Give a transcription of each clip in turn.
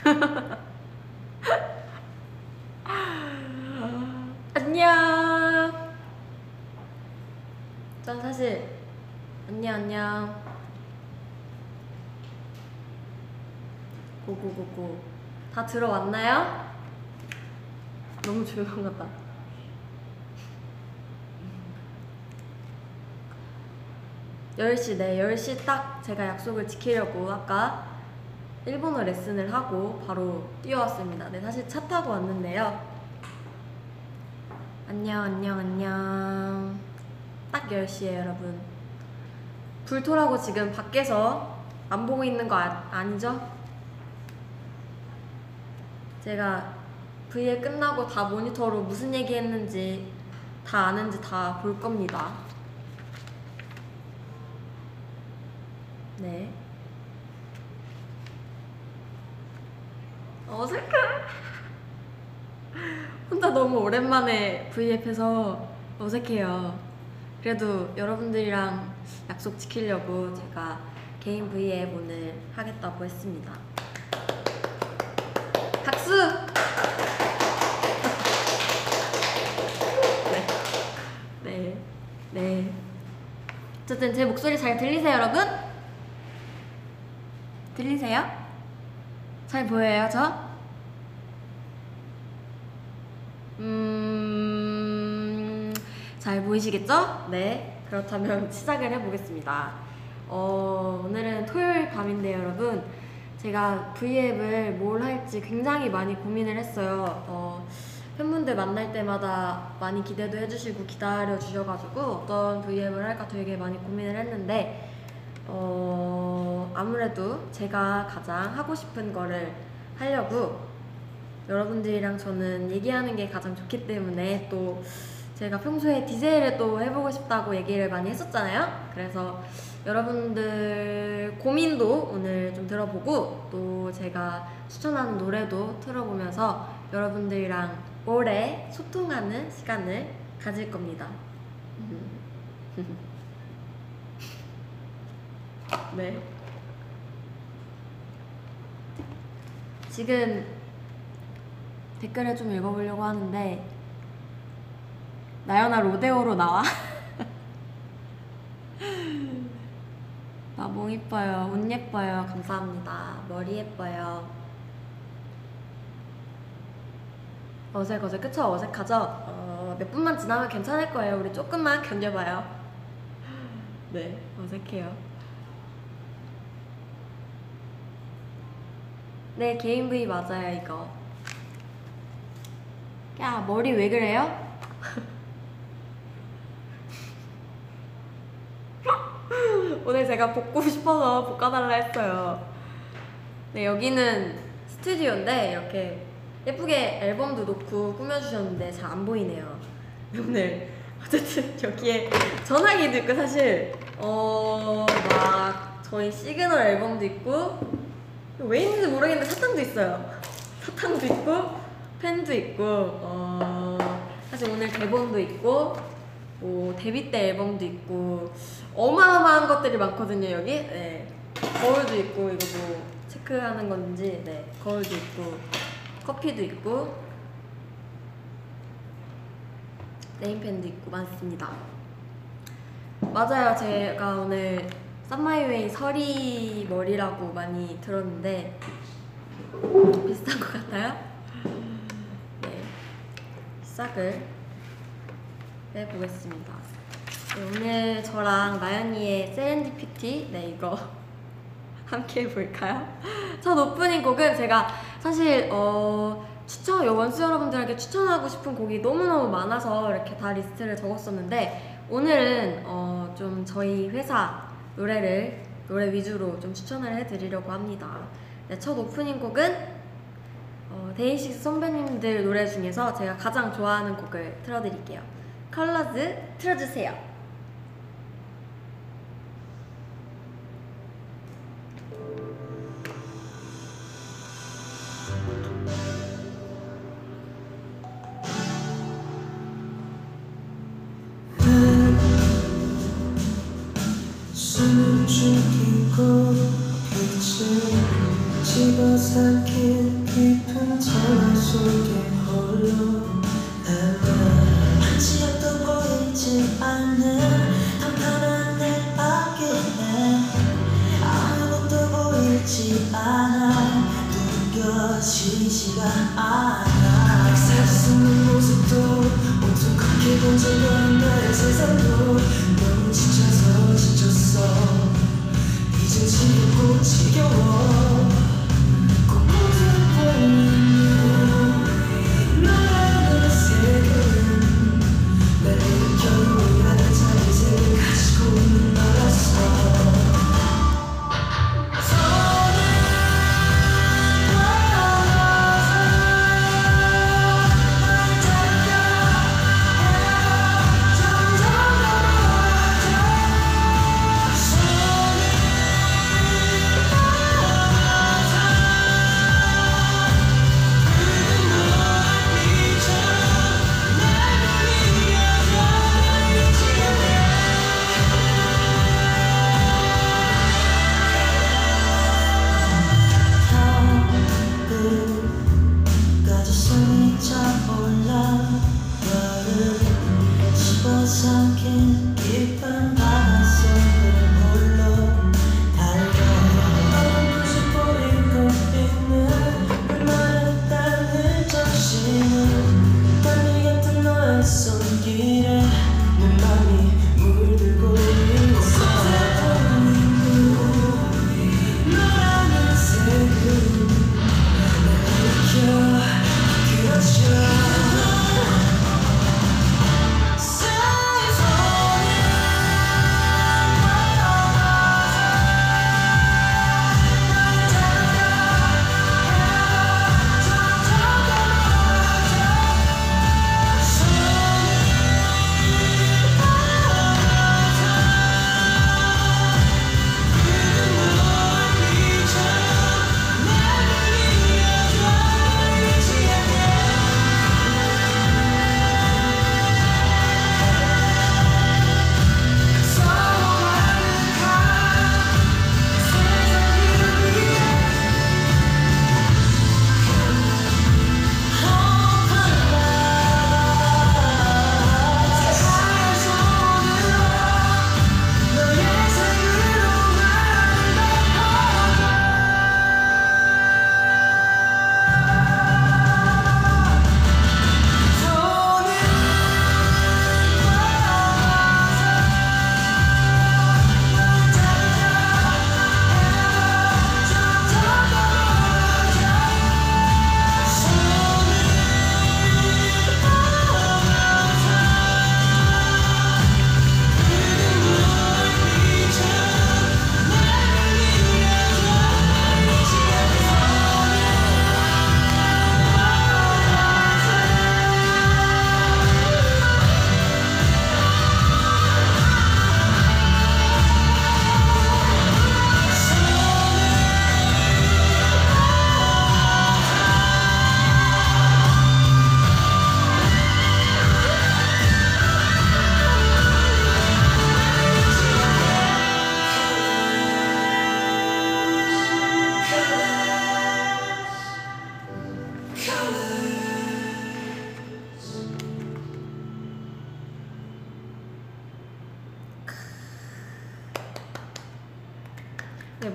안녕. 전 사실 안녕 안녕. 고고고고 다 들어왔나요? 너무 조용하다. 열시 네, 10시 딱 제가 약속을 지키려고 아까 일본어 레슨을 하고 바로 뛰어왔습니다. 네, 사실 차 타고 왔는데요. 안녕, 안녕, 안녕. 딱 10시에요, 여러분. 불토라고 지금 밖에서 안 보고 있는 거 아, 아니죠? 제가 V에 끝나고 다 모니터로 무슨 얘기 했는지 다 아는지 다 볼 겁니다. 네. 어색해. 혼자 너무 오랜만에 V앱해서 어색해요. 그래도 여러분들이랑 약속 지키려고 제가 개인 V앱 오늘 하겠다고 했습니다. 박수! 네. 네. 네. 어쨌든 제 목소리 잘 들리세요, 여러분? 들리세요? 잘 보여요, 저? 음, 잘 보이시겠죠? 네. 그렇다면 시작을 해보겠습니다. 어, 오늘은 토요일 밤인데요, 여러분. 제가 V앱을 뭘 할지 굉장히 많이 고민을 했어요. 어, 팬분들 만날 때마다 많이 기대도 해주시고 기다려 주셔가지고 어떤 V앱을 할까 되게 많이 고민을 했는데 어, 아무래도 제가 가장 하고 싶은 거를 하려고 여러분들이랑 저는 얘기하는 게 가장 좋기 때문에 또 제가 평소에 DJ를 또 해보고 싶다고 얘기를 많이 했었잖아요. 그래서 여러분들 고민도 오늘 좀 들어보고 또 제가 추천하는 노래도 틀어보면서 여러분들이랑 오래 소통하는 시간을 가질 겁니다. 네. 지금 댓글을 좀 읽어보려고 하는데 나연아 로데오로 나와? 나몽 이뻐요. 옷 예뻐요. 감사합니다. 머리 예뻐요. 어색 어색. 그쵸? 어색하죠? 어, 몇 분만 지나면 괜찮을 거예요. 우리 조금만 견뎌봐요. 네. 어색해요 네 개인 V 맞아요 이거 야 머리 왜 그래요? 오늘 제가 볶고 싶어서 볶아달라 했어요. 네, 여기는 스튜디오인데 이렇게 예쁘게 앨범도 놓고 꾸며주셨는데 잘 안 보이네요. 오늘 어쨌든 여기에 전화기도 있고 사실 어 막 저희 시그널 앨범도 있고 왜 있는지 모르겠는데 사탕도 있어요. 사탕도 있고 펜도 있고 어 사실 오늘 대본도 있고 뭐 데뷔 때 앨범도 있고 어마어마한 것들이 많거든요 여기. 네. 거울도 있고 이거 뭐 체크하는 건지 네. 거울도 있고 커피도 있고 네임펜도 있고 많습니다. 맞아요. 제가 오늘 썸마이웨이 서리 머리라고 많이 들었는데 비슷한 것 같아요? 네 시작을 해보겠습니다 네, 오늘 저랑 나연이의 세렌디피티 네 이거 함께 해볼까요? 첫 오프닝 곡은 제가 사실 어 추천 요 원스 여러분들에게 추천하고 싶은 곡이 너무너무 많아서 이렇게 다 리스트를 적었었는데 오늘은 어 좀 저희 회사 노래를 노래 위주로 좀 추천을 해드리려고 합니다. 네, 첫 오프닝 곡은 어, 데이식스 선배님들 노래 중에서 제가 가장 좋아하는 곡을 틀어드릴게요. 컬러즈 틀어주세요.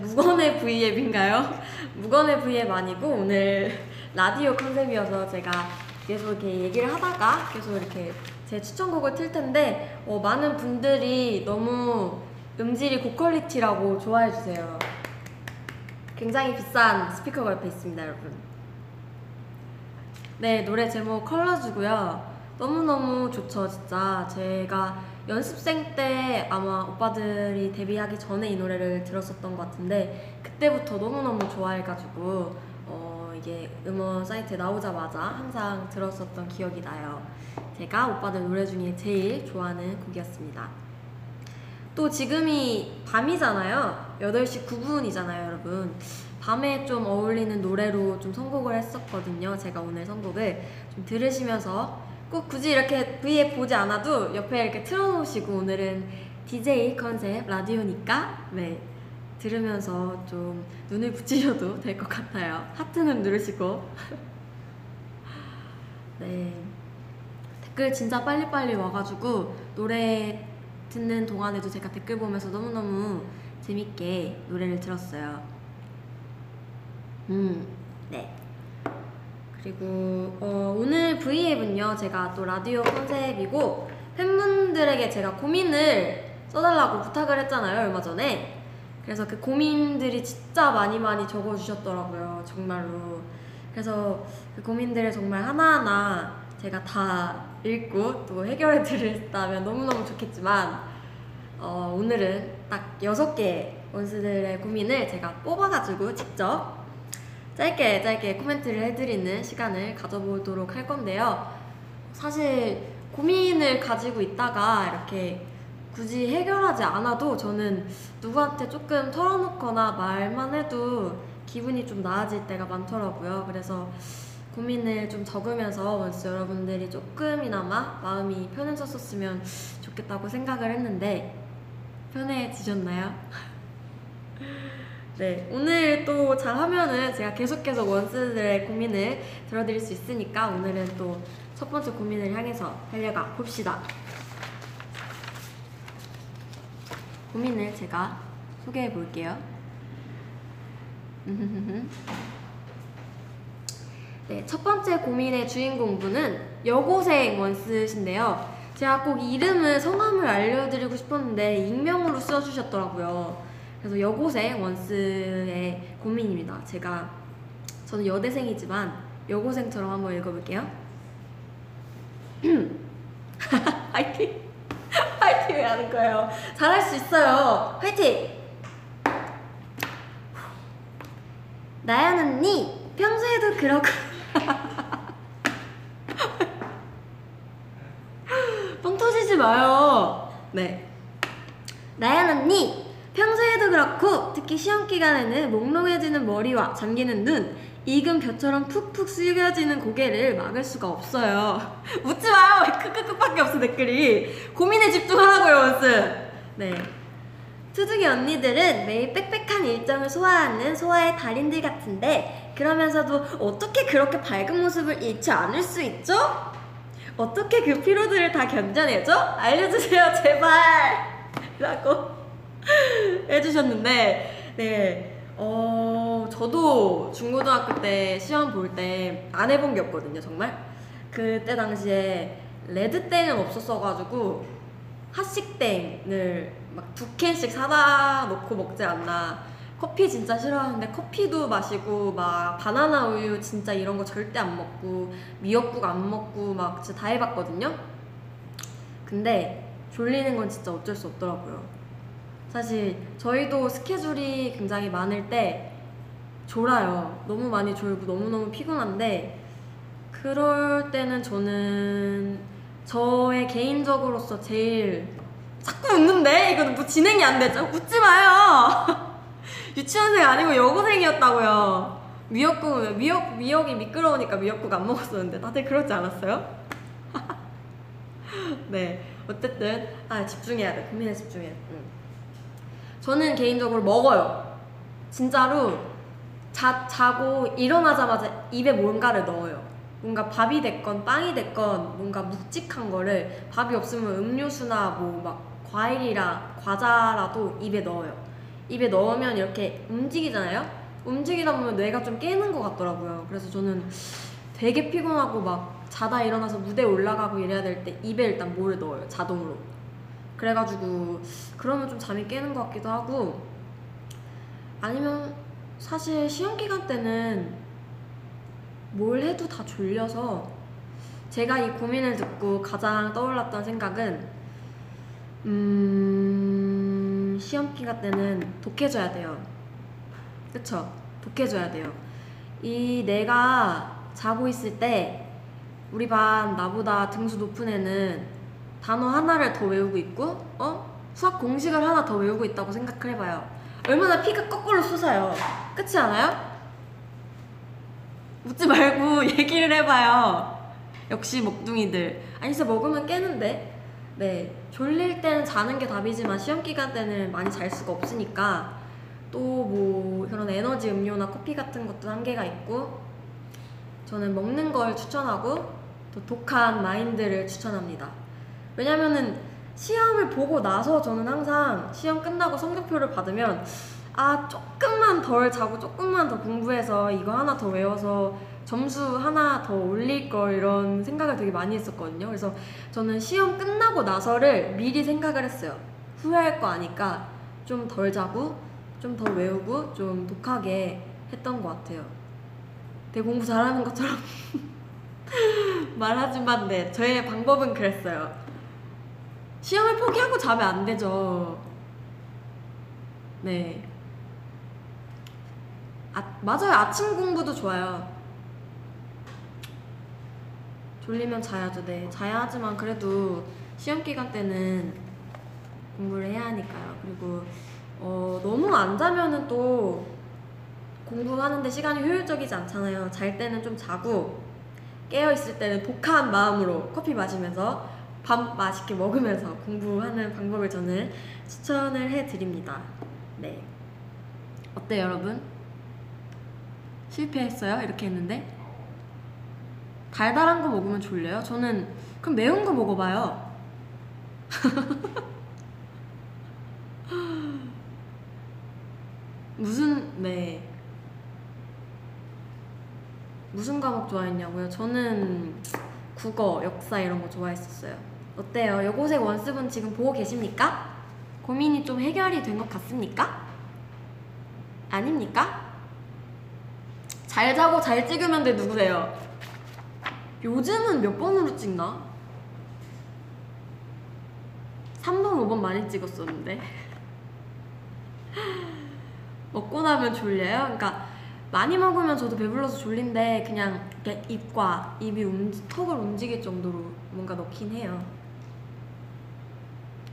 무건의 V앱인가요? 무건의 V앱 아니고 오늘 라디오 컨셉이어서 제가 계속 이렇게 얘기를 하다가 계속 이렇게 제 추천곡을 틀 텐데 어, 많은 분들이 너무 음질이 고퀄리티라고 좋아해 주세요. 굉장히 비싼 스피커가 옆에 있습니다, 여러분. 네, 노래 제목 컬러주고요. 너무너무 좋죠, 진짜. 제가 연습생 때 아마 오빠들이 데뷔하기 전에 이 노래를 들었었던 것 같은데 그때부터 너무너무 좋아해가지고 어, 이게 음원 사이트에 나오자마자 항상 들었었던 기억이 나요. 제가 오빠들 노래 중에 제일 좋아하는 곡이었습니다. 또 지금이 밤이잖아요. 8시 9분이잖아요, 여러분. 밤에 좀 어울리는 노래로 좀 선곡을 했었거든요. 제가 오늘 선곡을 좀 들으시면서 꼭 굳이 이렇게 V에 보지 않아도 옆에 이렇게 틀어놓으시고 오늘은 DJ 컨셉 라디오니까 네 들으면서 좀 눈을 붙이셔도 될 것 같아요. 하트는 누르시고. 네. 댓글 진짜 빨리빨리 와가지고 노래 듣는 동안에도 제가 댓글 보면서 너무너무 재밌게 노래를 들었어요. 음, 네. 그리고 어, 오늘 V앱은요 제가 또 라디오 컨셉이고 팬분들에게 제가 고민을 써달라고 부탁을 했잖아요 얼마 전에. 그래서 그 고민들이 진짜 많이 많이 적어주셨더라고요 정말로. 그래서 그 고민들을 정말 하나하나 제가 다 읽고 또 해결해 드렸다면 너무너무 좋겠지만 어, 오늘은 딱 여섯 개 원스들의 고민을 제가 뽑아가지고 직접 짧게 짧게 코멘트를 해드리는 시간을 가져보도록 할 건데요. 사실 고민을 가지고 있다가 이렇게 굳이 해결하지 않아도 저는 누구한테 조금 털어놓거나 말만 해도 기분이 좀 나아질 때가 많더라고요. 그래서 고민을 좀 적으면서 원스 여러분들이 조금이나마 마음이 편해졌었으면 좋겠다고 생각을 했는데 편해지셨나요? 네, 오늘 또 잘하면은 제가 계속해서 원스들의 고민을 들어드릴 수 있으니까 오늘은 또 첫 번째 고민을 향해서 달려가 봅시다. 고민을 제가 소개해 볼게요. 네, 첫 번째 고민의 주인공분은 여고생 원스신데요. 제가 꼭 이름을 성함을 알려드리고 싶었는데 익명으로 써주셨더라고요. 그래서 여고생 원스의 고민입니다. 제가 저는 여대생이지만 여고생처럼 한번 읽어볼게요. 화이팅! 화이팅 왜 하는 거예요? 잘할 수 있어요. 화이팅! 나연 언니 평소에도 그러고 뻥 터지지 마요. 네. 나연 언니 평소에도 그렇고 특히 시험 기간에는 몽롱해지는 머리와 잠기는 눈, 익은 벼처럼 푹푹 숙여지는 고개를 막을 수가 없어요. 웃지 마요. 왜 크크크밖에 없어 댓글이. 고민에 집중하라고요, 원스. 네. 투둥이 언니들은 매일 빽빽한 일정을 소화하는 소화의 달인들 같은데 그러면서도 어떻게 그렇게 밝은 모습을 잃지 않을 수 있죠? 어떻게 그 피로들을 다 견뎌내죠? 알려주세요, 제발! 라고 해주셨는데, 네. 어, 저도 중고등학교 때 시험 볼 때 안 해본 게 없거든요, 정말. 그때 당시에 레드땡은 없었어가지고, 핫식땡을 막 두 캔씩 사다 놓고 먹지 않나. 커피 진짜 싫어하는데 커피도 마시고 막 바나나 우유 진짜 이런 거 절대 안 먹고 미역국 안 먹고 막 진짜 다 해봤거든요. 근데 졸리는 건 진짜 어쩔 수 없더라고요. 사실 저희도 스케줄이 굉장히 많을 때 졸아요. 너무 많이 졸고 너무너무 피곤한데 그럴 때는 저는 저의 개인적으로서 제일 자꾸 웃는데 이거는 뭐 진행이 안 되죠? 웃지 마요. 유치원생 아니고 여고생이었다고요. 미역국 미역 미역이 미끄러우니까 미역국 안 먹었었는데 다들 그러지 않았어요? 네 어쨌든 아 집중해야 돼 고민에 집중해. 응. 저는 개인적으로 먹어요. 진짜로 자 자고 일어나자마자 입에 뭔가를 넣어요. 뭔가 밥이 됐건 빵이 됐건 뭔가 묵직한 거를 밥이 없으면 음료수나 뭐 막 과일이라 과자라도 입에 넣어요. 입에 넣으면 이렇게 움직이잖아요. 움직이다 보면 뇌가 좀 깨는 것 같더라고요. 그래서 저는 되게 피곤하고 막 자다 일어나서 무대에 올라가고 이래야 될 때 입에 일단 뭐를 넣어요. 자동으로. 그래가지고 그러면 좀 잠이 깨는 것 같기도 하고 아니면 사실 시험 기간 때는 뭘 해도 다 졸려서 제가 이 고민을 듣고 가장 떠올랐던 생각은 음 시험 기간 때는 독해져야 돼요. 그쵸? 독해져야 돼요. 이 내가 자고 있을 때 우리 반 나보다 등수 높은 애는 단어 하나를 더 외우고 있고 어? 수학 공식을 하나 더 외우고 있다고 생각을 해봐요. 얼마나 피가 거꾸로 솟아요. 그렇지 않아요? 웃지 말고 얘기를 해봐요. 역시 먹둥이들. 아니 진짜 먹으면 깨는데. 네. 졸릴 때는 자는 게 답이지만 시험 기간 때는 많이 잘 수가 없으니까 또 뭐 그런 에너지 음료나 커피 같은 것도 한계가 있고 저는 먹는 걸 추천하고 또 독한 마인드를 추천합니다. 왜냐면은 시험을 보고 나서 저는 항상 시험 끝나고 성적표를 받으면 아 조금만 덜 자고 조금만 더 공부해서 이거 하나 더 외워서 점수 하나 더 올릴 걸 이런 생각을 되게 많이 했었거든요. 그래서 저는 시험 끝나고 나서를 미리 생각을 했어요. 후회할 거 아니까 좀 덜 자고 좀 더 외우고 좀 독하게 했던 것 같아요. 되게 공부 잘하는 것처럼 말하지만 네 저의 방법은 그랬어요. 시험을 포기하고 자면 안 되죠. 네. 아, 맞아요. 아침 공부도 좋아요. 졸리면 자야죠. 네. 자야 하지만 그래도 시험 기간 때는 공부를 해야 하니까요. 그리고 어, 너무 안 자면은 또 공부하는데 시간이 효율적이지 않잖아요. 잘 때는 좀 자고 깨어 있을 때는 독한 마음으로 커피 마시면서 밥 맛있게 먹으면서 공부하는 방법을 저는 추천을 해드립니다. 네. 어때요, 여러분? 실패했어요? 이렇게 했는데? 달달한 거 먹으면 졸려요? 저는 그럼 매운 거 먹어봐요. 무슨 네 무슨 과목 좋아했냐고요? 저는 국어, 역사 이런 거 좋아했었어요. 어때요? 여고생 원습은 지금 보고 계십니까? 고민이 좀 해결이 된 것 같습니까? 아닙니까? 잘 자고 잘 찍으면 돼 누구세요? 요즘은 몇 번으로 찍나? 3번, 5번 많이 찍었었는데 먹고 나면 졸려요? 그러니까 많이 먹으면 저도 배불러서 졸린데 그냥 입과 입이 움직, 턱을 움직일 정도로 뭔가 넣긴 해요.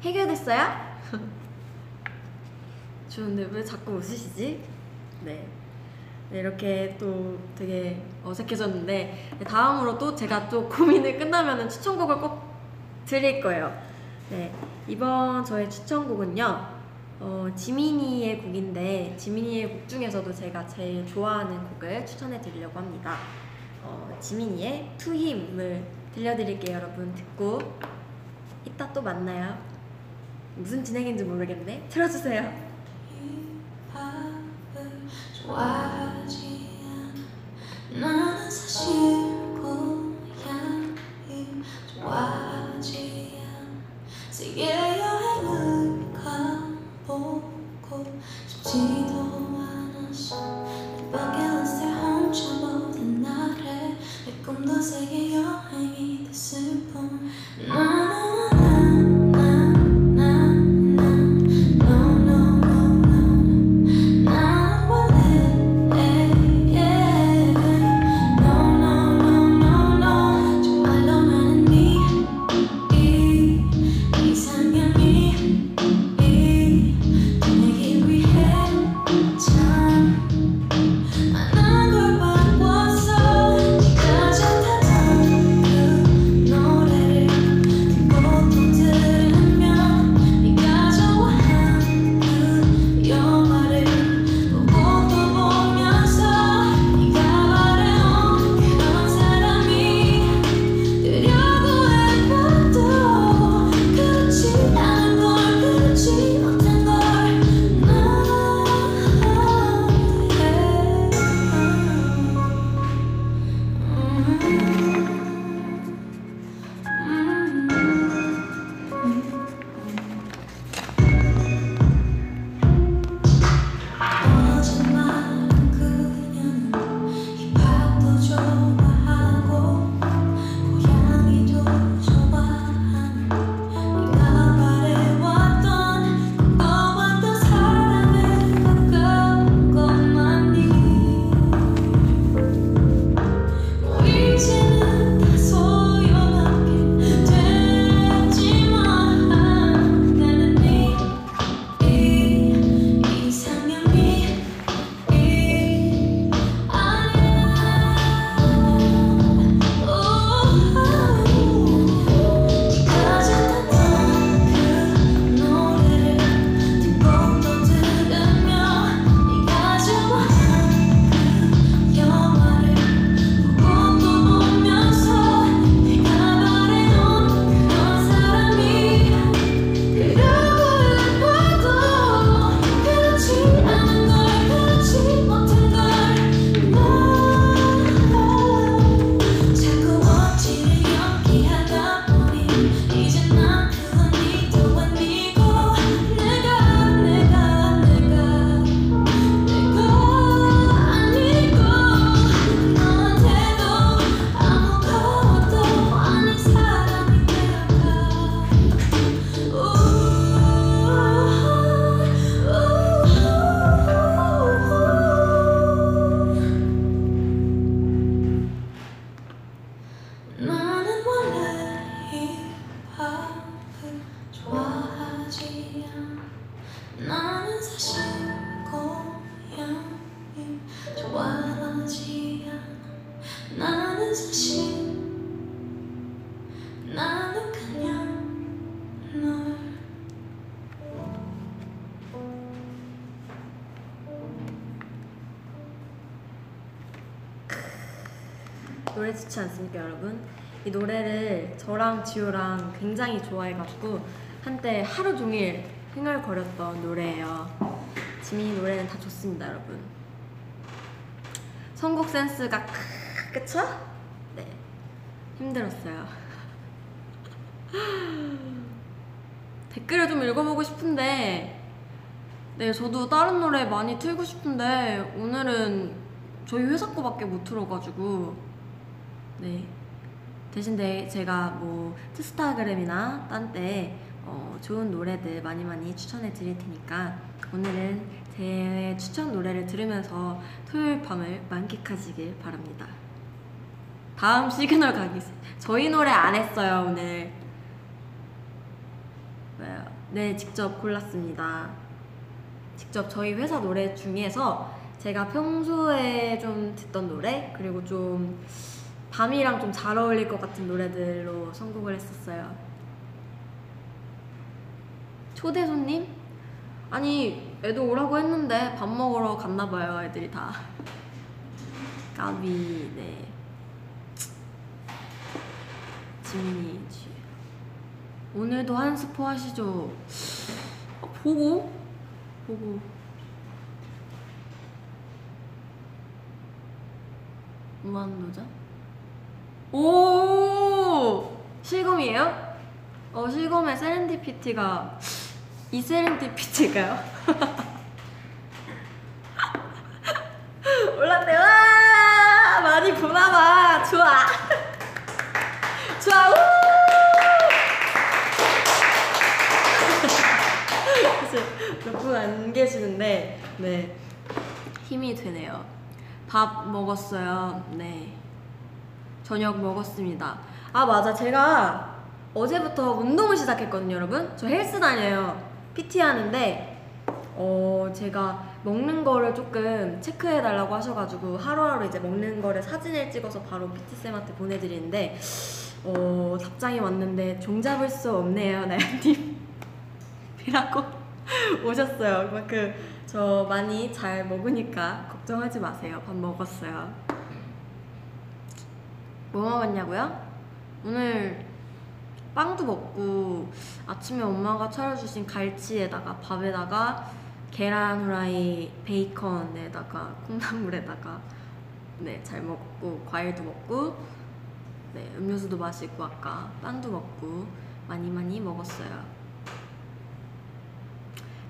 해결됐어요? 좋은데 왜 자꾸 웃으시지? 네. 네, 이렇게 또 되게 어색해졌는데 네, 다음으로 또 제가 또 고민을 끝나면은 추천곡을 꼭 드릴 거예요. 네, 이번 저의 추천곡은요. 어, 지민이의 곡인데 지민이의 곡 중에서도 제가 제일 좋아하는 곡을 추천해 드리려고 합니다. 어, 지민이의 Him을 들려드릴게요, 여러분. 듣고 이따 또 만나요. 무슨 진행인지 모르겠네. 틀어주세요. 좋아하지 않아 지호랑 굉장히 좋아해갖고 한때 하루 종일 흥얼거렸던 노래예요. 지민이 노래는 다 좋습니다, 여러분. 선곡 센스가 크- 그쵸? 네, 힘들었어요. 댓글을 좀 읽어보고 싶은데 네, 저도 다른 노래 많이 틀고 싶은데 오늘은 저희 회사 거밖에 못 틀어가지고 네 대신 데 제가 뭐 트스타그램이나 딴때 어, 좋은 노래들 많이 많이 추천해 드릴 테니까 오늘은 제 추천 노래를 들으면서 토요일 밤을 만끽하시길 바랍니다. 다음 시그널 가기 저희 노래 안 했어요 오늘. 왜요? 네 직접 골랐습니다. 직접 저희 회사 노래 중에서 제가 평소에 좀 듣던 노래 그리고 좀 밤이랑 좀 잘 어울릴 것 같은 노래들로 선곡을 했었어요. 초대 손님? 아니 애도 오라고 했는데 밥 먹으러 갔나 봐요 애들이 다. 까비 네. 지민이 지. 오늘도 한 스포 하시죠. 어, 보고 보고. 무한도전? 오 실검이에요? 어 실검의 세렌디피티가 이 세렌디피티가요? 올랐대 와 많이 보나봐. 좋아. 좋아 우! 사실 몇분 안 계시는데 네. 힘이 되네요. 밥 먹었어요. 네 저녁 먹었습니다. 아 맞아 제가 어제부터 운동을 시작했거든요 여러분. 저 헬스 다녀요. PT 하는데 어 제가 먹는 거를 조금 체크해 달라고 하셔가지고 하루하루 이제 먹는 거를 사진을 찍어서 바로 PT 쌤한테 보내드리는데 어 답장이 왔는데 종잡을 수 없네요 나연님. 이라고 오셨어요. 그만큼 저 많이 잘 먹으니까 걱정하지 마세요. 밥 먹었어요. 뭐 먹었냐고요? 오늘 빵도 먹고 아침에 엄마가 차려주신 갈치에다가 밥에다가 계란 후라이 베이컨에다가 콩나물에다가 네 잘 먹고 과일도 먹고 네 음료수도 마시고 아까 빵도 먹고 많이 많이 먹었어요.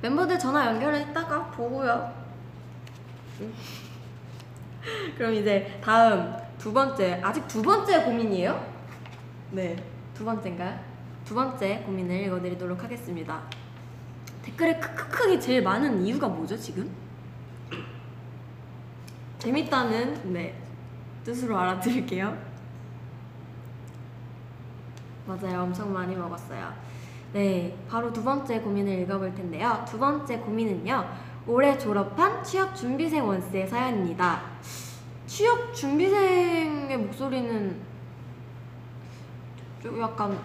멤버들 전화 연결했다가 보고요. 그럼 이제 다음 두 번째 아직 두 번째 고민이에요? 네, 두 번째인가요? 두 번째 고민을 읽어드리도록 하겠습니다. 댓글에 크크크이 제일 많은 이유가 뭐죠 지금? 재밌다는 네 뜻으로 알아드릴게요. 맞아요, 엄청 많이 먹었어요. 네, 바로 두 번째 고민을 읽어볼 텐데요. 두 번째 고민은요. 올해 졸업한 취업 준비생 원스의 사연입니다. 취업 준비생의 목소리는 좀 약간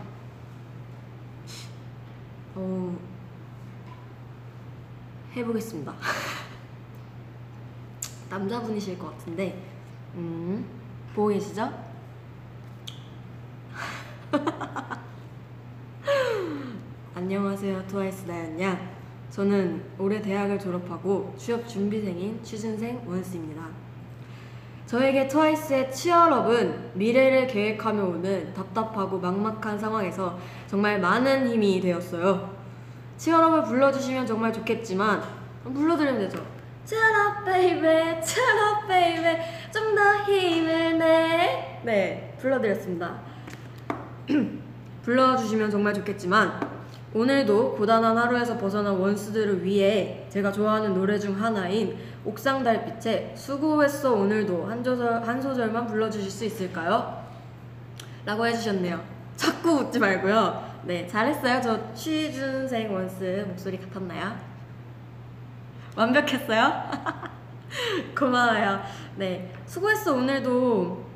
어 해보겠습니다. 남자분이실 것 같은데 음 보고 계시죠? 안녕하세요 트와이스 나연냐 저는 올해 대학을 졸업하고 취업 준비생인 취준생 원스입니다. 저에게 트와이스의 치얼업은 미래를 계획하며 오는 답답하고 막막한 상황에서 정말 많은 힘이 되었어요. Cheer Up을 불러주시면 정말 좋겠지만 불러드리면 되죠. Cheer up baby cheer up baby 좀 더 힘을 내. 네 불러드렸습니다. 불러주시면 정말 좋겠지만 오늘도 고단한 하루에서 벗어난 원스들을 위해 제가 좋아하는 노래 중 하나인 옥상달빛의 수고했어 오늘도 한 소절 한 소절만 불러주실 수 있을까요? 라고 해주셨네요. 자꾸 웃지 말고요. 네 잘했어요. 저 취준생 원스 목소리 같았나요? 완벽했어요? 고마워요. 네 수고했어 오늘도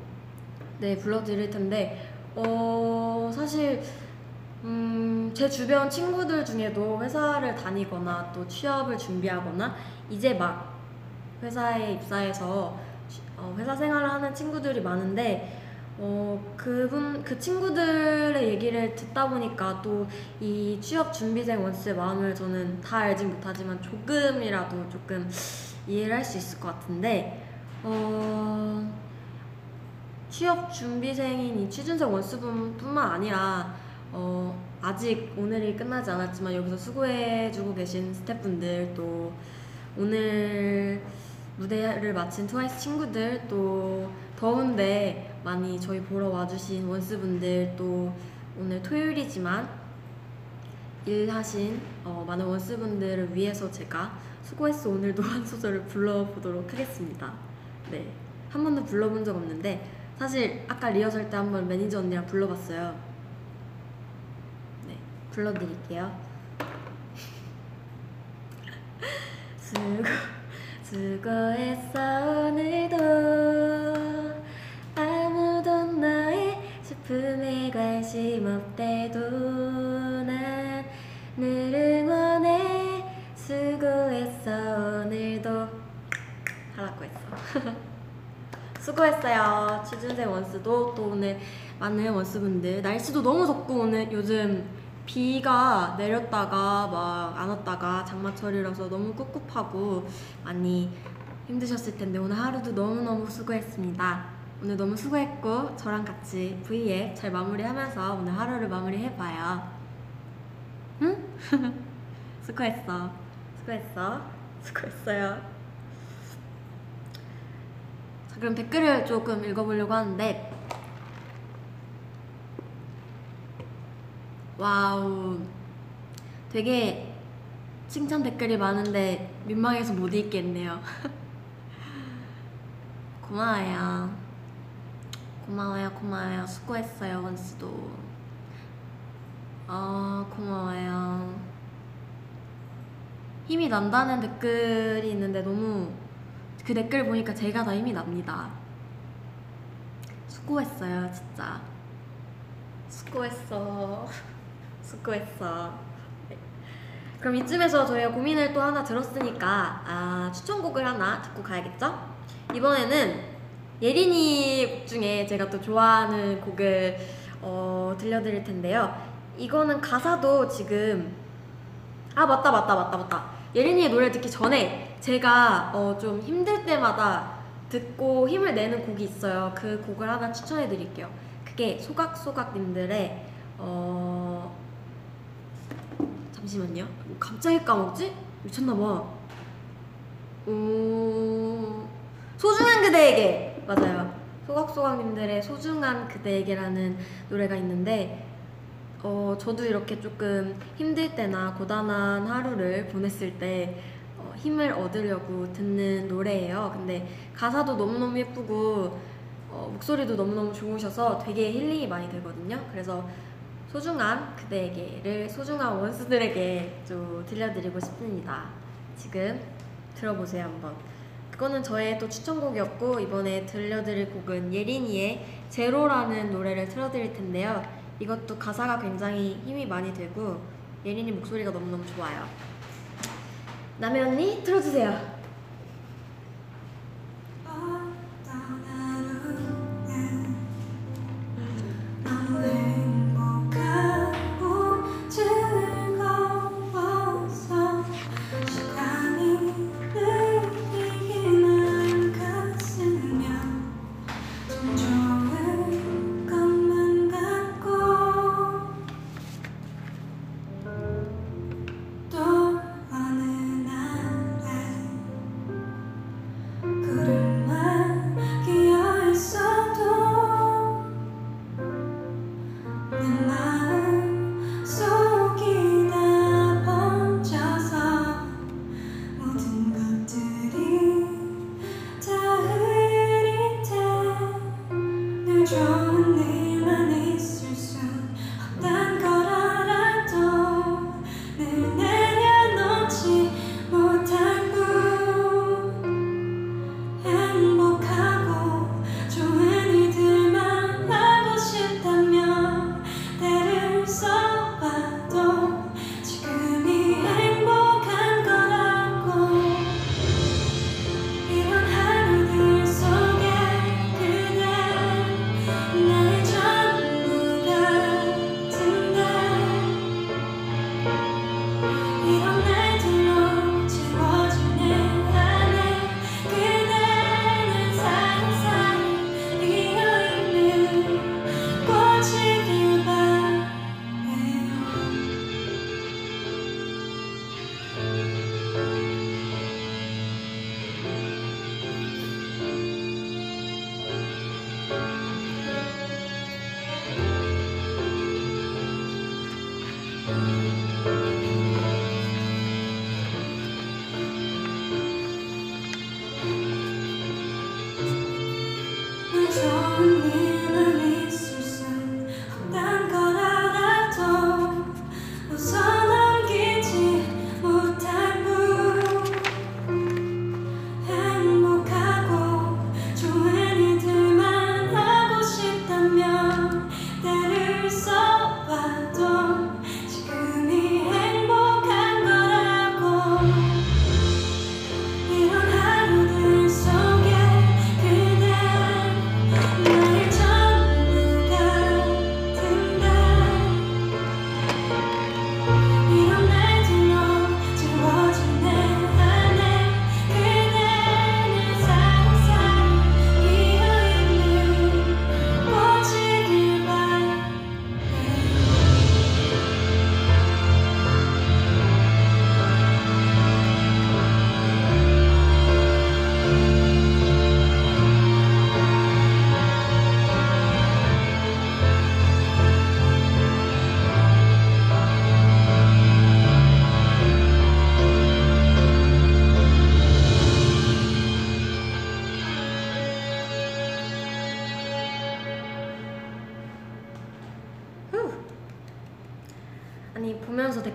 네, 불러드릴 텐데, 어, 사실, 음, 제 주변 친구들 중에도 회사를 다니거나 또 취업을 준비하거나 이제 막 회사에 입사해서 취- 어, 회사 생활을 하는 친구들이 많은데, 어, 그분, 그 친구들의 얘기를 듣다 보니까 또 이 취업 준비생 원스의 마음을 저는 다 알진 못하지만 조금이라도 조금 이해를 할 수 있을 것 같은데, 어, 취업 준비생인 이 취준생 원수분뿐만 아니라 어, 아직 오늘이 끝나지 않았지만 여기서 수고해주고 계신 스태프분들 또 오늘 무대를 마친 트와이스 친구들 또 더운데 많이 저희 보러 와주신 원스분들 또 오늘 토요일이지만 일하신 어, 많은 원스분들을 위해서 제가 수고했어 오늘도 한 소절을 불러보도록 하겠습니다. 네, 한 번도 불러본 적 없는데 사실 아까 리허설 때 한 번 매니저 언니랑 불러봤어요. 네, 불러드릴게요. 수고 수고했어 오늘도 아무도 너의 슬픔에 관심 없대도 난 늘 응원해 수고했어 오늘도 하라고 했어. 수고했어요. 취준생 원스도 또 오늘 많은 원스분들 날씨도 너무 덥고 오늘 요즘 비가 내렸다가 막 안 왔다가 장마철이라서 너무 꿉꿉하고 많이 힘드셨을 텐데 오늘 하루도 너무너무 수고했습니다. 오늘 너무 수고했고 저랑 같이 V앱 잘 마무리하면서 오늘 하루를 마무리해봐요. 응? 수고했어. 수고했어. 수고했어요. 자, 그럼 댓글을 조금 읽어보려고 하는데 와우 되게 칭찬 댓글이 많은데 민망해서 못 읽겠네요 고마워요 고마워요 고마워요 수고했어요 원스도 아 고마워요 힘이 난다는 댓글이 있는데 너무 그 댓글 보니까 제가 다 힘이 납니다. 수고했어요, 진짜. 수고했어. 수고했어. 네. 그럼 이쯤에서 저희가 고민을 또 하나 들었으니까 아, 추천곡을 하나 듣고 가야겠죠? 이번에는 예린이 곡 중에 제가 또 좋아하는 곡을 어, 들려드릴 텐데요. 이거는 가사도 지금 아 맞다 맞다 맞다 맞다 예린이의 노래 듣기 전에 제가 어, 좀 힘들 때마다 듣고 힘을 내는 곡이 있어요 그 곡을 하나 추천해 드릴게요 그게 소각소각님들의 어 잠시만요 뭐 갑자기 까먹지? 미쳤나봐 음... 소중한 그대에게 맞아요 소각소각님들의 소중한 그대에게라는 노래가 있는데 어, 저도 이렇게 조금 힘들 때나 고단한 하루를 보냈을 때 어, 힘을 얻으려고 듣는 노래예요. 근데 가사도 너무너무 예쁘고 어, 목소리도 너무너무 좋으셔서 되게 힐링이 많이 되거든요. 그래서 소중한 그대에게를 소중한 원수들에게 좀 들려드리고 싶습니다. 지금 들어보세요 한번. 그거는 저의 또 추천곡이었고 이번에 들려드릴 곡은 예린이의 제로라는 노래를 틀어드릴 텐데요. 이것도 가사가 굉장히 힘이 많이 되고 예린이 목소리가 너무너무 좋아요. 남의 언니 틀어주세요. 어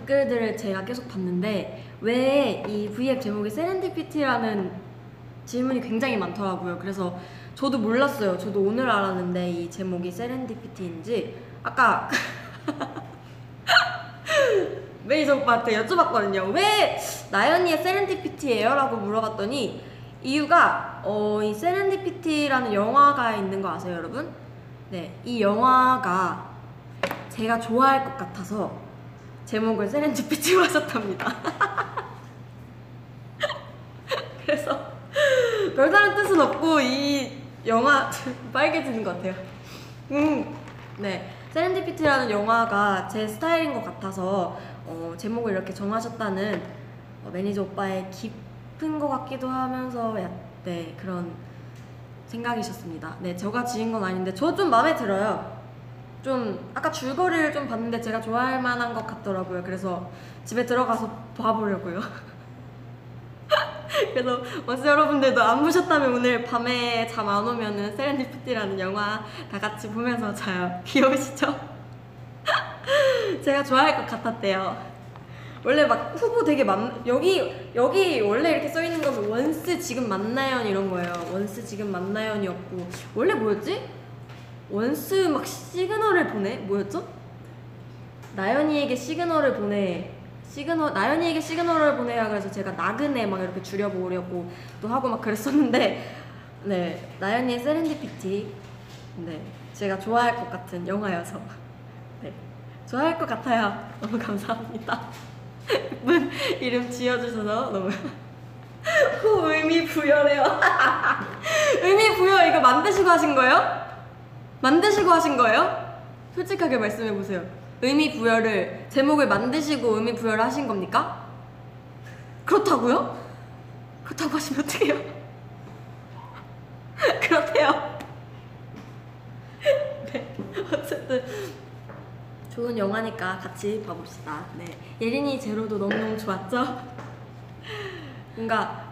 댓글들을 제가 계속 봤는데 왜 이 V앱 제목이 세렌디피티라는 질문이 굉장히 많더라고요. 그래서 저도 몰랐어요. 저도 오늘 알았는데 이 제목이 세렌디피티인지 아까 메이저 오빠한테 여쭤봤거든요. 왜 나연이의 세렌디피티예요? 라고 물어봤더니 이유가 어, 이 세렌디피티라는 영화가 있는 거 아세요, 여러분? 네, 이 영화가 제가 좋아할 것 같아서 제목을 세렌디피티로 하셨답니다. 그래서 별다른 뜻은 없고 이 영화 빨개지는 것 같아요. 음, 네. 세렌디피티라는 영화가 제 스타일인 것 같아서 어, 제목을 이렇게 정하셨다는 어, 매니저 오빠의 깊은 것 같기도 하면서 야, 네 그런 생각이셨습니다. 네, 저가 지은 건 아닌데 저 좀 마음에 들어요. 좀 아까 줄거리를 좀 봤는데 제가 좋아할 만한 것 같더라고요. 그래서 집에 들어가서 봐보려고요. 그래서 원스 여러분들도 안 보셨다면 오늘 밤에 잠 안 오면은 세렌디피티라는 영화 다 같이 보면서 자요. 귀여우시죠? 제가 좋아할 것 같았대요. 원래 막 후보 되게 많 여기 여기 원래 이렇게 써 있는 거면 원스 지금 만나연 이런 거예요. 원스 지금 만나연이었고 원래 뭐였지? 원스 막 시그널을 보내? 뭐였죠? 나연이에게 시그널을 보내. 시그널 나연이에게 시그널을 보내야 그래서 제가 나그네 막 이렇게 줄여보려고 또 하고 막 그랬었는데 네 나연이의 세렌디피티. 네 제가 좋아할 것 같은 영화여서. 네 좋아할 것 같아요. 너무 감사합니다. 예쁜 이름 지어주셔서 너무. 후, 의미 부여래요. 의미 부여 이거 만드시고 하신 거예요? 만드시고 하신 거예요? 솔직하게 말씀해 보세요. 의미 부여를 제목을 만드시고 의미 부여를 하신 겁니까? 그렇다고요? 그렇다고 하시면 어떡해요? 그렇대요. 네, 어쨌든 좋은 영화니까 같이 봐봅시다. 네, 예린이 제로도 너무너무 좋았죠? 뭔가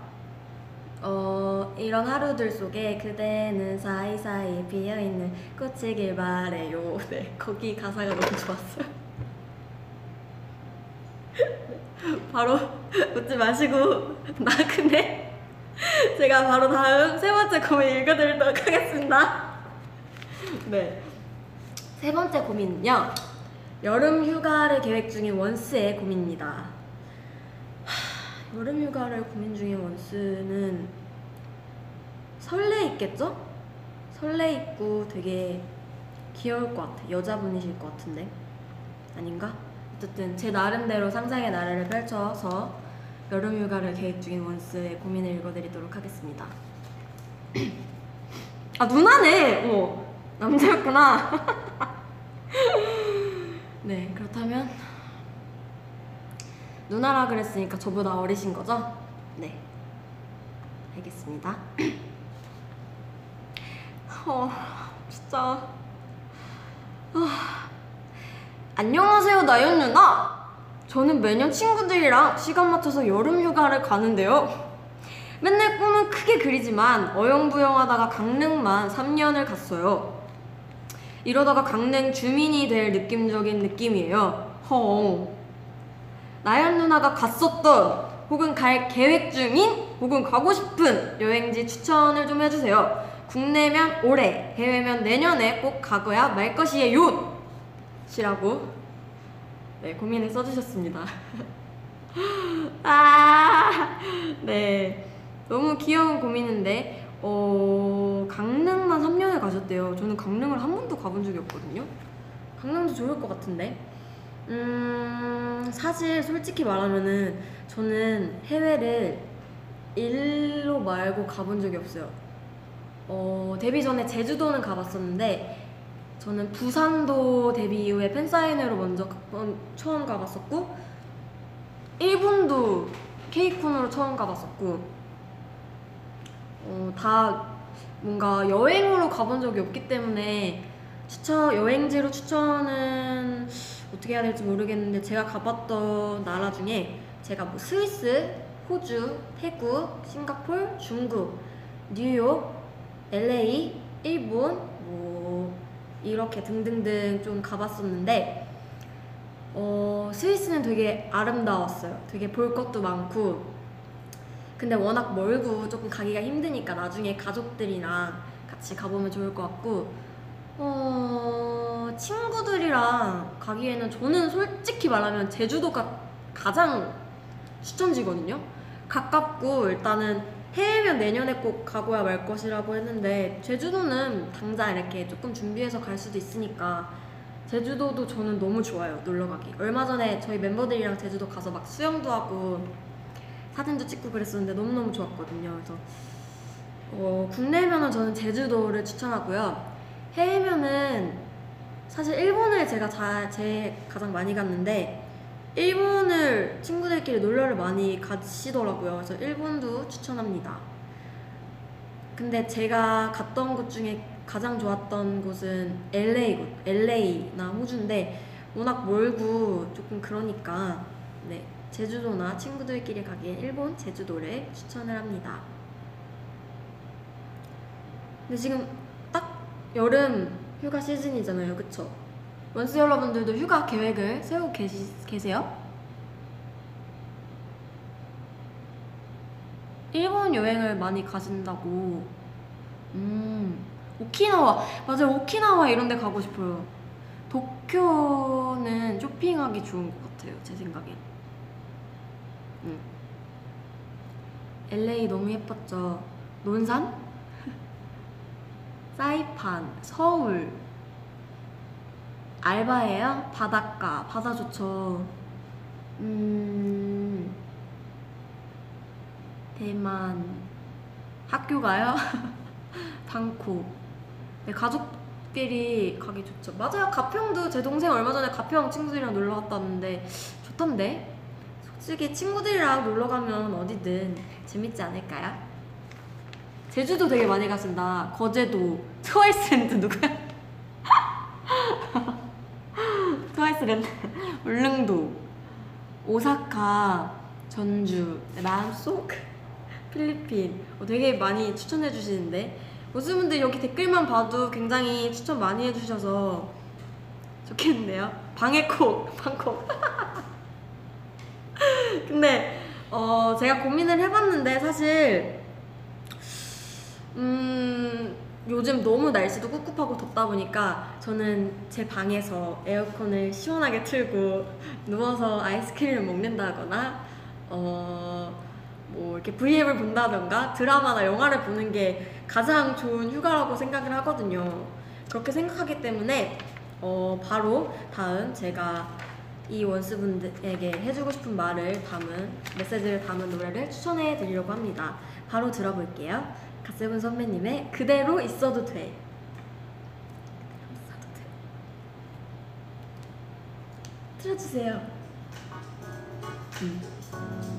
어, 이런 하루들 속에 그대는 사이사이 비어있는 꽃이길 바래요. 네, 거기 가사가 너무 좋았어요. 바로 웃지 마시고 나그네 제가 바로 다음 세 번째 고민 읽어드리도록 하겠습니다. 네, 세 번째 고민은요. 여름 휴가를 계획 중인 원스의 고민입니다. 여름 휴가를 고민 중인 원스는 설레 있겠죠? 설레 있고 되게 귀여울 것 같아. 여자분이실 것 같은데 아닌가? 어쨌든 제 나름대로 상상의 나래를 펼쳐서 여름 휴가를 계획 중인 원스의 고민을 읽어드리도록 하겠습니다. 아 누나네. 어 남자였구나. 네 그렇다면 누나라 그랬으니까 저보다 어리신 거죠? 네. 알겠습니다. 어, 진짜. 아. 안녕하세요, 나연 누나. 저는 매년 친구들이랑 시간 맞춰서 여름 휴가를 가는데요. 맨날 꿈은 크게 그리지만 어영부영하다가 강릉만 3년을 갔어요. 이러다가 강릉 주민이 될 느낌적인 느낌이에요. 헝. 나연 누나가 갔었던 혹은 갈 계획 중인 혹은 가고 싶은 여행지 추천을 좀 해주세요. 국내면 올해, 해외면 내년에 꼭 가고야 말 것이에요. 시라고 네 고민을 써주셨습니다. 아, 네 너무 귀여운 고민인데 어 강릉만 3년을 가셨대요. 저는 강릉을 한 번도 가본 적이 없거든요. 강릉도 좋을 것 같은데. 음, 사실 솔직히 말하면은 저는 해외를 일로 말고 가본 적이 없어요. 어, 데뷔 전에 제주도는 가봤었는데 저는 부산도 데뷔 이후에 팬사인회로 먼저 처음 가봤었고 일본도 케이콘으로 처음 가봤었고 어, 다 뭔가 여행으로 가본 적이 없기 때문에 추천 여행지로 추천은 어떻게 해야 될지 모르겠는데 제가 가봤던 나라 중에 제가 뭐 스위스, 호주, 태국, 싱가폴, 중국, 뉴욕, LA, 일본 뭐 이렇게 등등등 좀 가봤었는데 어, 스위스는 되게 아름다웠어요. 되게 볼 것도 많고. 근데 워낙 멀고 조금 가기가 힘드니까 나중에 가족들이랑 같이 가보면 좋을 것 같고. 어, 친구들이랑 가기에는 저는 솔직히 말하면 제주도가 가장 추천지거든요. 가깝고 일단은 해외면 내년에 꼭 가고야 말 것이라고 했는데 제주도는 당장 이렇게 조금 준비해서 갈 수도 있으니까 제주도도 저는 너무 좋아요 놀러 가기. 얼마 전에 저희 멤버들이랑 제주도 가서 막 수영도 하고 사진도 찍고 그랬었는데 너무 너무 좋았거든요. 그래서 어, 국내면은 저는 제주도를 추천하고요. 해외면은 사실 일본을 제가 자, 제일 가장 많이 갔는데 일본을 친구들끼리 놀러를 많이 가시더라고요. 그래서 일본도 추천합니다. 근데 제가 갔던 곳 중에 가장 좋았던 곳은 LA 곳, LA나 호주인데 워낙 멀고 조금 그러니까 네 제주도나 친구들끼리 가기에 일본 제주도를 추천을 합니다. 근데 지금 딱 여름 휴가 시즌이잖아요, 그쵸? 원스 여러분들도 휴가 계획을 세우고 계시, 계세요? 일본 여행을 많이 가신다고. 음, 오키나와. 맞아요, 오키나와 이런 데 가고 싶어요. 도쿄는 쇼핑하기 좋은 것 같아요, 제 생각엔. 음. LA 너무 예뻤죠. 논산? 사이판, 서울. 알바예요? 바닷가, 바다 좋죠. 음, 대만, 학교 가요? 방콕. 네, 가족끼리 가기 좋죠. 맞아요. 가평도 제 동생 얼마 전에 가평 친구들이랑 놀러 갔다 왔는데 좋던데. 솔직히 친구들이랑 놀러 가면 어디든 재밌지 않을까요? 제주도 되게 많이 가신다. 거제도, 트와이스랜드 누구야? 트와이스랜드, 울릉도, 오사카, 전주, 마음속, 필리핀. 어, 되게 많이 추천해 주시는데 원스 분들 여기 댓글만 봐도 굉장히 추천 많이 해주셔서 좋겠는데요. 방에 콕, 방콕. 근데 어, 제가 고민을 해봤는데 사실 음, 요즘 너무 날씨도 꿉꿉하고 덥다 보니까 저는 제 방에서 에어컨을 시원하게 틀고 누워서 아이스크림을 먹는다거나 어, 뭐 이렇게 V앱을 본다던가 드라마나 영화를 보는 게 가장 좋은 휴가라고 생각을 하거든요. 그렇게 생각하기 때문에 어, 바로 다음 제가 이 원스분들에게 해주고 싶은 말을 담은 메시지를 담은 노래를 추천해 드리려고 합니다. 바로 들어볼게요. 갓세븐 선배님의 그대로 있어도 돼. 그대로 있어도 돼. 틀어주세요. 음.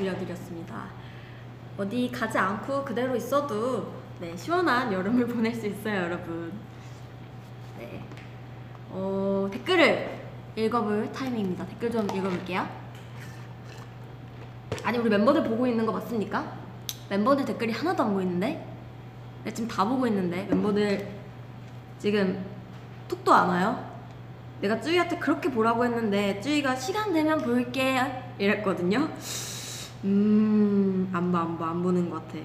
들려드렸습니다. 어디 가지 않고 그대로 있어도 네, 시원한 여름을 보낼 수 있어요, 여러분. 네. 어, 댓글을 읽어볼 타이밍입니다. 댓글 좀 읽어볼게요. 아니, 우리 멤버들 보고 있는 거 맞습니까? 멤버들 댓글이 하나도 안 보이는데? 네, 지금 다 보고 있는데 멤버들 지금 톡도 안 와요? 내가 쯔이한테 그렇게 보라고 했는데 쯔이가 시간 되면 볼게 이랬거든요. 음, 안 봐, 안 봐, 안 보는 것 같아.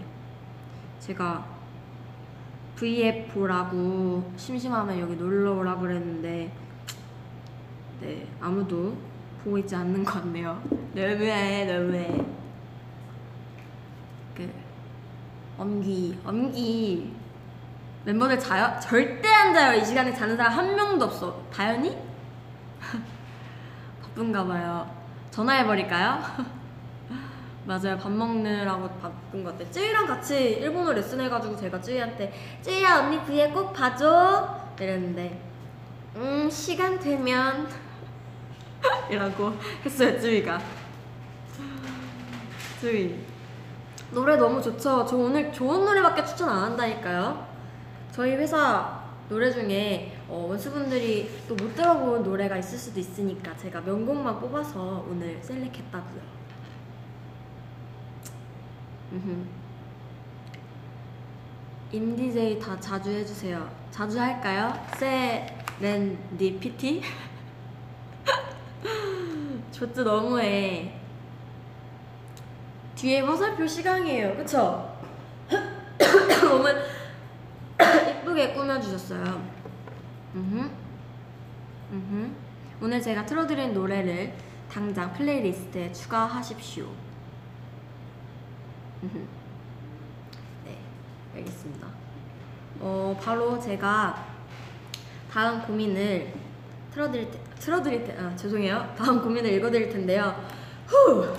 제가 V앱 보라고 심심하면 여기 놀러 오라고 그랬는데 네, 아무도 보고 있지 않는 것 같네요. 너무해, 너무해. 그 엄기, 엄기 멤버들 자요? 절대 안 자요. 이 시간에 자는 사람 한 명도 없어. 다현이? 바쁜가 봐요. 전화해버릴까요? 맞아요. 밥 먹느라고 바쁜 것 같아요. 쯔이랑 같이 일본어 레슨 해가지고 제가 쯔이한테 쯔이야 언니 뒤에 꼭 봐줘 이랬는데 음 시간 되면 이라고 했어요 쯔이가 쯔이 노래 너무 좋죠. 저 오늘 좋은 노래밖에 추천 안 한다니까요. 저희 회사 노래 중에 어, 원수분들이 또 못 들어본 노래가 있을 수도 있으니까 제가 명곡만 뽑아서 오늘 셀렉했다고요. 임디제이 다 자주 해주세요. 자주 할까요? 세렌디 피티? 좋지 너무해. 뒤에 화살표 시강이에요. 그쵸? 몸을 이쁘게 꾸며주셨어요. 오늘 제가 틀어드린 노래를 당장 플레이리스트에 추가하십시오. 네, 알겠습니다. 어, 바로 제가 다음 고민을 틀어드릴 때, 틀어드릴 때, 아, 죄송해요. 다음 고민을 읽어드릴 텐데요. 후!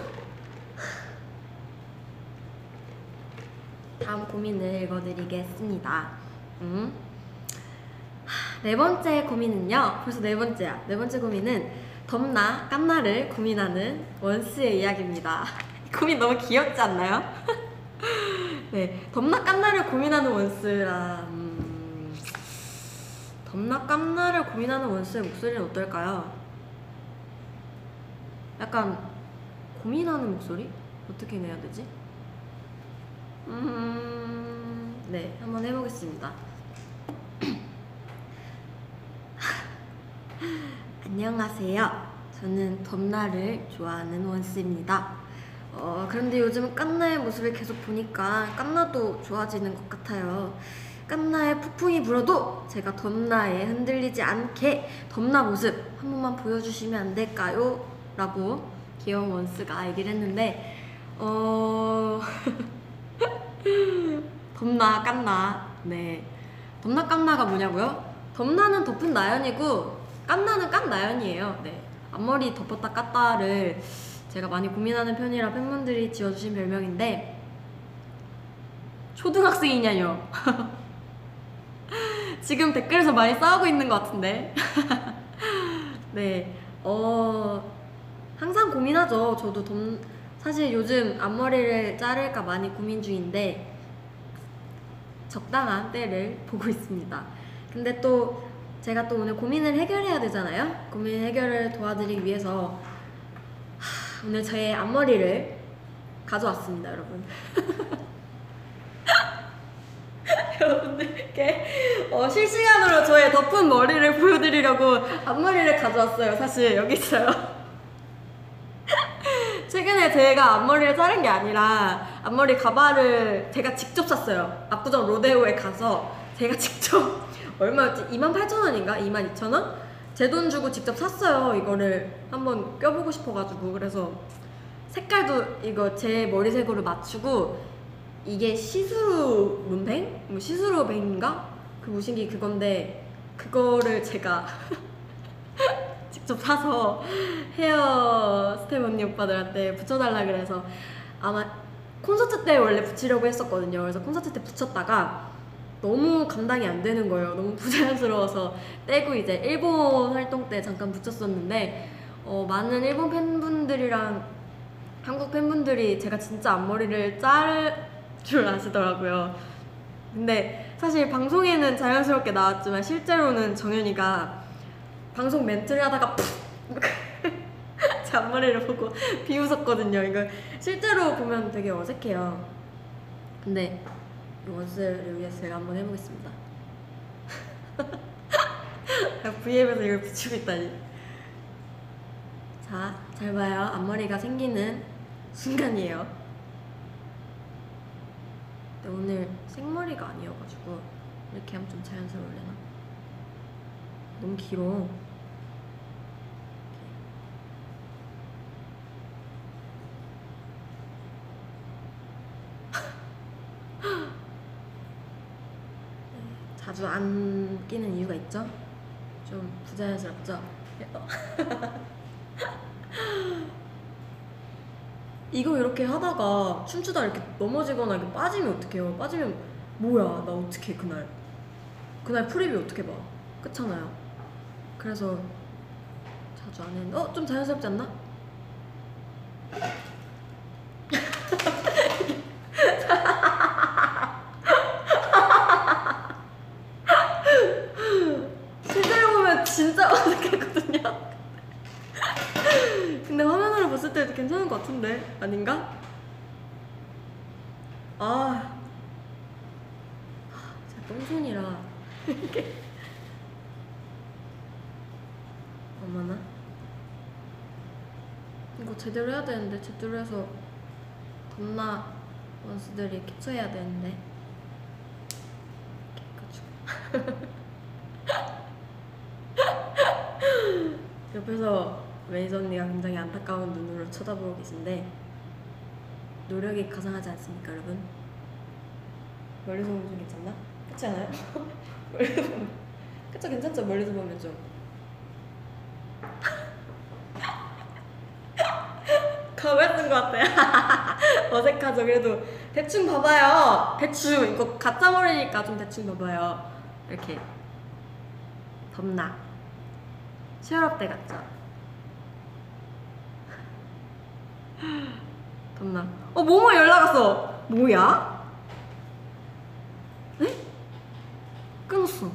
다음 고민을 읽어드리겠습니다. 음. 하, 네 번째 고민은요. 벌써 네 번째야. 네 번째 고민은 덥나 깜나를 고민하는 원스의 이야기입니다. 이 고민 너무 귀엽지 않나요? 네, 덥나 깜나를 고민하는 원스라. 음, 덥나 깜나를 고민하는 원스의 목소리는 어떨까요? 약간 고민하는 목소리? 어떻게 내야 되지? 음, 네, 한번 해보겠습니다. 안녕하세요. 저는 덤나를 좋아하는 원스입니다. 어, 그런데 요즘 깐나의 모습을 계속 보니까 깐나도 좋아지는 것 같아요. 깐나의 폭풍이 불어도 제가 덤나에 흔들리지 않게 덤나 모습 한 번만 보여주시면 안 될까요? 라고 귀여운 원스가 얘기를 했는데, 어, 덤나 깐나 네 덤나 깐나가 뭐냐고요? 덤나는 덮은 나연이고 깐나는 깐 나연이에요 네 앞머리 덮었다 깠다를 제가 많이 고민하는 편이라 팬분들이 지어주신 별명인데 초등학생이냐요 지금 댓글에서 많이 싸우고 있는 것 같은데 네 어, 항상 고민하죠 저도 덤, 사실 요즘 앞머리를 자를까 많이 고민 중인데 적당한 때를 보고 있습니다. 근데 또 제가 또 오늘 고민을 해결해야 되잖아요. 고민 해결을 도와드리기 위해서 하, 오늘 저의 앞머리를 가져왔습니다, 여러분. 여러분들께 어, 실시간으로 저의 덮은 머리를 보여드리려고 앞머리를 가져왔어요. 사실 여기 있어요. 최근에 제가 앞머리를 자른 게 아니라 앞머리 가발을 제가 직접 샀어요. 압구정 로데오에 가서 제가 직접 얼마였지? 28,000원인가? 22,000원? 제 돈 주고 직접 샀어요. 이거를 한번 껴보고 싶어가지고 그래서 색깔도 이거 제 머리색으로 맞추고 이게 시스루 문뱅? 뭐 see-through bang인가? 그 무신기 그건데 그거를 제가 직접 사서 헤어 스텝 언니 오빠들한테 붙여달라 그래서 아마 콘서트 때 원래 붙이려고 했었거든요. 그래서 콘서트 때 붙였다가 너무 감당이 안 되는 거예요. 너무 부자연스러워서 떼고 이제 일본 활동 때 잠깐 붙였었는데 어, 많은 일본 팬분들이랑 한국 팬분들이 제가 진짜 앞머리를 자를 줄 아시더라고요. 근데 사실 방송에는 자연스럽게 나왔지만 실제로는 정연이가 방송 멘트를 하다가 푹! 제 앞머리를 보고 비웃었거든요. 이거 실제로 보면 되게 어색해요. 근데 이 원스를 위해서 제가 한번 해보겠습니다. V앱에서 이걸 붙이고 있다니. 자, 잘 봐요. 앞머리가 생기는 순간이에요. 근데 오늘 생머리가 아니어가지고 이렇게 하면 좀 자연스러울려나? 너무 길어. 네, 자주 안 끼는 이유가 있죠? 좀 부자연스럽죠? 이거 이렇게 하다가 춤추다 이렇게 넘어지거나 이렇게 빠지면 어떡해요? 빠지면 뭐야 나 어떻게 그날 그날 프리뷰 어떻게 봐? 그렇잖아요. 그래서 자주 안 했는데 어? 좀 자연스럽지 않나? 실제로 보면 진짜 어색하거든요. 근데 화면으로 봤을 때도 괜찮은 것 같은데? 아닌가? 아, 제가 똥손이라. 이게. 어머나? 이거 제대로 해야 되는데 제대로 해서 겁나 원수들이 캡처해야 되는데. 이렇게 해가지고. 옆에서 메이저 언니가 굉장히 안타까운 눈으로 쳐다보고 계신데 노력이 가상하지 않습니까 여러분? 멀리서 보면 좀 괜찮나? 그렇지 않아요? 멀리서 보면 그쵸 괜찮죠? 멀리서 보면 좀 가만 쓴것 같아요 어색하죠 그래도 대충 봐봐요 대충 이거 가짜 머리니까 좀 대충 봐봐요 이렇게 덥나 시월업 때 같죠? 덥나. 어 모모 연락 왔어. 뭐야? 네? 끊었어.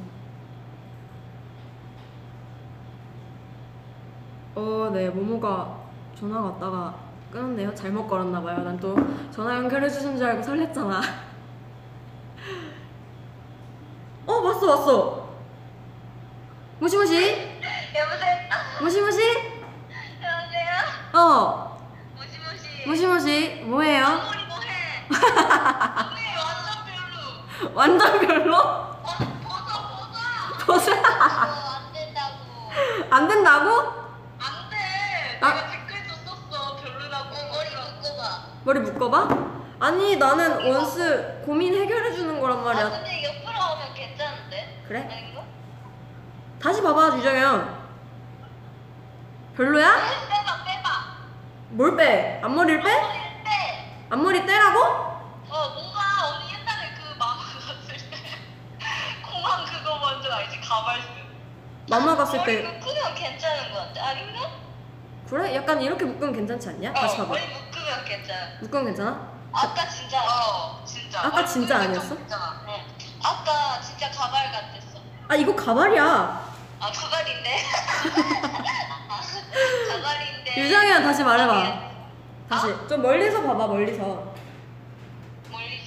어네 모모가 전화가 왔다가 끊었네요. 잘못 걸었나봐요. 난 또 전화 연결해 주신 줄 알고 설렜잖아. 어 왔어 왔어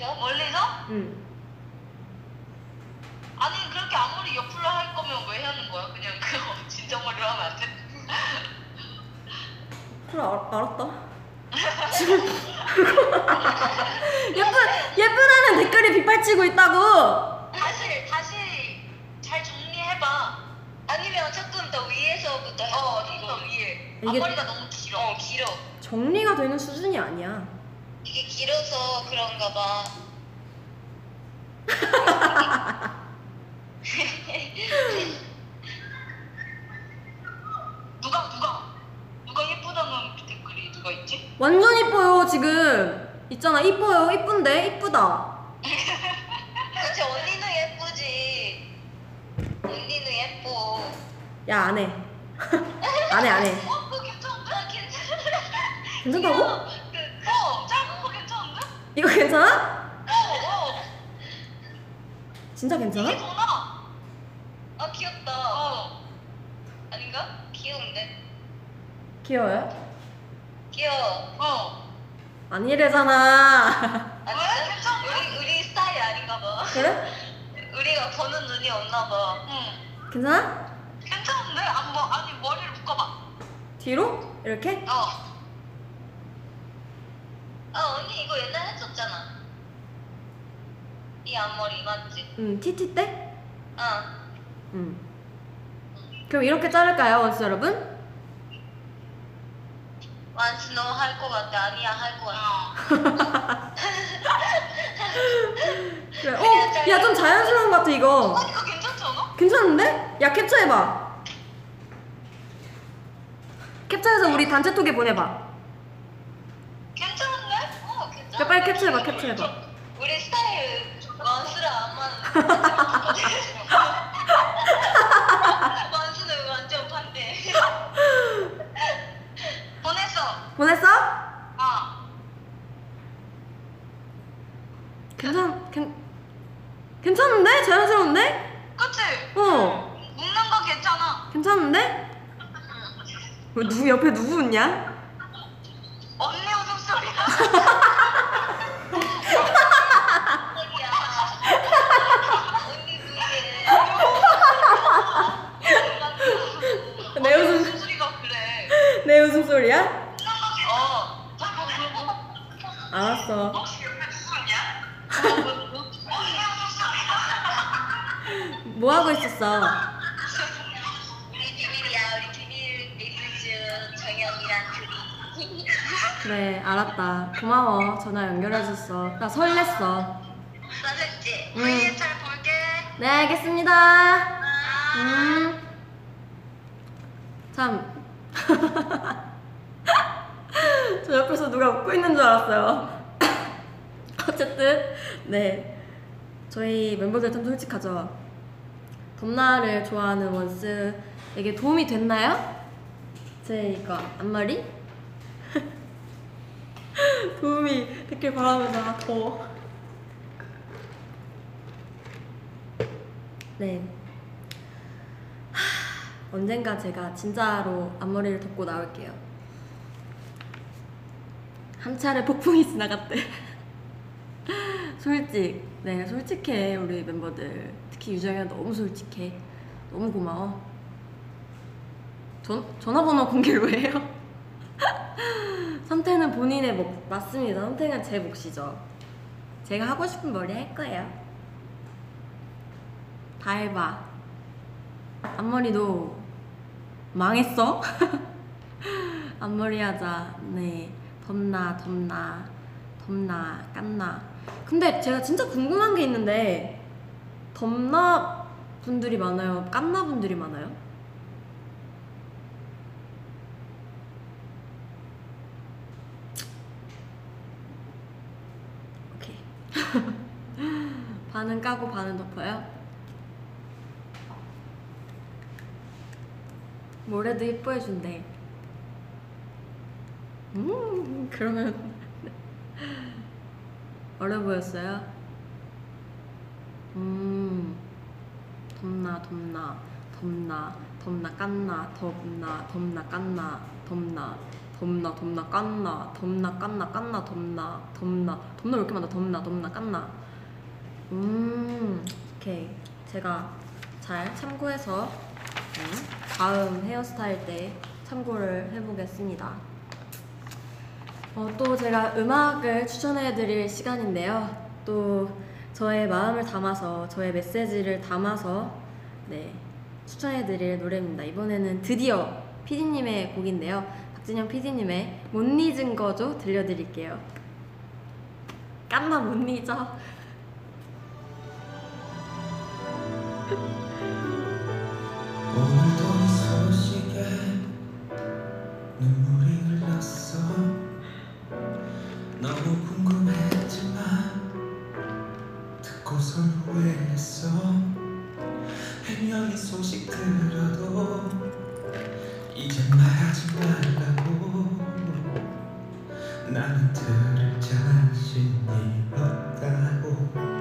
어? 멀리서? 응. 아니 그렇게 아무리 옆으로 할 거면 왜 하는 거야? 그냥 그거 진정머리로 하면 안 돼? 그래 알, 알았다. 지금 예쁜 예쁘다는 댓글에 빗발치고 있다고. 다시 다시 잘 정리해봐. 아니면 조금 더 위에서부터 어, 좀더 위에. 이게- 앞머리가 너무 길어. 어, 길어. 정리가 되는 수준이 아니야. 이게 길어서 그런가 봐. 누가 누가 누가 예쁘다는 댓글이 누가 있지? 완전 이뻐요 지금. 있잖아 이뻐요 이쁜데 이쁘다. 그렇지 언니는 예쁘지. 언니는 예뻐. 야 안해. 안해 안해. 어, 그거 괜찮은데? 괜찮아. 괜찮다고? 그, 어, 짧은 거 괜찮은데? 이거 괜찮아? 어, 어. 진짜 괜찮아? 나아. 아, 귀엽다. 어. 아닌가? 귀여운데? 귀여워요? 귀여워. 어. 아니래잖아. 아, 진짜? 우리, 우리 스타일 아닌가 봐. 그래? 우리가 보는 눈이 없나 봐. 응. 괜찮아? 괜찮은데? 아, 뭐, 아니, 머리를 묶어봐. 뒤로? 이렇게? 어. 아, 언니 이거 옛날에 했었잖아. 이 앞머리 맞지? 응 티티 때? 어. 응. 그럼 이렇게 자를까요 원스 여러분? 완스 너할것 같아. 아니야, 할 거야. 그래. 어? 야 좀 자연스러운 것 같아 이거. 어, 이거 괜찮지 않아? 괜찮은데? 야 캡처해봐. 캡처해서 우리 단체 톡에 보내봐. 야, 빨리 캡처해봐, 캡처해봐. 우리 스타일 완수랑 안 맞는. 완수는 완전 반대. 보냈어. 보냈어? 어. 괜찮 괜 괜찮은데? 자연스러운데? 그치? 어. 묶는 거 괜찮아. 괜찮은데? 왜 누구 옆에 누구 웃냐? 언니 웃음소리야. 내 웃음- 웃음 소리가 그래. 내 웃음소리야? 어. 알았어. 혹시 옆에 누구냐? 언니 웃음소리야. 뭐 하고 있었어? 우리 비밀이야. 우리 비밀 리뷰즈 정영이랑 둘이. 그래 알았다. 고마워. 전화 연결해줬어. 나 설렜어. 맞았지? 응. 우리 잘 볼게. 네 알겠습니다. 아. 음. 참. 저 옆에서 누가 웃고 있는 줄 알았어요. 어쨌든 네 저희 멤버들 참 솔직하죠. 덤나를 좋아하는 원스에게 도움이 됐나요? 제 이거 앞머리? 도움이 됐길 바라면서 아, 더워. 네. 하, 언젠가 제가 진짜로 앞머리를 덮고 나올게요. 한 차례 폭풍이 지나갔대. 솔직, 네, 솔직해 우리 멤버들. 특히 유정이가 너무 솔직해. 너무 고마워. 전 전화번호 공개를 왜 해요? 선택은 본인의 몫 맞습니다. 선택은 제 몫이죠. 제가 하고 싶은 머리 할 거예요. 다 해봐. 앞머리 도 망했어? 앞머리 하자. 네. 덥나, 덥나, 덥나, 깐나. 근데 제가 진짜 궁금한 게 있는데, 덥나 분들이 많아요? 깐나 분들이 많아요? 오케이. 반은 까고 반은 덮어요? 뭐래도 이뻐해 준대. 음, 그러면 어려 보였어요? 음, 덥나, 덥나, 덥나, 덥나, 깐나, 덥나, 덥나, 깐나, 덥나, 덥나, 덥나, 깐나, 덥나, 깐나, 깐나, 덥나, 덥나, 덥나 왜 이렇게 많아? 덥나, 덥나, 깐나. 음, 오케이. 제가 잘 참고해서 음, 다음 헤어스타일 때 참고를 해보겠습니다. 어, 또 제가 음악을 추천해드릴 시간인데요. 또 저의 마음을 담아서 저의 메시지를 담아서 네 추천해드릴 노래입니다. 이번에는 드디어 PD님의 곡인데요. 박진영 PD님의 못 잊은 거죠 들려드릴게요. 깐나 못 잊어. 이 소식에 눈물이 흘렀어 너무 궁금했지만 듣고서 후회했어 해명이 소식 들어도 이제 말하지 말라고 나는 들을 자신이 없다고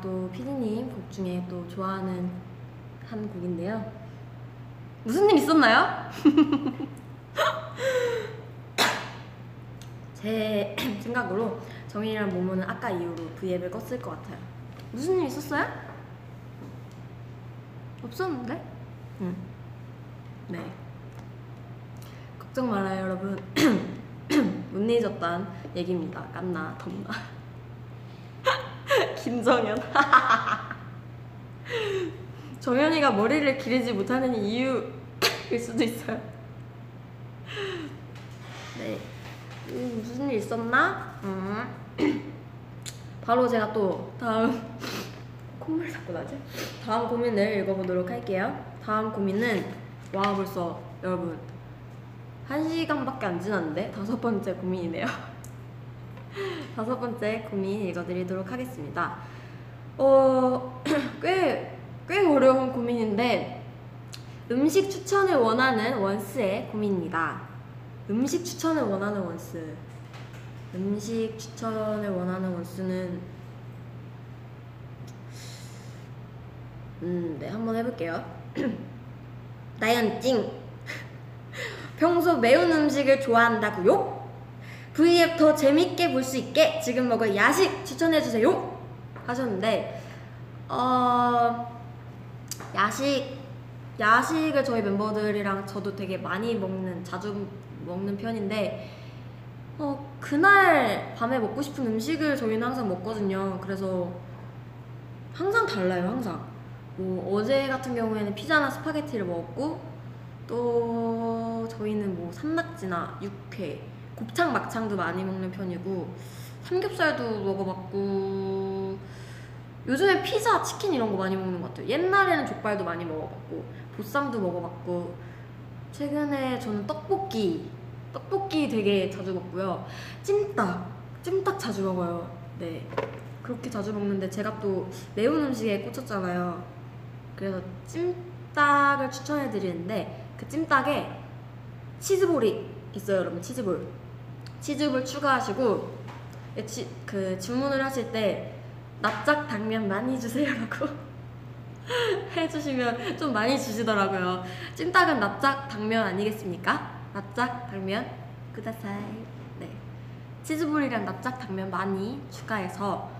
또 피디님 곡 중에 또 좋아하는 한 곡인데요. 무슨 일 있었나요? 제 생각으로 정인이랑 모모는 아까 이후로 V앱을 껐을 것 같아요. 무슨 일 있었어요? 없었는데? 응. 네. 걱정 말아요, 여러분. 못 잊었단 얘기입니다. 깐나, 덥나. 김정현. 정현이가 머리를 기르지 못하는 이유일 수도 있어요. 네. 음, 무슨 일 있었나? 음. 바로 제가 또 다음 콧물 자꾸 나지? 다음 고민을 읽어보도록 할게요. 다음 고민은 와 벌써 여러분 한 시간밖에 안 지났는데 다섯 번째 고민이네요. 다섯 번째 고민 읽어드리도록 하겠습니다. 어, 꽤, 꽤 어려운 고민인데 음식 추천을 원하는 원스의 고민입니다. 음식 추천을 원하는 원스. 음식 추천을 원하는 원스는 음, 네, 한번 해볼게요. 나연 찡. 평소 매운 음식을 좋아한다고요? V앱 더 재밌게 볼 수 있게 지금 먹을 야식 추천해주세요. 하셨는데, 어, 야식, 야식을 저희 멤버들이랑 저도 되게 많이 먹는, 자주 먹는 편인데, 어, 그날 밤에 먹고 싶은 음식을 저희는 항상 먹거든요. 그래서 항상 달라요, 항상. 뭐 어제 같은 경우에는 피자나 스파게티를 먹었고 또 저희는 뭐 산낙지나 육회, 곱창 막창도 많이 먹는 편이고 삼겹살도 먹어봤고 요즘에 피자, 치킨 이런 거 많이 먹는 것 같아요. 옛날에는 족발도 많이 먹어봤고 보쌈도 먹어봤고 최근에 저는 떡볶이, 떡볶이 되게 자주 먹고요. 찜닭, 찜닭 자주 먹어요. 네. 그렇게 자주 먹는데 제가 또 매운 음식에 꽂혔잖아요. 그래서 찜닭을 추천해 드리는데 그 찜닭에 치즈볼이 있어요, 여러분. 치즈볼. 치즈볼 추가하시고 예, 치, 그 주문을 하실 때 납작 당면 많이 주세요라고 해주시면 좀 많이 주시더라고요. 찜닭은 납작 당면 아니겠습니까? 납작 당면 그다사이. 네. 치즈볼이랑 납작 당면 많이 추가해서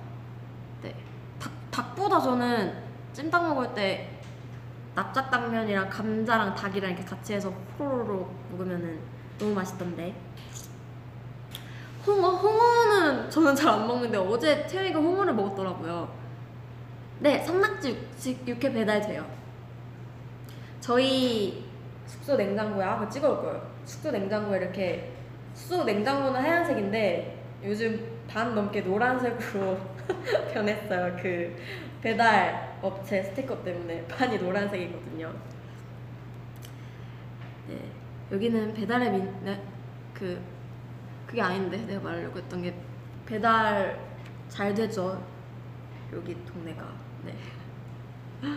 네. 닭, 닭보다 저는 찜닭 먹을 때 납작 당면이랑 감자랑 닭이랑 이렇게 같이 해서 호로로 먹으면은 너무 맛있던데. 홍어? 홍어는 저는 잘 안 먹는데 어제 태영이가 홍어를 먹었더라고요. 네, 산낙지 육- 육회 배달돼요. 저희 숙소 냉장고에 아, 그거 찍어올 거예요. 숙소 냉장고에 이렇게 숙소 냉장고는 하얀색인데 요즘 반 넘게 노란색으로 변했어요. 그 배달 업체 스티커 때문에 판이 노란색이거든요. 네, 여기는 배달의 민, 네, 그 그게 아닌데 내가 말하려고 했던 게 배달 잘 되죠. 여기 동네가. 네.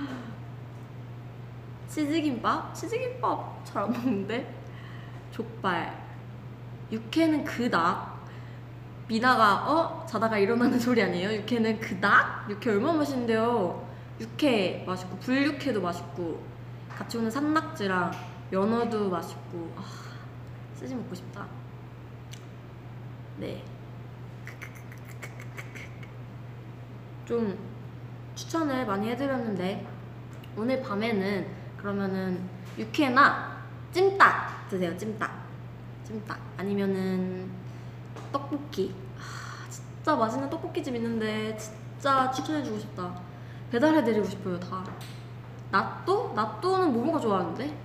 치즈김밥? 치즈김밥 잘 안 먹는데 족발. 육회는 그닥. 미나가 어 자다가 일어나는 소리 아니에요? 육회는 그닥? 육회 얼마나 맛있는데요. 육회 맛있고 불육회도 맛있고 같이 오는 산낙지랑 연어도 맛있고 아, 스시 먹고 싶다. 네. 좀 추천을 많이 해드렸는데 오늘 밤에는 그러면은 육회나 찜닭 드세요. 찜닭. 찜닭 아니면은 떡볶이. 아, 진짜 맛있는 떡볶이집 있는데 진짜 추천해주고 싶다. 배달해드리고 싶어요 다. 나또? 나또는 모모가 좋아하는데?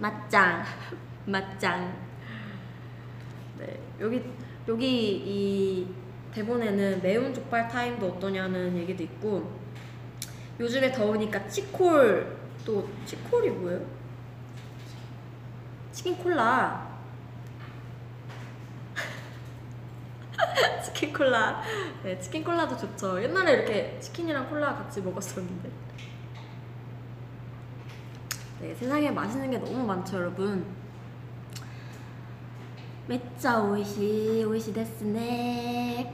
맛짱. 맛짱. 네 여기 여기 이 대본에는 매운 족발 타임도 어떠냐는 얘기도 있고 요즘에 더우니까 치콜 또 치콜이 뭐예요? 치킨 콜라. 치킨 콜라. 네 치킨 콜라도 좋죠. 옛날에 이렇게 치킨이랑 콜라 같이 먹었었는데. 네 세상에 맛있는 게 너무 많죠 여러분 めっちゃ美味しい美味しいですね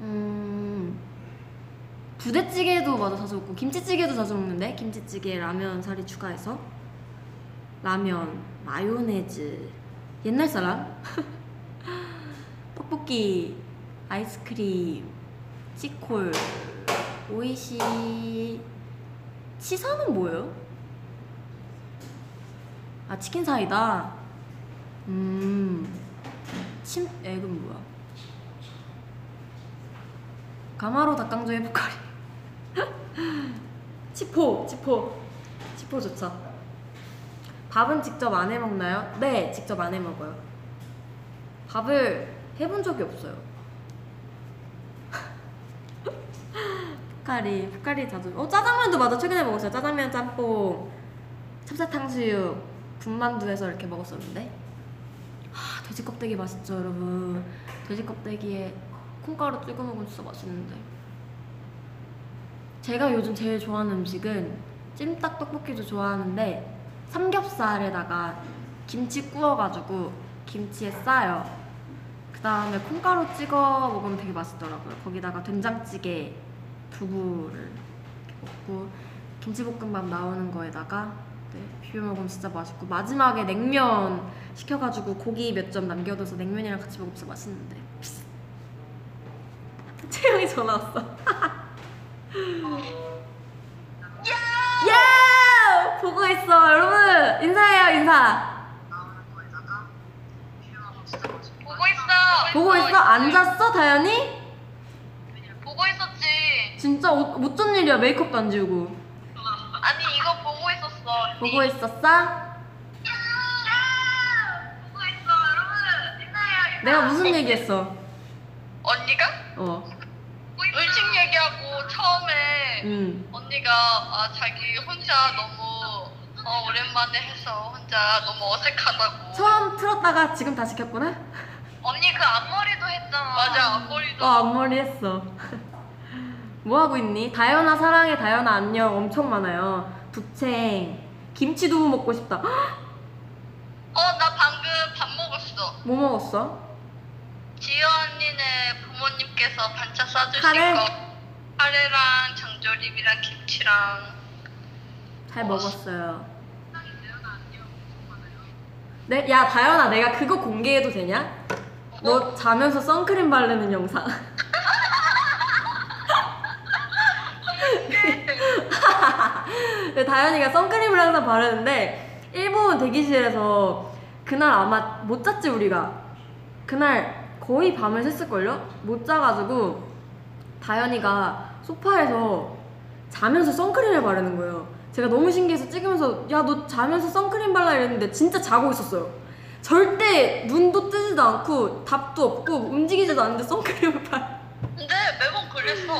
음 부대찌개도 맞아 자주 먹고 김치찌개도 자주 먹는데 김치찌개 라면 사리 추가해서 라면 마요네즈 옛날 사람 떡볶이 아이스크림 치콜 오이시 치사는 뭐예요? 아 치킨 사이다 음, 침, 액은 뭐야? 가마로 닭강정 해보카리. 치포, 치포, 치포 좋죠. 밥은 직접 안 해 먹나요? 네, 직접 안 해 먹어요. 밥을 해본 적이 없어요. 푸카리, 푸카리 자주. 어 짜장면도 맞아 최근에 먹었어요. 짜장면, 짬뽕, 찹쌀탕수육, 군만두에서 이렇게 먹었었는데. 아 돼지 껍데기 맛있죠 여러분. 돼지 껍데기에 콩가루 찍어 먹으면 진짜 맛있는데. 제가 요즘 제일 좋아하는 음식은 찜닭 떡볶이도 좋아하는데 삼겹살에다가 김치 구워가지고 김치에 싸요. 그 다음에 콩가루 찍어 먹으면 되게 맛있더라고요. 거기다가 된장찌개, 두부를 먹고 김치볶음밥 나오는 거에다가 네, 비벼 먹으면 진짜 맛있고 마지막에 냉면 시켜가지고 고기 몇 점 남겨둬서 냉면이랑 같이 먹으면 진짜 맛있는데. 채영이 전화 왔어. 야! 보고 있어 여러분 인사해요 인사. 보고 있어. 보고 있어? 앉았어 다현이? 보고 있었지. 진짜 어, 어쩐 일이야 메이크업도 안 지우고 보고 있었어? 보고 있어 여러분. 인사해요. 내가 무슨 얘기했어? 언니가? 어, 일찍 얘기하고 처음에 음. 언니가 아 자기 혼자 너무 어, 오랜만에 해서 혼자 너무 어색하다고. 처음 틀었다가 지금 다시 켰구나? 언니 그 앞머리도 했잖아. 맞아 앞머리도. 어 앞머리 했어 뭐 하고 있니? 다현아 사랑해 다현아 안녕 엄청 많아요 부채 김치 두부 먹고 싶다 헉, 어나 방금 밥 먹었어. 뭐 먹었어? 지효 언니네 부모님께서 반찬 싸주신 카레? 거 카레랑 장조림이랑 김치랑 잘 먹었어요 네? 야 다현아 내가 그거 공개해도 되냐? 너 자면서 선크림 바르는 영상 근데 다현이가 선크림을 항상 바르는데 일본 대기실에서 그날 아마 못 잤지 우리가. 그날 거의 밤을 샜을걸요? 못 자가지고 다현이가 소파에서 자면서 선크림을 바르는 거예요. 제가 너무 신기해서 찍으면서 야 너 자면서 선크림 발라. 이랬는데 진짜 자고 있었어요. 절대 눈도 뜨지도 않고 답도 없고 움직이지도 않는데 선크림을 발 근데 매번 그랬어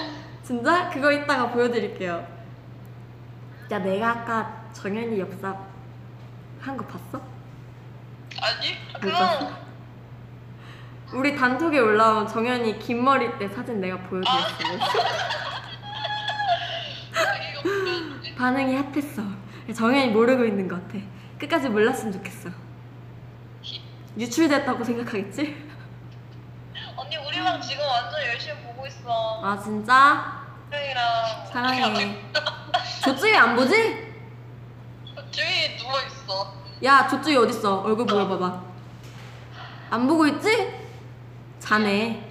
진짜? 그거 이따가 보여드릴게요. 야, 내가 아까 정현이 엽사 한 거 봤어? 아니 못 봤어? 우리 단톡에 올라온 정현이 긴 머리 때 사진 내가 보여드렸어. 이거 보여줄게. 반응이 핫했어. 정현이 모르고 있는 것 같아. 끝까지 몰랐으면 좋겠어. 유출됐다고 생각하겠지? 언니 우리 방 지금 완전 열심히 보고 있어 아, 진짜? 사랑해. 조쯔이 안 보지? 주위 누워 있어 야, 조쯔이 어딨어? 얼굴 보여 봐봐. 안 보고 있지? 자네.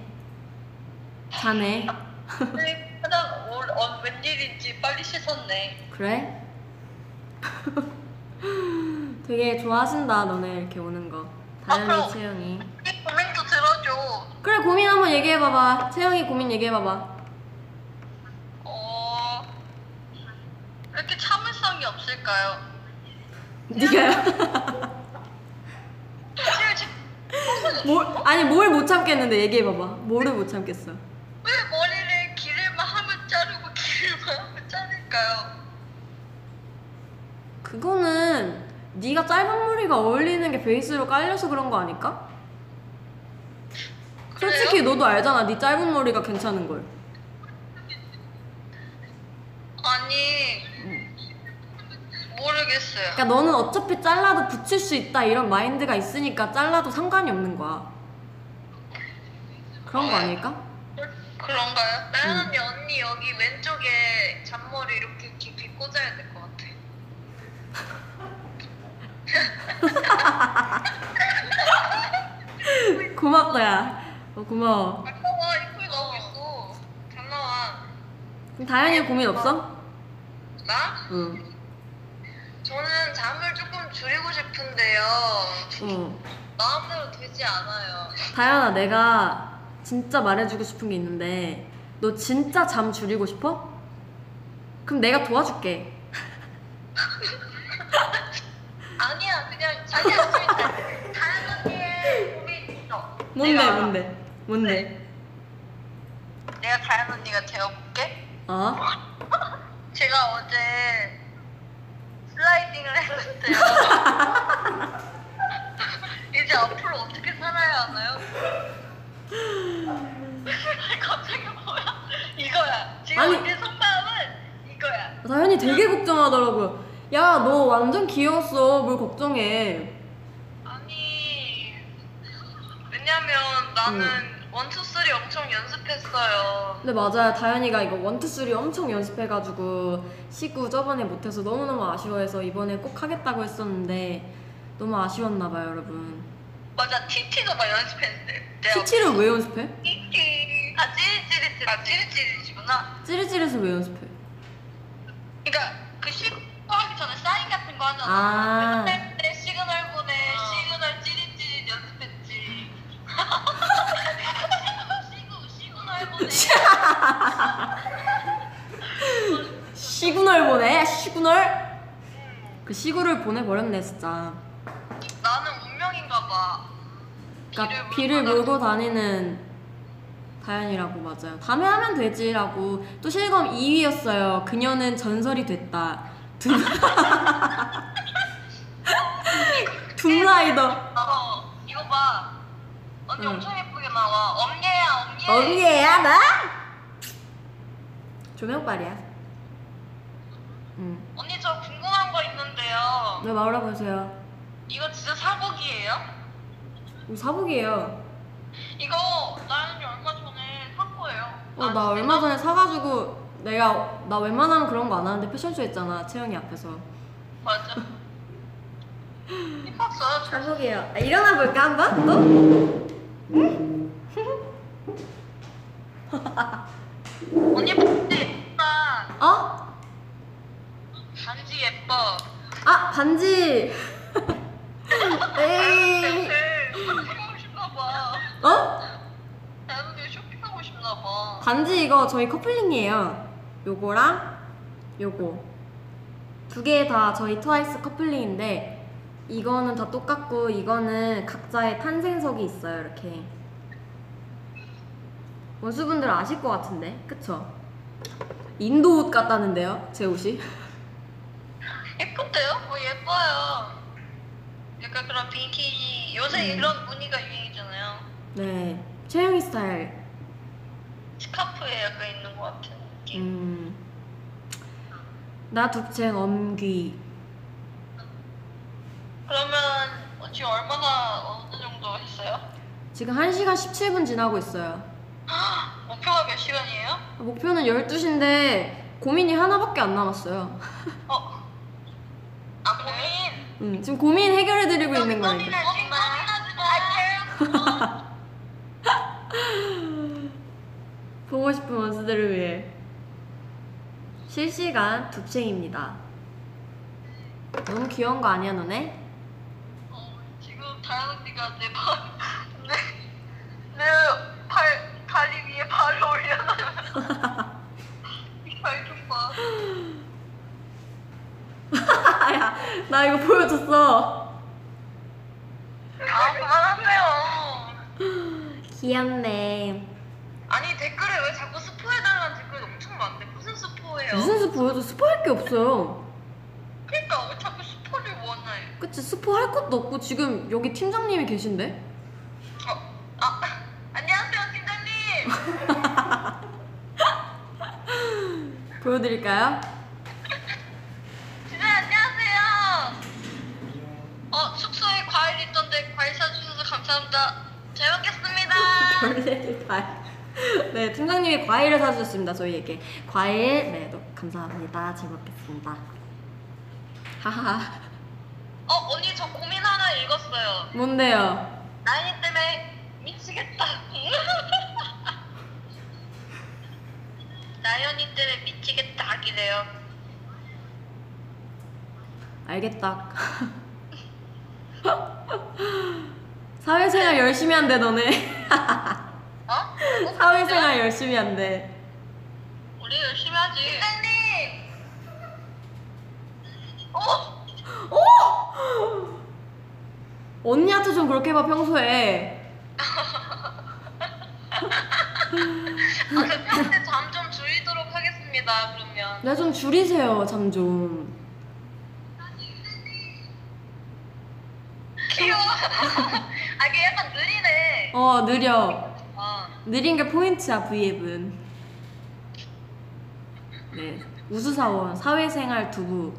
자네. 근데 화장 올- 어, 웬일인지 빨리 씻었네 그래? 되게 좋아하신다 너네 이렇게 오는 거 다현이 그럼. 채영이 고민도 들어줘 그래 고민 한번 얘기해봐봐 채영이 고민 얘기해봐봐 어... 왜 이렇게 참을성이 없을까요? 네가요? 사실 지- 뭘, 아니 뭘 못 참겠는데 얘기해 봐봐 뭐를 못 참겠어 왜 머리를 기를만 하면 자르고 하면 자를까요? 그거는 네가 짧은 머리가 어울리는 게 베이스로 깔려서 그런 거 아닐까? 솔직히 너도 알잖아 네 짧은 머리가 괜찮은 걸 아니 모르겠어요 그러니까 너는 어차피 잘라도 붙일 수 있다 이런 마인드가 있으니까 잘라도 상관이 없는 거야 그런 거 아닐까? 그런가요? 나연 응. 언니 언니 여기 왼쪽에 잔머리 이렇게 깊이 꽂아야 될 것 같아 고맙다 야 어, 고마워 아 봐봐 이쁘게 나오고 있어 잘 나와 그럼 다현이 고민 없어? 나? 응 저는 잠을 조금 줄이고 싶은데요 어. 마음대로 되지 않아요 다현아 내가 진짜 말해주고 싶은 게 있는데 너 진짜 잠 줄이고 싶어? 그럼 내가 도와줄게 아니야 그냥 자기 할수 있다 다른 언니의 고민 있어 뭔데 내가- 뭔데 뭔데? 내가 다현 언니가 되어볼게. 어? 제가 어제 슬라이딩을 했는데요. 이제 앞으로 어떻게 살아야 하나요? 갑자기 뭐야? 이거야. 지금 아니. 언니 속마음은 이거야. 다현이 되게 걱정하더라고요. 야 너 완전 귀여웠어. 뭘 걱정해? 아니 왜냐면 나는 one two three 엄청 연습했어요. 근데 맞아요. 다현이가 이거 one two three 엄청 연습해가지고 시구 저번에 못해서 너무너무 아쉬워해서 이번에 꼭 하겠다고 했었는데 너무 아쉬웠나봐요, 여러분. 맞아 TT도 막 연습했는데. 내가 TT를 왜 연습해? TT 아 찌릿찌릿 아 찌릿찌릿이구나. 찌릿찌릿을 왜 연습해? 그러니까 그 시구 하기 전에 사인 같은 거 하잖아. 아. 그때 시그널 보내? 시그널? 그 시구를 보내버렸네, 진짜. 나는 운명인가 봐. 그러니까 비를 몰고 다니는 다현이라고 맞아요. 다음에 하면 되지라고 또 실검 2위였어요. 그녀는 전설이 됐다. 둠 둠라이더. 어, 이거 봐. 언니 응. 엄청 예쁘게 나와. 엄예야, 엄예. 언니야 나? 조명빨이야. 응. 언니 저 궁금한 거 있는데요. 네 말해 보세요. 이거 진짜 사복이에요? 이거 사복이에요. 이거 나연이 얼마 전에 산 거예요. 어 나 얼마 전에 사가지고 내가 나 웬만하면 그런 거 안 하는데 패션쇼 했잖아 채영이 앞에서. 맞아. 이뻤어요. 잘 사복이에요. 아, 일어나 볼까 한번 또? 언니 반지 예쁘다. 어? 반지 예뻐. 아 반지. 에이. 네, 쇼핑하고 싶나 봐. 어? 나연이 쇼핑하고 싶나 봐. 반지 이거 저희 커플링이에요. 요거랑 요거 두 개 다 저희 트와이스 커플링인데 이거는 다 똑같고 이거는 각자의 탄생석이 있어요. 이렇게 원수분들 아실 것 같은데, 그쵸? 인도 옷 같다는데요, 제 옷이? 예쁜데요? 뭐 예뻐요. 약간 그런 빈티지 요새 음. 이런 무늬가 유행이잖아요. 네, 채영이 스타일. 스카프에 약간 있는 것 같은 느낌. 음, 나 독쟁 엄귀. 그러면 어, 지금 얼마나 어느 정도 했어요? 지금 1시간 17분 지나고 있어요. 목표가 몇 시간이에요? 목표는 12시인데 고민이 하나밖에 안 남았어요. 어? 아 고민. 음, 지금 고민 해결해드리고 있는. 고민하지 마. 보고 싶은 원수들을 위해 실시간 둡쟁입니다. 너무 귀여운 거 아니야 너네? 어, 지금 다현 언니가 내 발, 내, 내 발 다리 위에 발을 올려놔. 이발 좀 봐. 야, 나 이거 보여줬어. 아 그만하세요. 귀엽네. 아니 댓글에 왜 자꾸 스포해달라는 댓글이 엄청 많은데 무슨 스포예요? 무슨 스포여도 스포할 게 없어요. 그러니까 왜 자꾸 스포를 원해? 그치 스포할 것도 없고 지금 여기 팀장님이 계신데? 어, 아 안녕하세요 팀장님. 보여드릴까요? 진짜 안녕하세요. 어 숙소에 과일 있던데 과일 사주셔서 감사합니다. 잘 먹겠습니다. 과일. 네, 팀장님이 과일을 사주셨습니다. 저희에게 과일. 네, 너, 감사합니다. 잘 먹겠습니다. 하하. 어 언니 저 고민 하나 읽었어요. 뭔데요? 나이 때문에 미치겠다. 나연이 때문에 미치겠다 하기래요. 알겠다. 사회생활 열심히 한대 너네. 어? 사회생활 열심히 한대. 우리 열심히 하지. 팀장님. 어? 언니한테 좀 그렇게 해봐 평소에. 아, 그 팬들 잠좀 줄이도록 하겠습니다. 그러면. 나좀 줄이세요, 잠 좀. 귀여워. 아, 이게 약간 어, 느려. 아, 느린 게 포인트야, V앱은. 네. 우수사원, 사회생활 두부.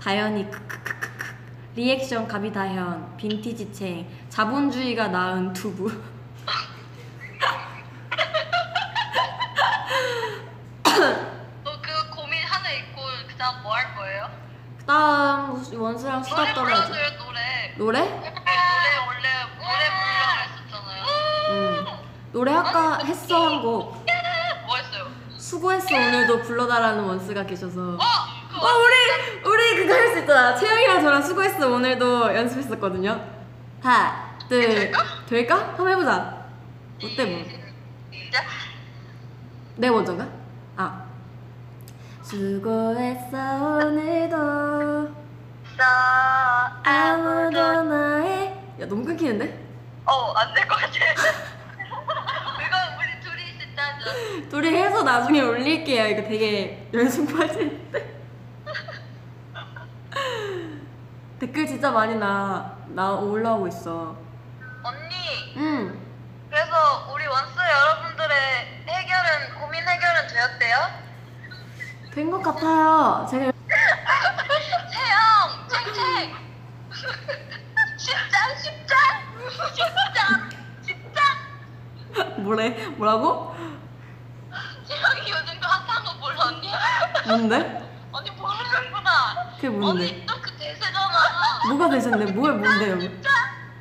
다현이, 크크크크크. 리액션 가비다현, 빈티지 챙, 자본주의가 낳은 두부. 너그 고민 하나 있고 그다음 뭐 할 거예요? 그 다음 원수랑 수다 노래 떨어야지. 불러줘요 노래. 노래 원래 노래 부르려고 했었잖아요. 응. 노래 아까 했어 한 곡. 뭐 했어요? 수고했어 오늘도 불러달라는 원스가 계셔서. 어, 어 우리 우리 그거 할 수 있잖아. 채영이랑 저랑 수고했어 오늘도 연습했었거든요. 하나 둘 될까? 한번 해보자. 어때 뭐? 진짜 내 먼저인가? 아 수고했어 오늘도 나 아무도 나의 야 너무 끊기는데? 어안 될 것 같아. 둘이 해서 나중에 올릴게요. 이거 되게 연습 과제인데. 댓글 진짜 많이 나, 나 올라오고 있어. 언니. 응. 그래서 우리 원스 여러분들의 해결은 고민 해결은 되었대요? 된 것 같아요. 제가 채영, 챙챙. 십장, 십장, 십장, 십장. 뭐래? 뭐라고? 채영이 요즘 그 핫한 거 몰라 언니? 뭔데? 언니 모르는구나. 그게 뭔데? 언니 또 그 대세잖아. 뭐가 되셨는데? 뭐야, 뭔데요?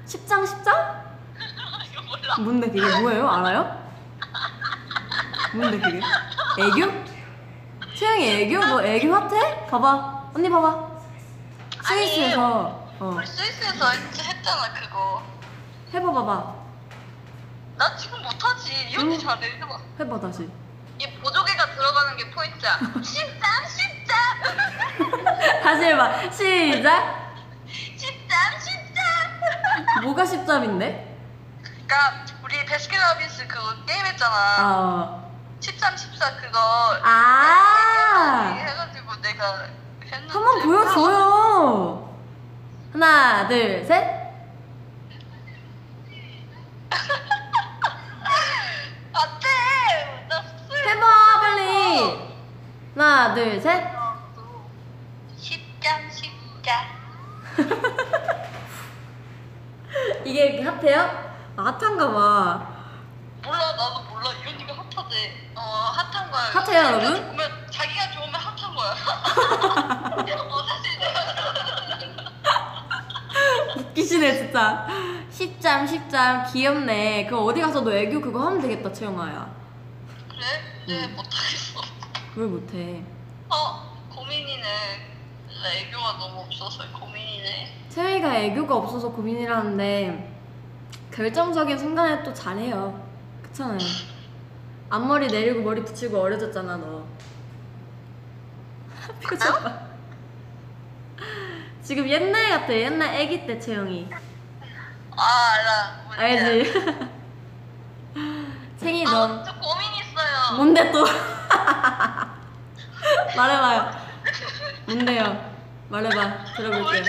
십장 십장? 이거 몰라. 뭔데 그게 뭐예요? 알아요? 뭔데 그게? 애교? 채영이 애교? 너 애교 핫해? 봐봐. 언니 봐봐. 스위스에서 어 우리 스위스에서 했- 했잖아 그거. 해봐 봐봐. 나 지금 못하지. 이 언니 응. 잘해. 해봐. 해봐 다시. 이 보조개가 들어가는 게 포인트야. 십장, 십장, 다시 해봐. 시작. 십장, 십장. 뭐가 십잡인데? 그러니까 우리 베스킨라빈스 그거 게임 했잖아. 아. 13, 14 그거 아. 해가지고 내가 했는데 한번 보여줘요. 하나, 둘, 셋. 숙소에 해봐 빨리. 하나, 둘, 셋. 십장 십장 이게 이렇게 핫해요? 아, 핫한가 봐. 몰라 나도 몰라 이 언니가 핫하대 어 핫한 거야 핫해요, 자기가 여러분? 좋으면, 자기가 좋으면 핫한 거야 어 사실 웃기시네 진짜. 십잠, 십잠 귀엽네. 그럼 어디 가서 너 애교 그거 하면 되겠다, 채영아야. 그래? 네 응. 못하겠어 왜 못해? 어 고민이네 나 애교가 너무 없어서 고민이네 채영이가 애교가 없어서 고민이라는데 결정적인 순간에 또 잘해요. 그렇잖아요. 앞머리 내리고 머리 붙이고 어려졌잖아 너. 표정 봐. 지금 옛날 같아. 옛날 애기 때 채영이. 아 알아 뭔지 알지? 챙이 아, 넌 저 고민. 뭔데 또? 말해봐요. 뭔데요? 말해봐. 들어볼게요.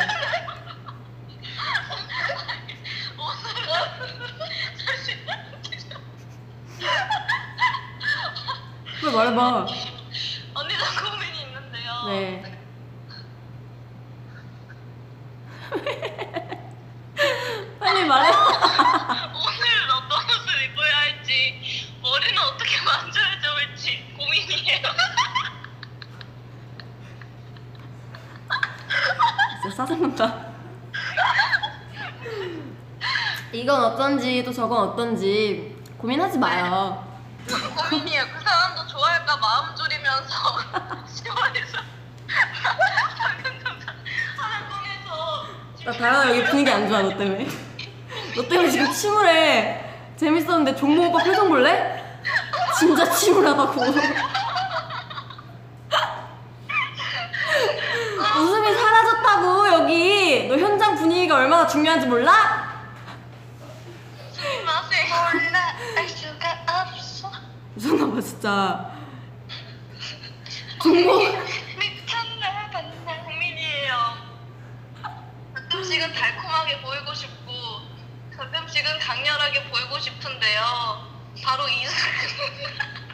왜 말해봐. 언니도 고민이 있는데요. 네. 빨리 말해. 진짜. 이건 어떤지 또 저건 어떤지 고민하지 마요. 고민이에요. 그 사람도 좋아할까 마음 졸이면서 시원해서 하나 통해서 나 다현아 여기 분위기 안 좋아 너 때문에. 너 때문에 지금 침울해. 재밌었는데 종모 오빠 표정 볼래? 진짜 침울하다고. 웃음이 사라졌다고 여기. 너 현장 분위기가 얼마나 중요한지 몰라? 맛을 몰라. 미쳤나봐 진짜. 정보 미쳤네 박민이에요 가끔씩은 달콤하게 보이고 싶고 가끔씩은 강렬하게 보이고 싶은데요 바로 이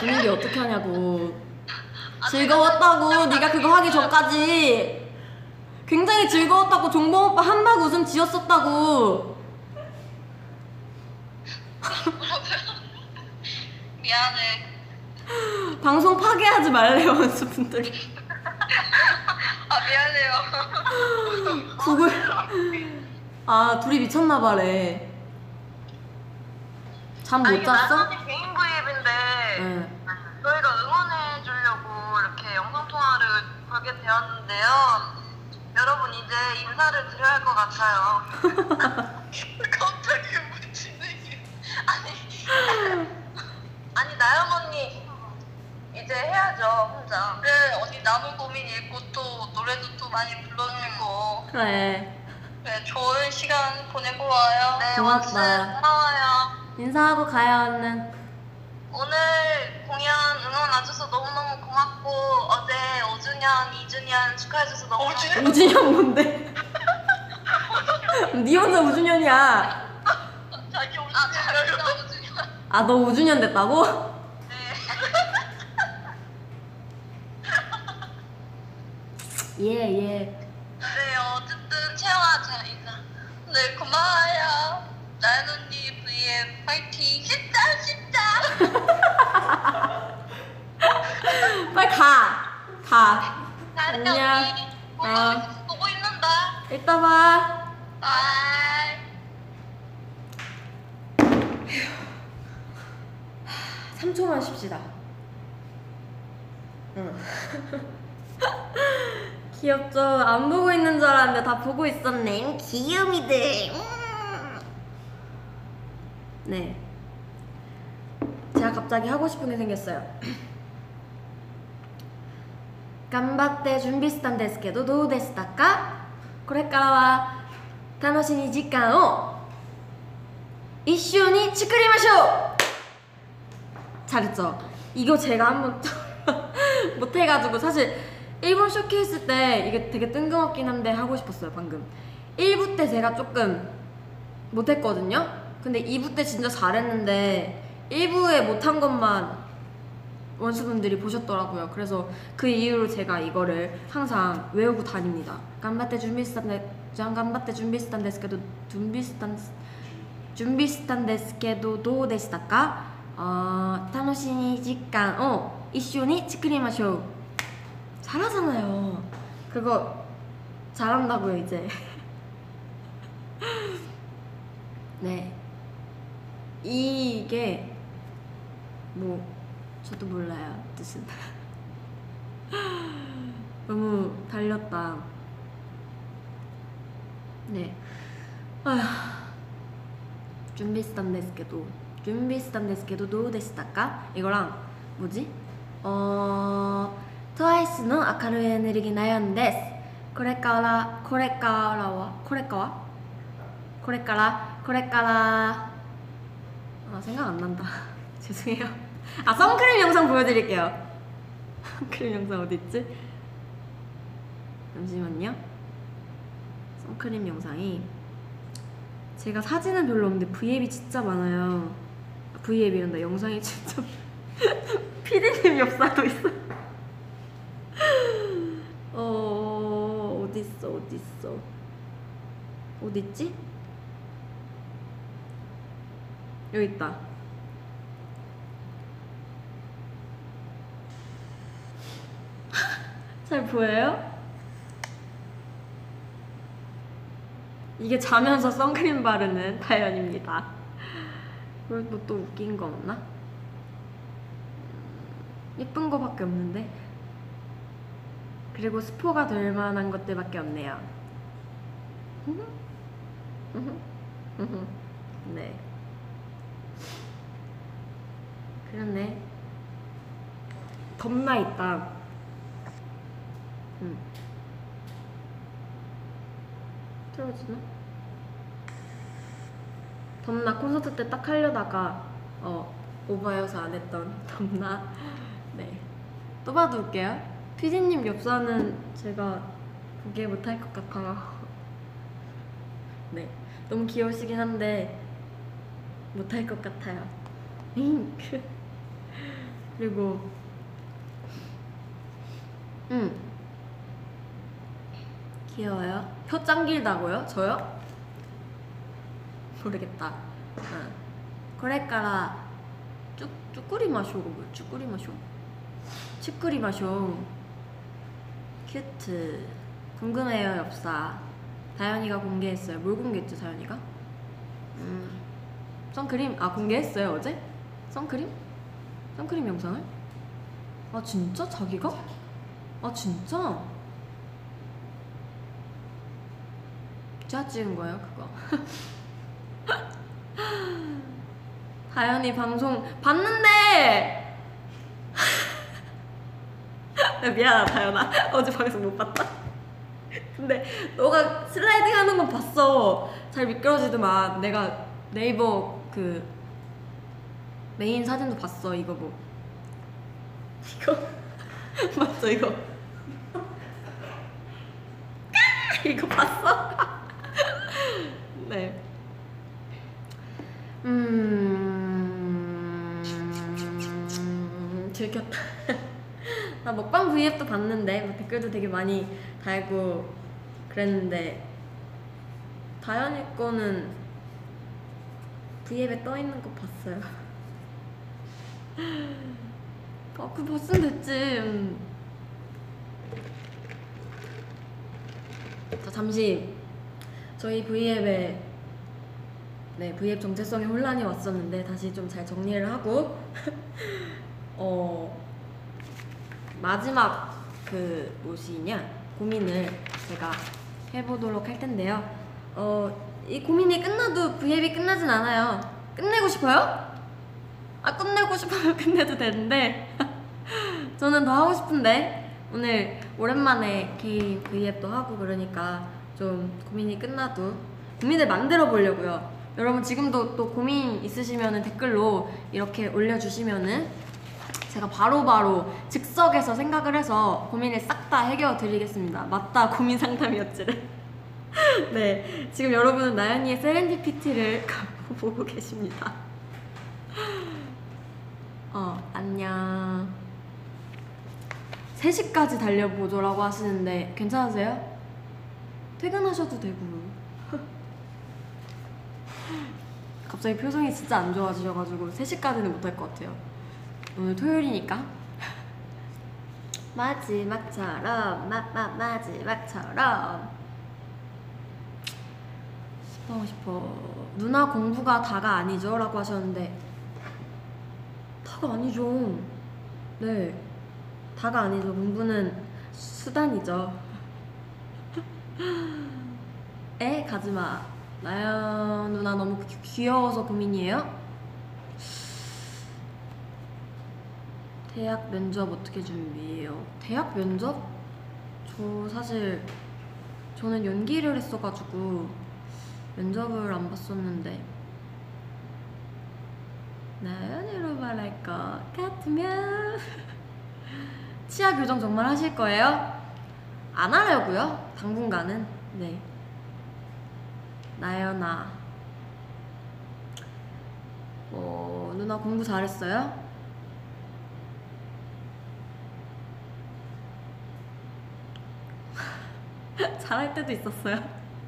분위기 어떻게 하냐고. 즐거웠다고 네가 그거 하기 전까지 굉장히 즐거웠다고 종범 오빠 한박 웃음 지었었다고. 미안해 방송 파괴하지 말래요 원수분들. 아 미안해요 구글. 아 둘이 미쳤나 봐래. 잠못 잤어? 나는 개인 브이앱인데 응. 저희가 응원해 주려고 이렇게 영상 통화를 걸게 되었는데요. 여러분 이제 인사를 드려야 할 것 같아요. 갑자기 무슨 얘기? 아니 아니 나영 언니 이제 해야죠 혼자. 그래 언니 남은 고민 있고 또 노래도 또 많이 불러주고 그래. 네, 좋은 시간 보내고 와요. 네 고맙다. 고마워요. 인사하고 가요 얼른. 오늘 공연 응원 와줘서 너무너무 고맙고 어제 5주년, 2주년 축하해줘서 너무너무 5주년? 우준현 뭔데? 네 혼자 우준현이야. 자기 5주년 아 진짜 5주년 아 너 우준현 됐다고? 네 예 예. 네, 어쨌든 채영아 잘 인사 네 고마워요 나연 언니 V앱 파이팅 진짜 진짜 빨리 가. 가. 나연 안녕. 언니 보고, 어. 보고 있는다 이따 봐. bye 3초만 쉽시다. 응. 귀엽죠? 안 보고 있는 줄 알았는데 다 보고 있었네. 귀요미들. 음. 네. 제가 갑자기 하고 싶은 게 생겼어요. 頑張って準備したんですけどどうでしたかこれからは楽しい時間を一緒に作りましょう 잘했죠? 이거 제가 한번 못해가지고 사실 일본 쇼케이스 때 이게 되게 뜬금없긴 한데 하고 싶었어요 방금 1부 때 제가 조금 못했거든요? 근데 2부 때 진짜 잘했는데 1부에 못한 것만 원수분들이 보셨더라고요 그래서 그 이후로 제가 이거를 항상 외우고 다닙니다 頑張って準備したんでじゃん頑張って準備したんですけど準備したんです準備したんですけどどうでしたかあー楽しい時間を一緒に作りましょう 잘하잖아요. 그거 잘한다고요, 이제. 네. 이게 뭐 저도 몰라요 뜻은 너무 달렸다 네 준비스탄 데스케도 준비스탄 데스케도 노우 데시다까 이거랑 뭐지 어 트와이스 の明るいエネルギー悩んですこれからこれからはこれからこれからこれから아 생각 안 난다 죄송해요 아 선크림 영상 보여드릴게요 선크림 영상 어디 있지? 잠시만요 선크림 영상이 제가 사진은 별로 없는데 V앱이 진짜 많아요. V앱이란다. 영상이 진짜 피디님 엽사도 있어. 어 어디 있지? 여기 있다. 잘 보여요? 이게 자면서 선크림 바르는 다현입니다. 그리고 뭐 또 웃긴 거 없나? 음, 예쁜 거밖에 없는데. 그리고 스포가 될 만한 것들밖에 없네요. 네. 그렇네. 덤나 있다. 응. 틀어지나? 덤나 콘서트 때 딱 하려다가 어 오버여서 안 했던 덤나 네 또 봐도 올게요 피디님 엽사는 제가 보게 못할 것 같아요. 네, 너무 귀여우시긴 한데 못할 것 같아요. 그리고 음 귀여워요. 혀 짱길다고요? 저요? 모르겠다. 아, 그래까라 쭈꾸리 마쇼 쭈꾸리 마쇼 쭈꾸리 마쇼 큐트 궁금해요 엽사 다현이가 공개했어요 뭘 공개했죠 다현이가? 음 선크림 아 공개했어요 어제? 선크림? 선크림 영상을? 아 진짜 자기가? 아 진짜? 제가 찍은 거예요 그거 다현이 방송 봤는데 야, 미안하다 다현아. 어제 방송 못 봤다. 근데 너가 슬라이딩 하는 건 봤어. 잘 미끄러지더만. 내가 네이버 그 메인 사진도 봤어 이거 뭐. 이거. 맞죠 이거? 이거 봤어? 네. 음, 들켰다. 나 먹방 V앱도 봤는데 뭐 댓글도 되게 많이 달고 그랬는데 다현이 거는 V앱에 떠 있는 거 봤어요. 아, 그 봤으면 됐지. 음. 자, 잠시 저희 V앱에 네, V앱 정체성에 혼란이 왔었는데 다시 좀 잘 정리를 하고 어 마지막 그 무엇이냐 고민을 제가 해보도록 할 텐데요. 어, 이 고민이 끝나도 V앱이 끝나진 않아요. 끝내고 싶어요? 아, 끝내고 싶으면 끝내도 되는데 저는 더 하고 싶은데 오늘 오랜만에 개인 V앱도 하고 그러니까 좀 고민이 끝나도 고민을 만들어 보려고요. 여러분 지금도 또 고민 있으시면 댓글로 이렇게 올려주시면은 제가 바로 바로 즉석에서 생각을 해서 고민을 싹 다 해결 드리겠습니다. 맞다 고민 상담이었지를. 네, 지금 여러분은 나연이의 세렌디피티를 보고 계십니다. 어, 안녕. 3시까지 달려보죠라고 하시는데 괜찮으세요? 퇴근하셔도 되고. 갑자기 표정이 진짜 안 좋아지셔가지고 3시까지는 못할 것 같아요. 오늘 토요일이니까. 마지막처럼, 마, 마, 마지막처럼. 싶어, 싶어. 누나 공부가 다가 아니죠? 라고 하셨는데, 다가 아니죠. 네. 다가 아니죠. 공부는 수단이죠. 에? 가지마. 나연 누나 너무 귀- 귀여워서 고민이에요? 대학 면접 어떻게 준비해요? 대학 면접? 저 사실 저는 연기를 했어가지고 면접을 안 봤었는데 나연이로 말할 것 같으면 치아 교정 정말 하실 거예요? 안 하려고요 당분간은 네 나연아 어, 누나 공부 잘했어요? 잘할 때도 있었어요.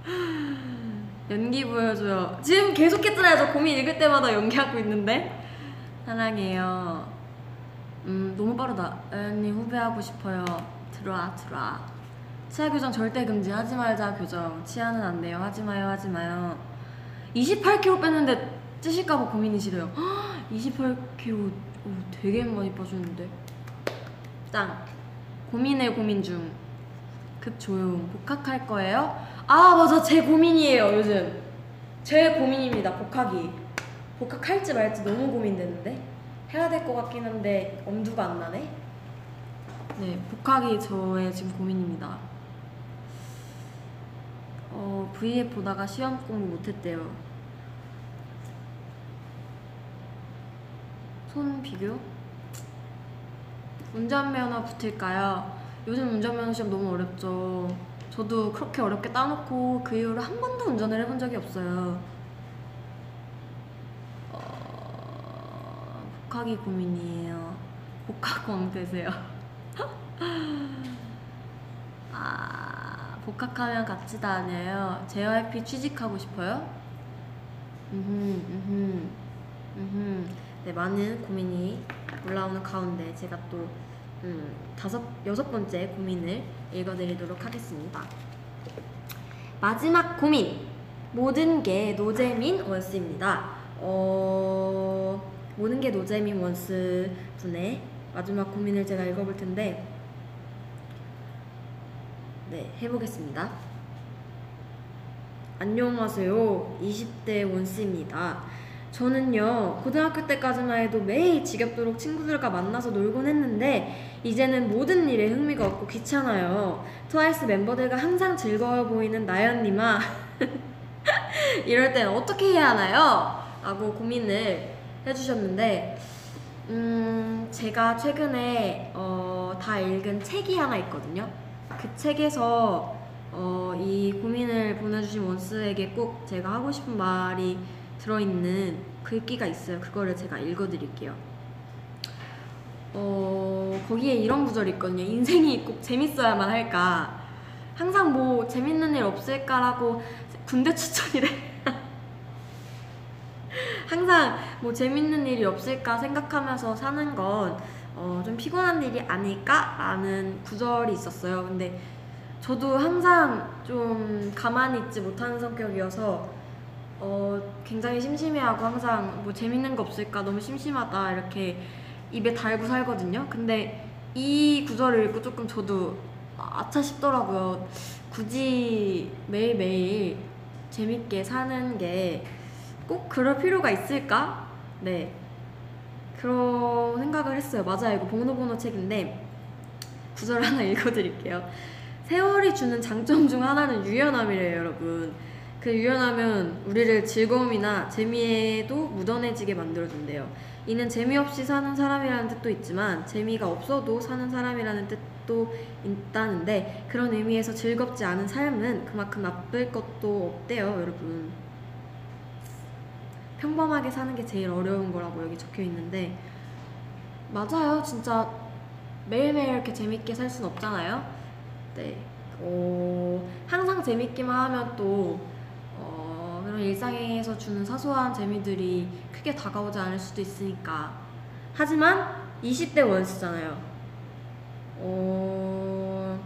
연기 보여줘요. 지금 계속 했잖아요. 저 고민 읽을 때마다 연기하고 있는데. 사랑해요. 음, 너무 빠르다. 언니 후배하고 싶어요. 들어와, 들어와. 치아 교정 절대 금지. 하지 말자, 교정. 치아는 안 돼요. 하지 마요, 하지 마요. 28kg 뺐는데 찌실까봐 고민이시래요. 28kg. 오, 되게 많이 빠졌는데. 짱. 고민에 고민 중. 급 조용. 복학할 거예요? 아, 맞아. 제 고민이에요, 요즘. 제 고민입니다, 복학이. 복학할지 말지 너무 고민되는데? 해야 될 것 같긴 한데, 엄두가 안 나네? 네, 복학이 저의 지금 고민입니다. 어, V앱 보다가 시험 공부 못했대요. 손 비교? 운전면허 붙을까요? 요즘 운전면허 시험 너무 어렵죠. 저도 그렇게 어렵게 따놓고 그 이후로 한 번도 운전을 해본 적이 없어요. 어, 복학이 고민이에요. 복학왕 되세요. 아, 복학하면 같이 다녀요. JYP 취직하고 싶어요? 음흠, 음흠, 음흠. 네, 많은 고민이 올라오는 가운데 제가 또 음, 다섯, 여섯 번째 고민을 읽어드리도록 하겠습니다. 마지막 고민. 모든 게 노재민 원스입니다. 어, 모든 게 노재민 원스 분의 마지막 고민을 제가 읽어볼 텐데, 네, 해보겠습니다. 안녕하세요. 20대 원스입니다. 저는요, 고등학교 때까지만 해도 매일 지겹도록 친구들과 만나서 놀곤 했는데, 이제는 모든 일에 흥미가 없고 귀찮아요. 트와이스 멤버들과 항상 즐거워 보이는 나연님아. 이럴 땐 어떻게 해야 하나요? 라고 고민을 해주셨는데, 음, 제가 최근에 어, 다 읽은 책이 하나 있거든요. 그 책에서 어, 이 고민을 보내주신 원스에게 꼭 제가 하고 싶은 말이 들어있는 글귀가 있어요. 그거를 제가 읽어드릴게요. 어, 거기에 이런 구절이 있거든요. 인생이 꼭 재밌어야만 할까. 항상 뭐 재밌는 일 없을까라고 군대 추천이래. 항상 뭐 재밌는 일이 없을까 생각하면서 사는 건 어, 좀 피곤한 일이 아닐까라는 구절이 있었어요. 근데 저도 항상 좀 가만히 있지 못하는 성격이어서 어, 굉장히 심심해하고 항상 뭐 재밌는 거 없을까 너무 심심하다 이렇게 입에 달고 살거든요. 근데 이 구절을 읽고 조금 저도 아차 싶더라고요. 굳이 매일매일 재밌게 사는 게 꼭 그럴 필요가 있을까? 네. 그런 생각을 했어요. 맞아요. 이거 보노보노 책인데 구절 하나 읽어드릴게요. 세월이 주는 장점 중 하나는 유연함이래요, 여러분. 그 유연함은 우리를 즐거움이나 재미에도 묻어내지게 만들어준대요. 이는 재미없이 사는 사람이라는 뜻도 있지만 재미가 없어도 사는 사람이라는 뜻도 있다는데 그런 의미에서 즐겁지 않은 삶은 그만큼 나쁠 것도 없대요, 여러분. 평범하게 사는 게 제일 어려운 거라고 여기 적혀 있는데 맞아요, 진짜 매일매일 이렇게 재밌게 살 순 없잖아요. 네. 어, 항상 재밌기만 하면 또 어, 그런 일상에서 주는 사소한 재미들이 크게 다가오지 않을 수도 있으니까. 하지만 20대 원스잖아요. 어,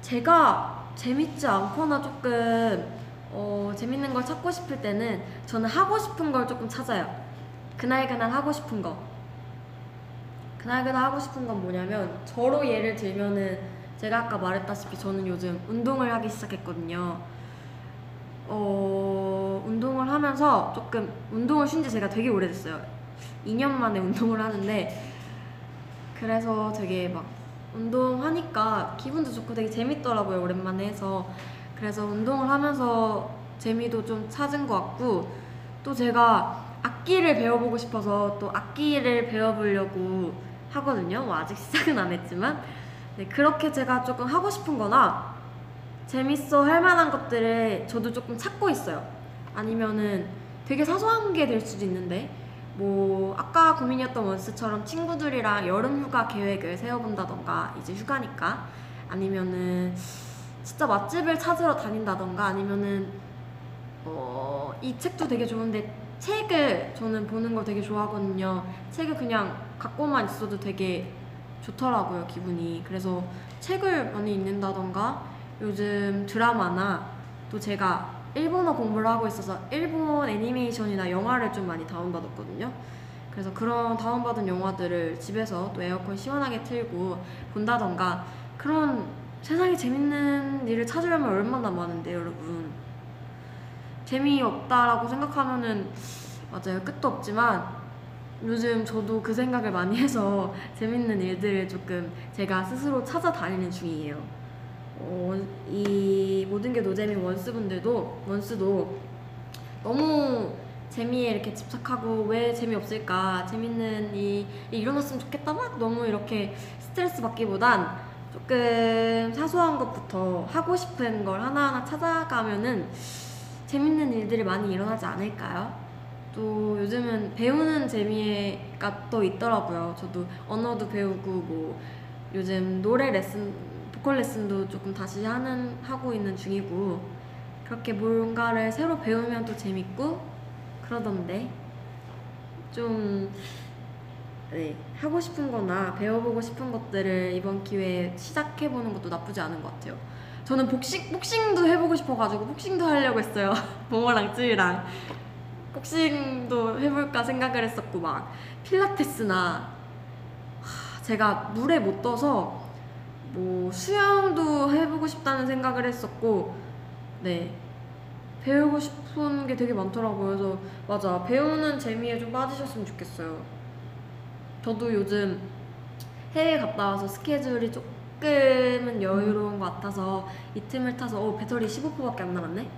제가 재밌지 않거나 조금 어, 재밌는 걸 찾고 싶을 때는 저는 하고 싶은 걸 조금 찾아요. 그날 그날 하고 싶은 거. 그날 그날 하고 싶은 건 뭐냐면 저로 예를 들면은 제가 아까 말했다시피 저는 요즘 운동을 하기 시작했거든요. 어, 운동을 하면서 조금 운동을 쉰 지 제가 되게 오래됐어요. 2년 만에 운동을 하는데 그래서 되게 막 운동하니까 기분도 좋고 되게 재밌더라고요. 오랜만에 해서. 그래서 운동을 하면서 재미도 좀 찾은 것 같고 또 제가 악기를 배워보고 싶어서 또 악기를 배워보려고 하거든요. 뭐 아직 시작은 안 했지만 네, 그렇게 제가 조금 하고 싶은 거나 재밌어 할 만한 것들을 저도 조금 찾고 있어요. 아니면은 되게 사소한 게 될 수도 있는데 뭐 아까 고민이었던 원스처럼 친구들이랑 여름 휴가 계획을 세워본다던가 이제 휴가니까 아니면은 진짜 맛집을 찾으러 다닌다던가 아니면은 어, 이 책도 되게 좋은데 책을 저는 보는 걸 되게 좋아하거든요. 책을 그냥 갖고만 있어도 되게 좋더라고요, 기분이. 그래서 책을 많이 읽는다던가 요즘 드라마나 또 제가 일본어 공부를 하고 있어서 일본 애니메이션이나 영화를 좀 많이 다운받았거든요. 그래서 그런 다운받은 영화들을 집에서 또 에어컨 시원하게 틀고 본다던가 그런 세상에 재밌는 일을 찾으려면 얼마나 많은데 여러분 재미없다라고 생각하면은 맞아요 끝도 없지만 요즘 저도 그 생각을 많이 해서 재밌는 일들을 조금 제가 스스로 찾아다니는 중이에요. 어, 이 모든 게 노잼인 원스분들도 원스도 너무 재미에 이렇게 집착하고 왜 재미없을까 재밌는 이 일어났으면 좋겠다 막 너무 이렇게 스트레스 받기보단 조금 사소한 것부터 하고 싶은 걸 하나하나 찾아가면은 재밌는 일들이 많이 일어나지 않을까요? 또 요즘은 배우는 재미가 또 있더라고요. 저도 언어도 배우고 뭐 요즘 노래 레슨, 보컬 레슨도 조금 다시 하는 하고 있는 중이고 그렇게 뭔가를 새로 배우면 또 재밌고 그러던데 좀 네, 하고 싶은 거나 배워보고 싶은 것들을 이번 기회에 시작해보는 것도 나쁘지 않은 것 같아요. 저는 복싱, 복싱도 해보고 싶어가지고 복싱도 하려고 했어요. 모모랑 쯔이랑. 복싱도 해볼까 생각을 했었고, 막, 필라테스나, 하, 제가 물에 못 떠서, 뭐, 수영도 해보고 싶다는 생각을 했었고, 네. 배우고 싶은 게 되게 많더라고요. 그래서, 맞아. 배우는 재미에 좀 빠지셨으면 좋겠어요. 저도 요즘 해외 갔다 와서 스케줄이 조금은 여유로운 것 같아서 이 틈을 타서 어 배터리 15%밖에 안 남았네.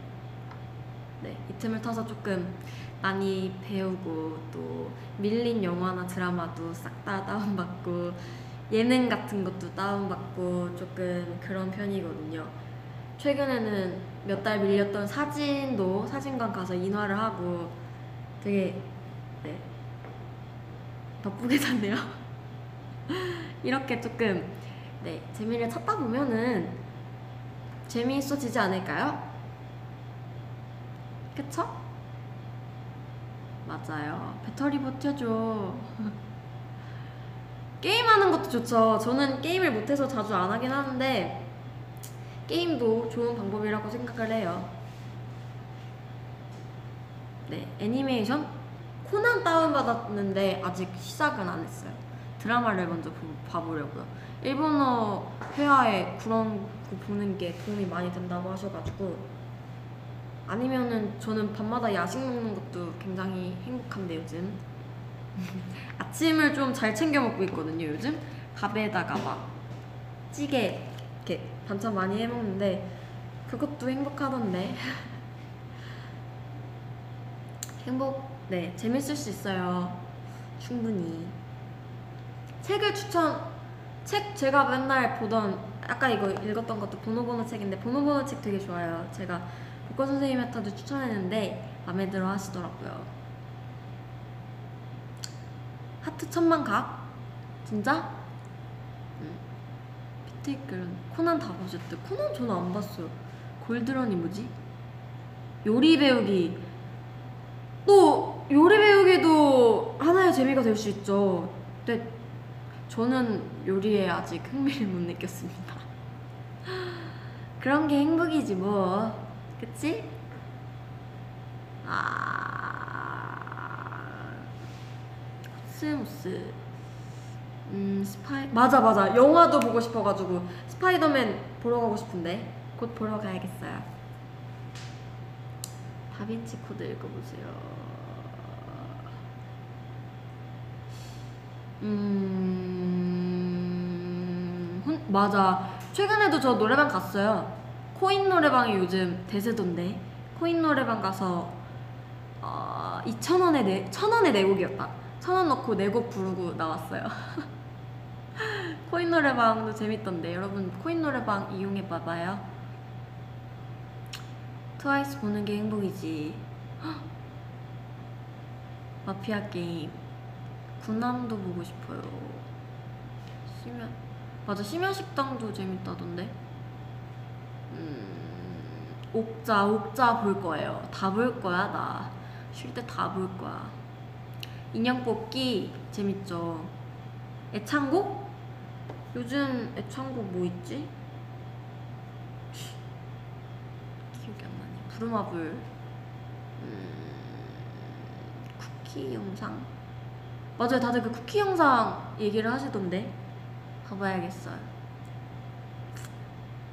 네, 이 틈을 타서 조금 많이 배우고 또 밀린 영화나 드라마도 싹 다 다운받고 예능 같은 것도 다운받고 조금 그런 편이거든요. 최근에는 몇 달 밀렸던 사진도 사진관 가서 인화를 하고 되게 네, 바쁘게 샀네요. 이렇게 조금 네 재미를 찾다 보면은 재미있어지지 않을까요? 그쵸? 맞아요. 배터리 버텨줘. 게임하는 것도 좋죠. 저는 게임을 못해서 자주 안 하긴 하는데 게임도 좋은 방법이라고 생각을 해요. 네, 애니메이션 코난 다운받았는데 아직 시작은 안 했어요. 드라마를 먼저 보- 봐보려고요. 일본어 회화에 그런 거 보는 게 도움이 많이 된다고 하셔가지고 아니면은 저는 밤마다 야식 먹는 것도 굉장히 행복한데 요즘 아침을 좀 잘 챙겨 먹고 있거든요 요즘. 밥에다가 막 찌개 이렇게 반찬 많이 해 먹는데 그것도 행복하던데. 행복 네 재밌을 수 있어요. 충분히. 책을 추천 책 제가 맨날 보던 아까 이거 읽었던 것도 보노보노 책인데 보노보노 책 되게 좋아요. 제가 복권 선생님한테도 추천했는데 마음에 들어 하시더라고요 하트 천만 각 진짜? 응. 피트글은 코난 다 보셨대 코난 저는 안 봤어요 골드런이 뭐지? 요리 배우기 또 요리 배우기도 하나의 재미가 될 수 있죠. 근데 저는 요리에 아직 흥미를 못 느꼈습니다. 그런 게 행복이지 뭐, 그치? 아, 코스모스. 음 스파이 맞아 맞아 영화도 보고 싶어가지고 스파이더맨 보러 가고 싶은데 곧 보러 가야겠어요. 다빈치 코드 읽어보세요. 음, 혼- 맞아. 최근에도 저 노래방 갔어요. 코인 노래방이 요즘 대세던데. 코인 노래방 가서 어, 2,000원에 네, 1,000원에 네 곡이었다. 1,000원 넣고 네 곡 부르고 나왔어요. 코인 노래방도 재밌던데. 여러분 코인 노래방 이용해 봐봐요. 트와이스 보는 게 행복이지. 헉! 마피아 게임. 군함도 보고 싶어요. 심야 맞아 심야 식당도 재밌다던데. 음, 옥자 옥자 볼 거예요. 다 볼 거야 나. 쉴 때 다 볼 거야. 인형 뽑기 재밌죠. 애창곡? 요즘 애창곡 뭐 있지? 기억이 안 나네. 부루마블. 음, 쿠키 영상. 맞아요. 다들 그 쿠키 영상 얘기를 하시던데. 봐봐야겠어요.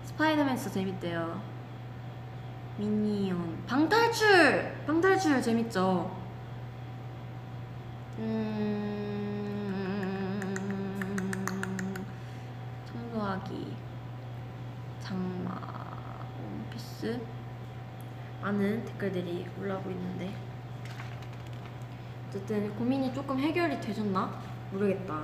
스파이더맨 진짜 재밌대요. 미니언. 방탈출! 방탈출 재밌죠? 음, 청소하기 장마 원피스 많은 댓글들이 올라오고 있는데. 어쨌든 고민이 조금 해결이 되셨나? 모르겠다.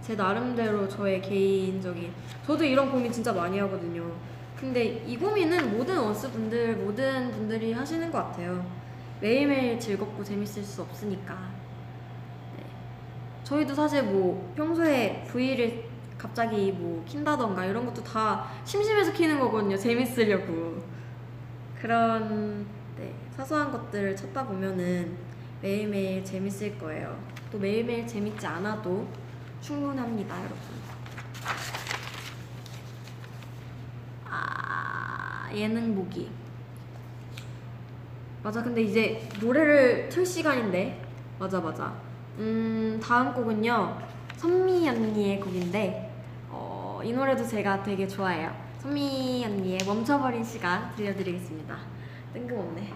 제 나름대로 저의 개인적인 저도 이런 고민 진짜 많이 하거든요. 근데 이 고민은 모든 원스분들 모든 분들이 하시는 것 같아요. 매일매일 즐겁고 재밌을 수 없으니까. 네. 저희도 사실 뭐 평소에 V를 갑자기 뭐 킨다던가 이런 것도 다 심심해서 키는 거거든요. 재밌으려고. 그런 네, 사소한 것들을 찾다 보면은 매일매일 재밌을 거예요. 또 매일매일 재밌지 않아도 충분합니다, 여러분. 아, 예능 보기. 맞아, 근데 이제 노래를 틀 시간인데. 맞아, 맞아. 음, 다음 곡은요. 선미 언니의 곡인데, 어, 이 노래도 제가 되게 좋아해요. 선미 언니의 멈춰버린 시간 들려드리겠습니다. 뜬금없네.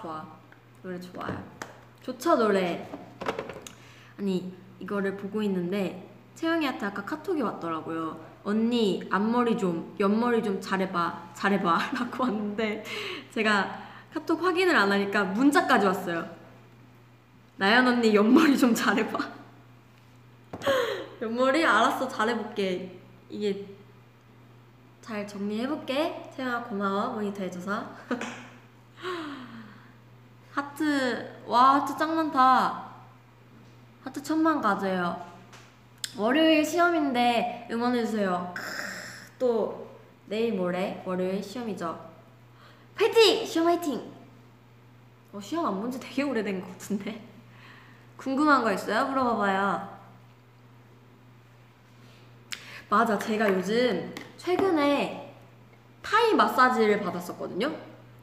좋아. 노래 좋아요. 좋죠 노래. 아니 이거를 보고 있는데 채영이한테 아까 카톡이 왔더라고요 언니 앞머리 좀 옆머리 좀 잘해봐 잘해봐. 라고 왔는데 제가 카톡 확인을 안 하니까 문자까지 왔어요 나연 언니 옆머리 좀 잘해봐. 옆머리? 알았어 잘해볼게. 이게 잘 정리해볼게. 채영아 고마워. 모니터 해줘서 하트 와 하트 짱 많다. 하트 천만 가져요. 월요일 시험인데 응원해주세요. 크, 또 내일 모레 월요일 시험이죠. 파이팅! 시험 화이팅! 어, 시험 안 본 지 되게 오래된 것 같은데. 궁금한 거 있어요? 물어봐봐요. 맞아 제가 요즘 최근에 타이 마사지를 받았었거든요?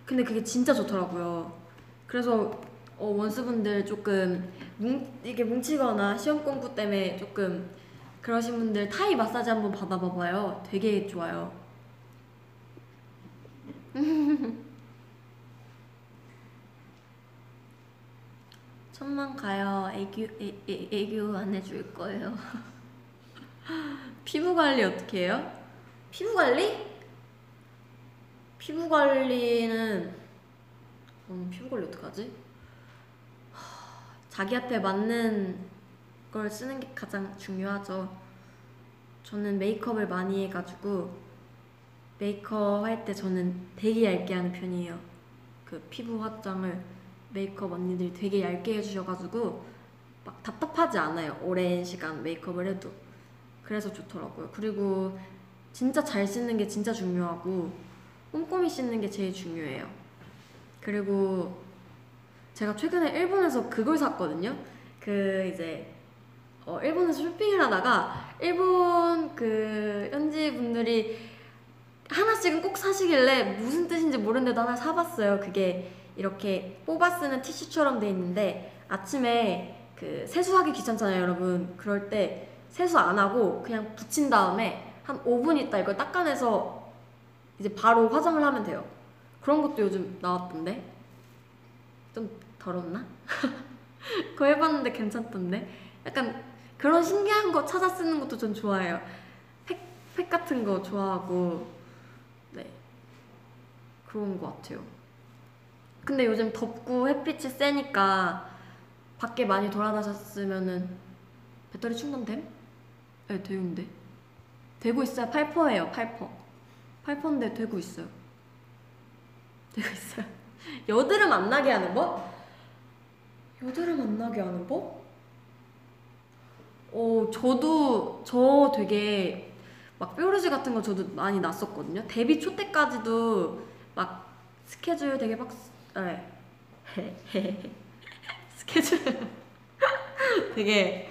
근데 그게 진짜 좋더라고요 그래서 어, 원수분들 조금 뭉, 이게 뭉치거나 시험 공부 때문에 조금 그러신 분들 타이 마사지 한번 받아봐봐요. 되게 좋아요. 천만 가요. 애교 애, 애, 애교 안 해줄 거예요. 피부 관리 어떻게 해요? 피부 관리? 피부 관리는 음, 피부 관리 어떡하지? 하, 자기한테 맞는 걸 쓰는 게 가장 중요하죠. 저는 메이크업을 많이 해가지고 메이크업 할 때 저는 되게 얇게 하는 편이에요. 그 피부 화장을 메이크업 언니들이 되게 얇게 해주셔가지고 막 답답하지 않아요. 오랜 시간 메이크업을 해도. 그래서 좋더라고요. 그리고 진짜 잘 씻는 게 진짜 중요하고 꼼꼼히 씻는 게 제일 중요해요. 그리고 제가 최근에 일본에서 그걸 샀거든요. 그 이제 어, 일본에서 쇼핑을 하다가 일본 그 현지 분들이 하나씩은 꼭 사시길래 무슨 뜻인지 모르는데도 하나 사봤어요. 그게 이렇게 뽑아 쓰는 티슈처럼 돼 있는데 아침에 그 세수하기 귀찮잖아요, 여러분. 그럴 때 세수 안 하고 그냥 붙인 다음에 한 5분 있다 이걸 닦아내서 이제 바로 화장을 하면 돼요. 그런 것도 요즘 나왔던데. 좀 더럽나? 그거 해봤는데 괜찮던데. 약간 그런 신기한 거 찾아 쓰는 것도 전 좋아해요. 팩, 팩 같은 거 좋아하고, 네. 그런 것 같아요. 근데 요즘 덥고 햇빛이 세니까 밖에 많이 돌아다녔으면은 배터리 충전됨? 네, 되는데. 되고 있어요. 8%예요, 8%. 8%인데 되고 있어요. 되고 있어요. 여드름 안 나게 하는 법? 여드름 안 나게 하는 법? 어, 저도, 저 되게 막 뾰루지 같은 거 저도 많이 났었거든요. 데뷔 초 때까지도 막 스케줄 되게 빡, 네. 스케줄 되게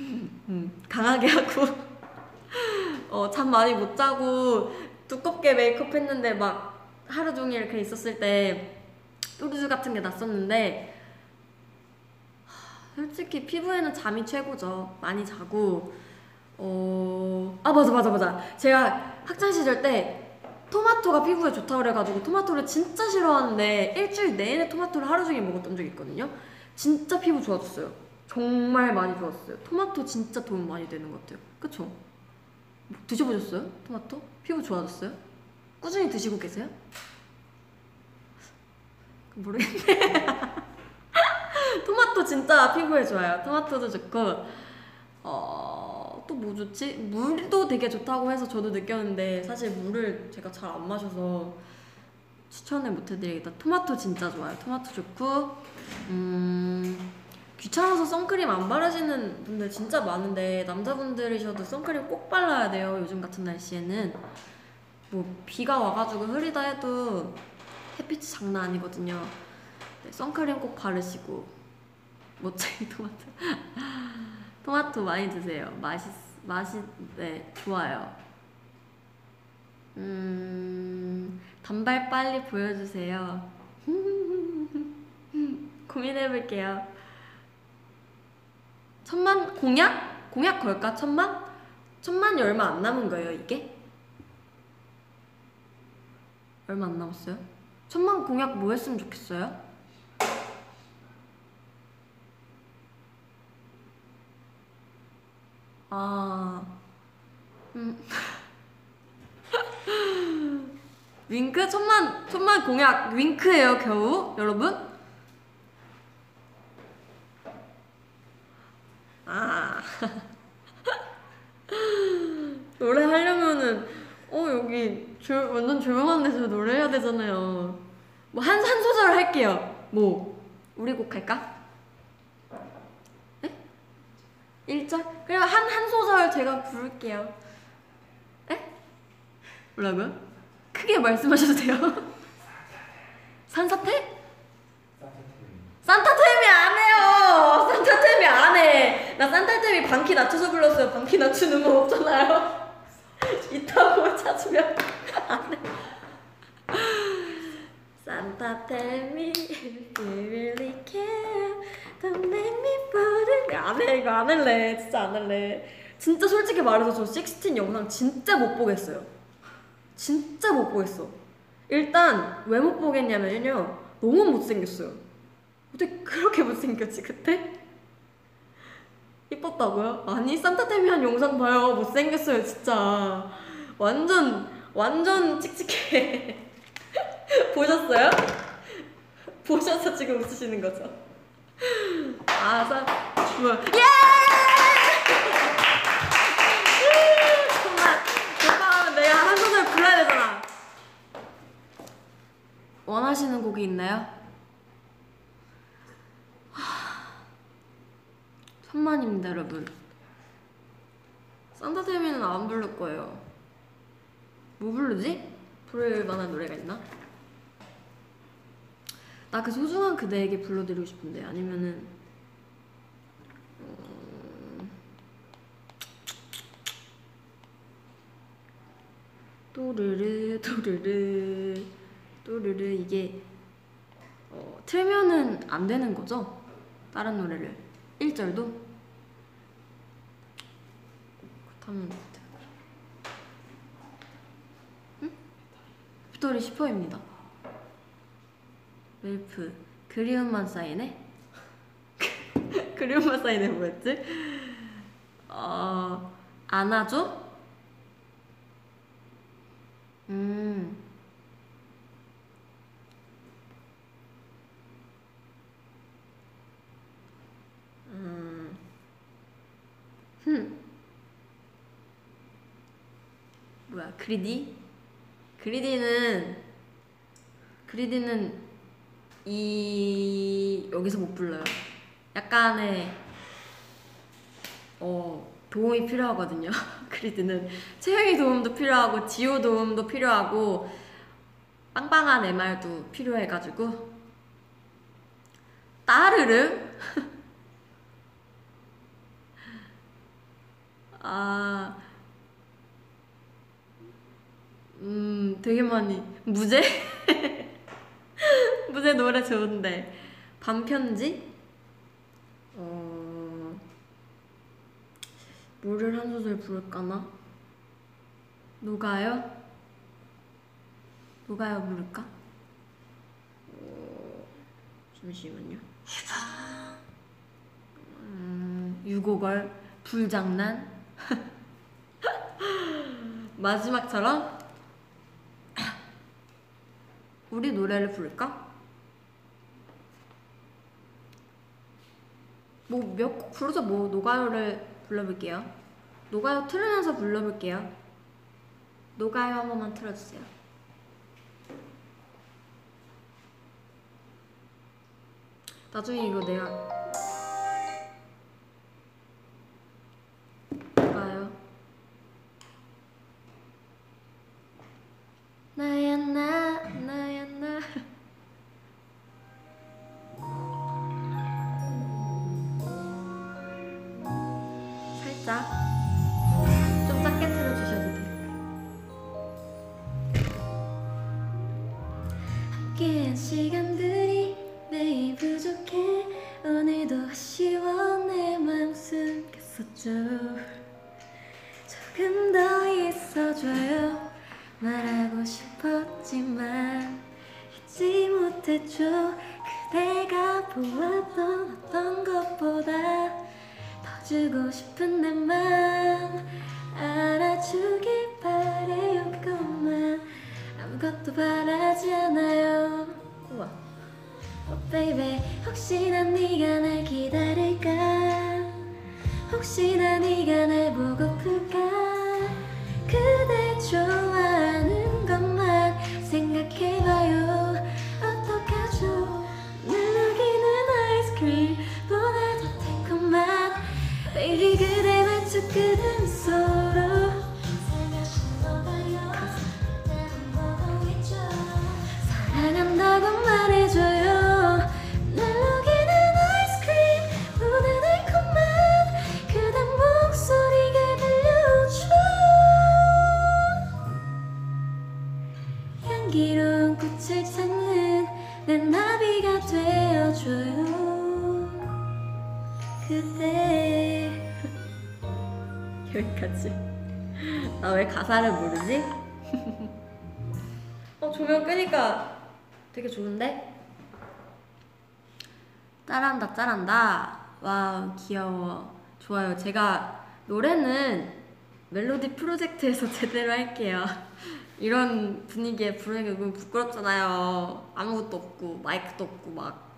음, 강하게 하고 어, 잠 많이 못 자고 두껍게 메이크업 했는데 막 하루 종일 이렇게 있었을 때 뾰루지 같은 게 났었는데 솔직히 피부에는 잠이 최고죠. 많이 자고 어... 아 맞아 맞아 맞아. 제가 학창 시절 때 토마토가 피부에 좋다고 그래가지고 토마토를 진짜 싫어하는데 일주일 내내 토마토를 하루 종일 먹었던 적이 있거든요. 진짜 피부 좋아졌어요. 정말 많이 좋았어요. 토마토 진짜 도움 많이 되는 것 같아요. 그쵸? 뭐 드셔보셨어요? 토마토? 피부 좋아졌어요? 꾸준히 드시고 계세요? 모르겠네. 토마토 진짜 피부에 좋아요. 토마토도 좋고 어, 또 뭐 좋지? 물도 되게 좋다고 해서 저도 느꼈는데 사실 물을 제가 잘 안 마셔서 추천을 못 해드리겠다. 토마토 진짜 좋아요. 토마토 좋고 음, 귀찮아서 선크림 안 바르시는 분들 진짜 많은데 남자분들이셔도 선크림 꼭 발라야 돼요. 요즘 같은 날씨에는 뭐 비가 와가지고 흐리다 해도 햇빛이 장난 아니거든요. 네, 선크림 꼭 바르시고 모짜리 토마토 토마토 많이 드세요. 맛있 맛이 네 좋아요. 음 단발 빨리 보여주세요. 고민해볼게요. 천만 공약 공약 걸까 천만 천만이 얼마 안 남은 거예요 이게? 얼마 안 남았어요? 천만 공약 뭐 했으면 좋겠어요? 아, 음. 윙크 천만 천만 공약 윙크예요 겨우 여러분? 아 노래 하려면은 어 여기 조, 완전 조용한 데서 노래해야 되잖아요. 뭐한 한 소절 할게요. 뭐 우리 곡 할까? 네? 1절? 그럼 한 한 소절 제가 부를게요. 네? 뭐라고요? 크게 말씀하셔도 돼요. 산사태? 산타템이 안 해요. 산타템이 안 해. 나 산타템이 방키 낮춰서 불렀어요. 방키 낮추는 거 없잖아요. 있다고 찾으면 안 해. Santa tell me you really care. Don't make me fall in 안해 이거 안 할래. 진짜 안 할래. 진짜 솔직히 말해서 저 16 영상 진짜 못 보겠어요. 진짜 못 보겠어. 일단 왜 못 보겠냐면요. 너무 못생겼어요. 어떻게 그렇게 못생겼지 그때? 이뻤다고요? 아니 산타템이 한 영상 봐요 못생겼어요 진짜 완전 완전 칙칙해 보셨어요? 보셔서 지금 웃으시는 거죠? 아, 산, 뭐야? 예! 정말, 오빠 내가 한 소절 불러야 되잖아. 원하시는 곡이 있나요? 하, 천만입니다, 여러분. 산타테미는 안 부를 거예요. 뭐 부르지? 부를 만한 노래가 있나? 나 그 소중한 그대에게 불러드리고 싶은데 아니면은 음, 또르르 또르르 또르르 이게 어, 틀면은 안 되는 거죠? 다른 노래를 1절도 그렇다면 응? 빅토리 10호입니다 웰프 그리움만 쌓이네? 그리움만 쌓이네 뭐였지? 어 안아줘? 음 음. 흠. 뭐야 그리디? 그리디는 그리디는 이 여기서 못 불러요. 약간의 어 도움이 필요하거든요. 그리드는 채영이 도움도 필요하고 지호 도움도 필요하고 빵빵한 MR도 필요해가지고 따르르 아 음, 되게 많이. 무제? 무제 노래 좋은데. 반편지? 어 뭐를 한 소절 부를까나? 녹아요? 녹아요 부를까? 어, 잠시만요. 음, 유고걸? 불장난? 마지막처럼 우리 노래를 부를까? 뭐 몇 곡 부르자 뭐 노가요를 불러볼게요. 노가요 틀으면서 불러볼게요. 노가요 한 번만 틀어주세요. 나중에 이거 내가 가사를 모르지? 어 조명 끄니까 되게 좋은데? 짜란다 짜란다. 와 귀여워. 좋아요. 제가 노래는 멜로디 프로젝트에서 제대로 할게요. 이런 분위기에 부르는 게 너무 부끄럽잖아요. 아무것도 없고 마이크도 없고 막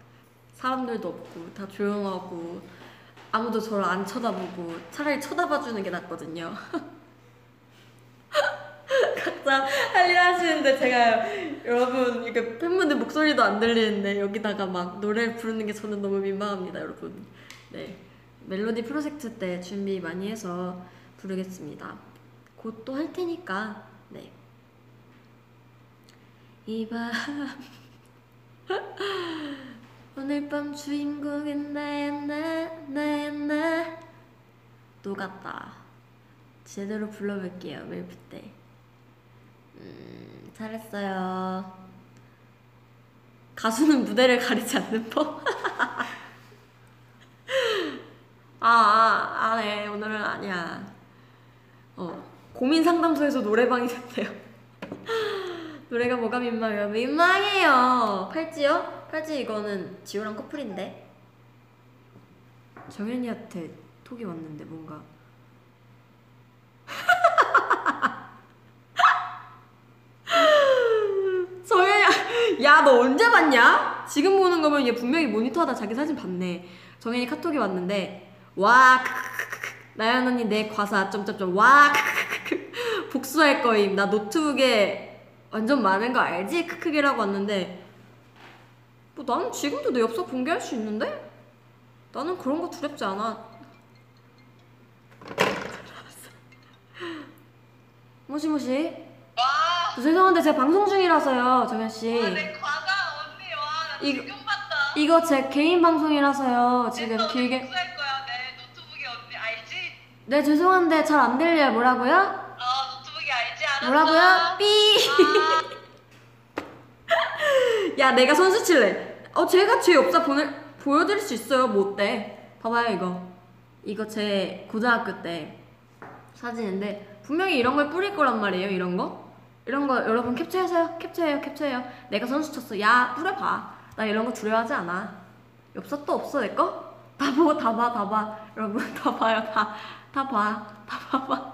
사람들도 없고 다 조용하고 아무도 저를 안 쳐다보고 차라리 쳐다봐주는 게 낫거든요 각자 하시는데 제가 여러분 이게 팬분들 목소리도 안 들리는데 여기다가 막 노래 부르는 게 저는 너무 민망합니다 여러분. 네. 멜로디 프로젝트 때 준비 많이 해서 부르겠습니다. 곧 또 할 테니까 네. 이밤 오늘 밤 주인공은 나야 나 나야 나. 녹았다. 제대로 불러볼게요 멜프 때. 음, 잘했어요 가수는 무대를 가리지 않는 법? 아, 아, 아, 네, 오늘은 아니야. 어, 고민 상담소에서 노래방이 됐대요. 노래가 뭐가 민망해요? 민망해요. 팔찌요? 팔찌 이거는 지호랑 커플인데. 정현이한테 톡이 왔는데 뭔가. 정현이, 야, 너 언제 봤냐? 지금 보는 거면 얘 분명히 모니터하다 자기 사진 봤네. 정현이 카톡이 왔는데, 와, 크크크크. 나연 언니 내 과사, 점점점, 와, 크크크크. 복수할 거임. 나 노트북에 완전 많은 거 알지? 크크기라고 왔는데, 뭐 나는 지금도 내 엽서 공개할 수 있는데? 나는 그런 거 두렵지 않아. 모시모시. 와, 저 죄송한데 제가 방송 중이라서요, 정현 씨. 와, 내 과자 언니 와, 나 이거- 지금 봤다. 이거 제 개인 방송이라서요. 지금 내 길게. 복수할 거야, 내 노트북이 언니 알지? 네 죄송한데 잘 안 들려요. 뭐라고요? 어, 노트북이 알지? 알았어. 뭐라고요? 삐. 아, 야 내가 선수 칠래. 어 제가 제 엽사 보내 보여드릴 수 있어요. 뭐 어때? 봐봐요 이거. 이거 제 고등학교 때 사진인데 분명히 이런 걸 뿌릴 거란 말이에요. 이런 거. 이런 거 여러분 캡처하세요. capture해요. 캡처해요. 내가 선수 쳤어. 야 뿌려봐. 나 이런 거 두려워하지 않아. 엽사 또 없어 내 거? 다 보고 다 봐, 다 봐. 여러분 다 봐요. 다, 다 봐. 다 봐봐.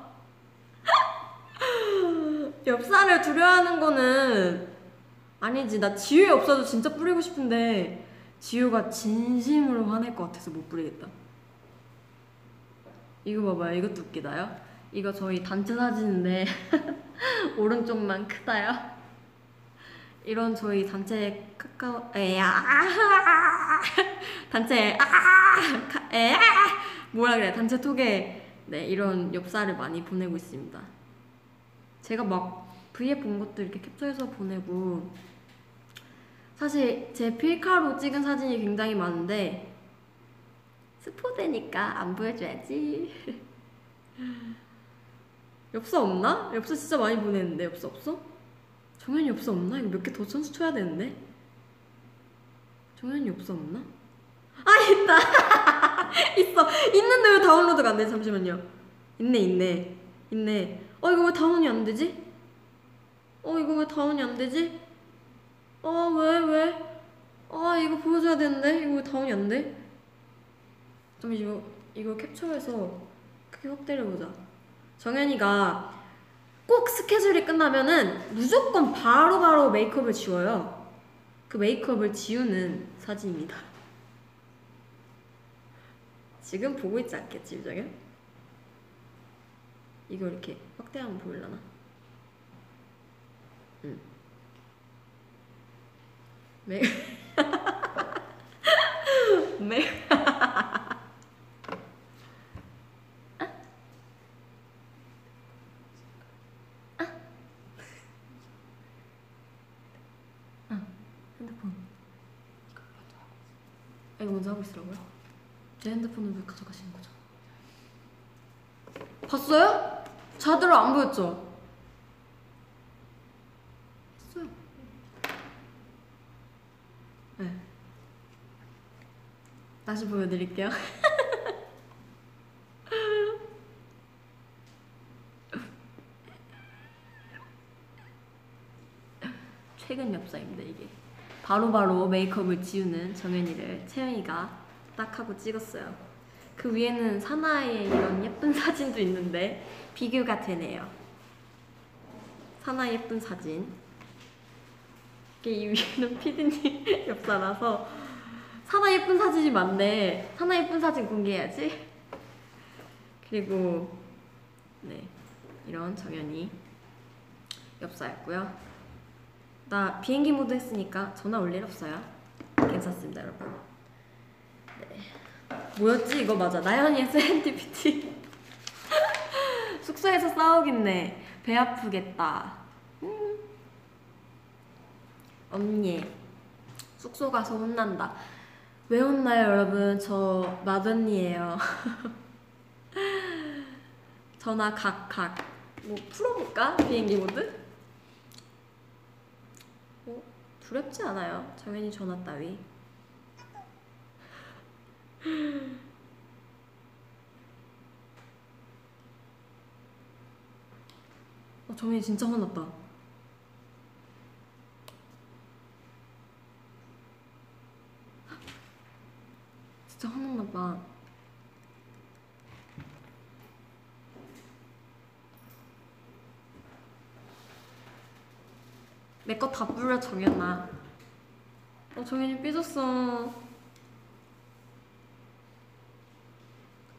엽사를 두려워하는 거는 아니지. 나 지우의 엽사도 진짜 뿌리고 싶은데 지우가 진심으로 화낼 것 같아서 못 뿌리겠다. 이거 봐봐요. 이것도 웃기다요. 이거 저희 단체 사진인데 오른쪽만 크다요. 이런 저희 단체 카카오 에야 단체 아에 뭐라 그래 단체 톡에 네 이런 엽사를 많이 보내고 있습니다. 제가 막 V앱 본 것도 이렇게 캡처해서 보내고 사실 제 필카로 찍은 사진이 굉장히 많은데 스포되니까 안 보여줘야지. 엽사 없나? 엽사 진짜 많이 보냈는데 엽사 없어? 정현이 엽사 없나? 이거 몇 개 더 선수 쳐야 되는데. 정현이 엽사 없나? 아 있다. 있어. 있는데 왜 다운로드가 안 돼? 잠시만요. 있네 있네 있네. 어 이거 왜 다운이 안 되지? 어 이거 왜 다운이 안 되지? 어 왜 왜? 보여줘야 되는데 이거 다운이 안 돼? 좀 이거 이거 캡처해서 크게 확대를 보자. 정현이가 꼭 스케줄이 끝나면은 무조건 바로 바로 메이크업을 지워요. 그 메이크업을 지우는 사진입니다. 지금 보고 있지 않겠지, 유정현? 이거 이렇게 확대하면 보일라나? 응. 메 메 핸드폰. 아, 이거 먼저 하고 있으라고요? 제 핸드폰을 왜 가져가시는 거죠? 봤어요? 자대로 안 보였죠? 했어요. 네. 다시 보여드릴게요. 최근 엽사입니다 이게. 바로바로 메이크업을 지우는 정연이를 채영이가 딱 하고 찍었어요. 그 위에는 사나이의 이런 예쁜 사진도 있는데 비교가 되네요. 사나 예쁜 사진. 이게 이 위에는 피디님 엽사라서 사나 예쁜 사진이 많네. 사나 예쁜 사진 공개해야지. 그리고 네 이런 정연이 엽사였고요. 나 비행기 모드 했으니까 전화 올 일 없어요. 괜찮습니다, 여러분. 네. 뭐였지? 이거 맞아. 나연이의 serendipity. 숙소에서 싸우겠네. 배 아프겠다. 음. 언니, 숙소 가서 혼난다. 왜 혼나요, 여러분? 저 맏언니예요. 전화 각각. 뭐 풀어볼까? 비행기 모드? 어, 두렵지 않아요. 정연이 전화 따위. 어, 정연이 진짜 화났다. 진짜 화났나 봐. 다 불러 정연아. 어 정연이 삐졌어.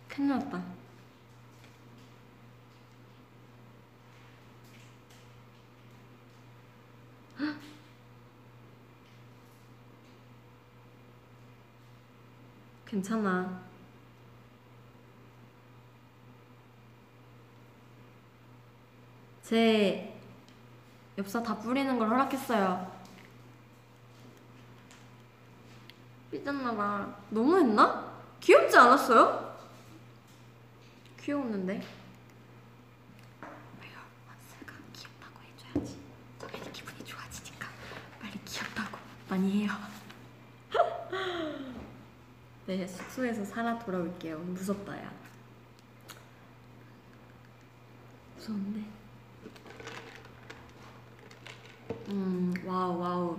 큰일 났다. 헉! 괜찮아. 제 엽서 다 뿌리는 걸 허락했어요. 삐졌나봐. 너무했나? 귀엽지 않았어요? 귀여웠는데. 왜요? 원스가 귀엽다고 해줘야지. 당연히 기분이 좋아지니까 빨리 귀엽다고 많이 해요. 네, 숙소에서 살아 돌아올게요. 무섭다, 야. 무서운데. 음, wow, wow.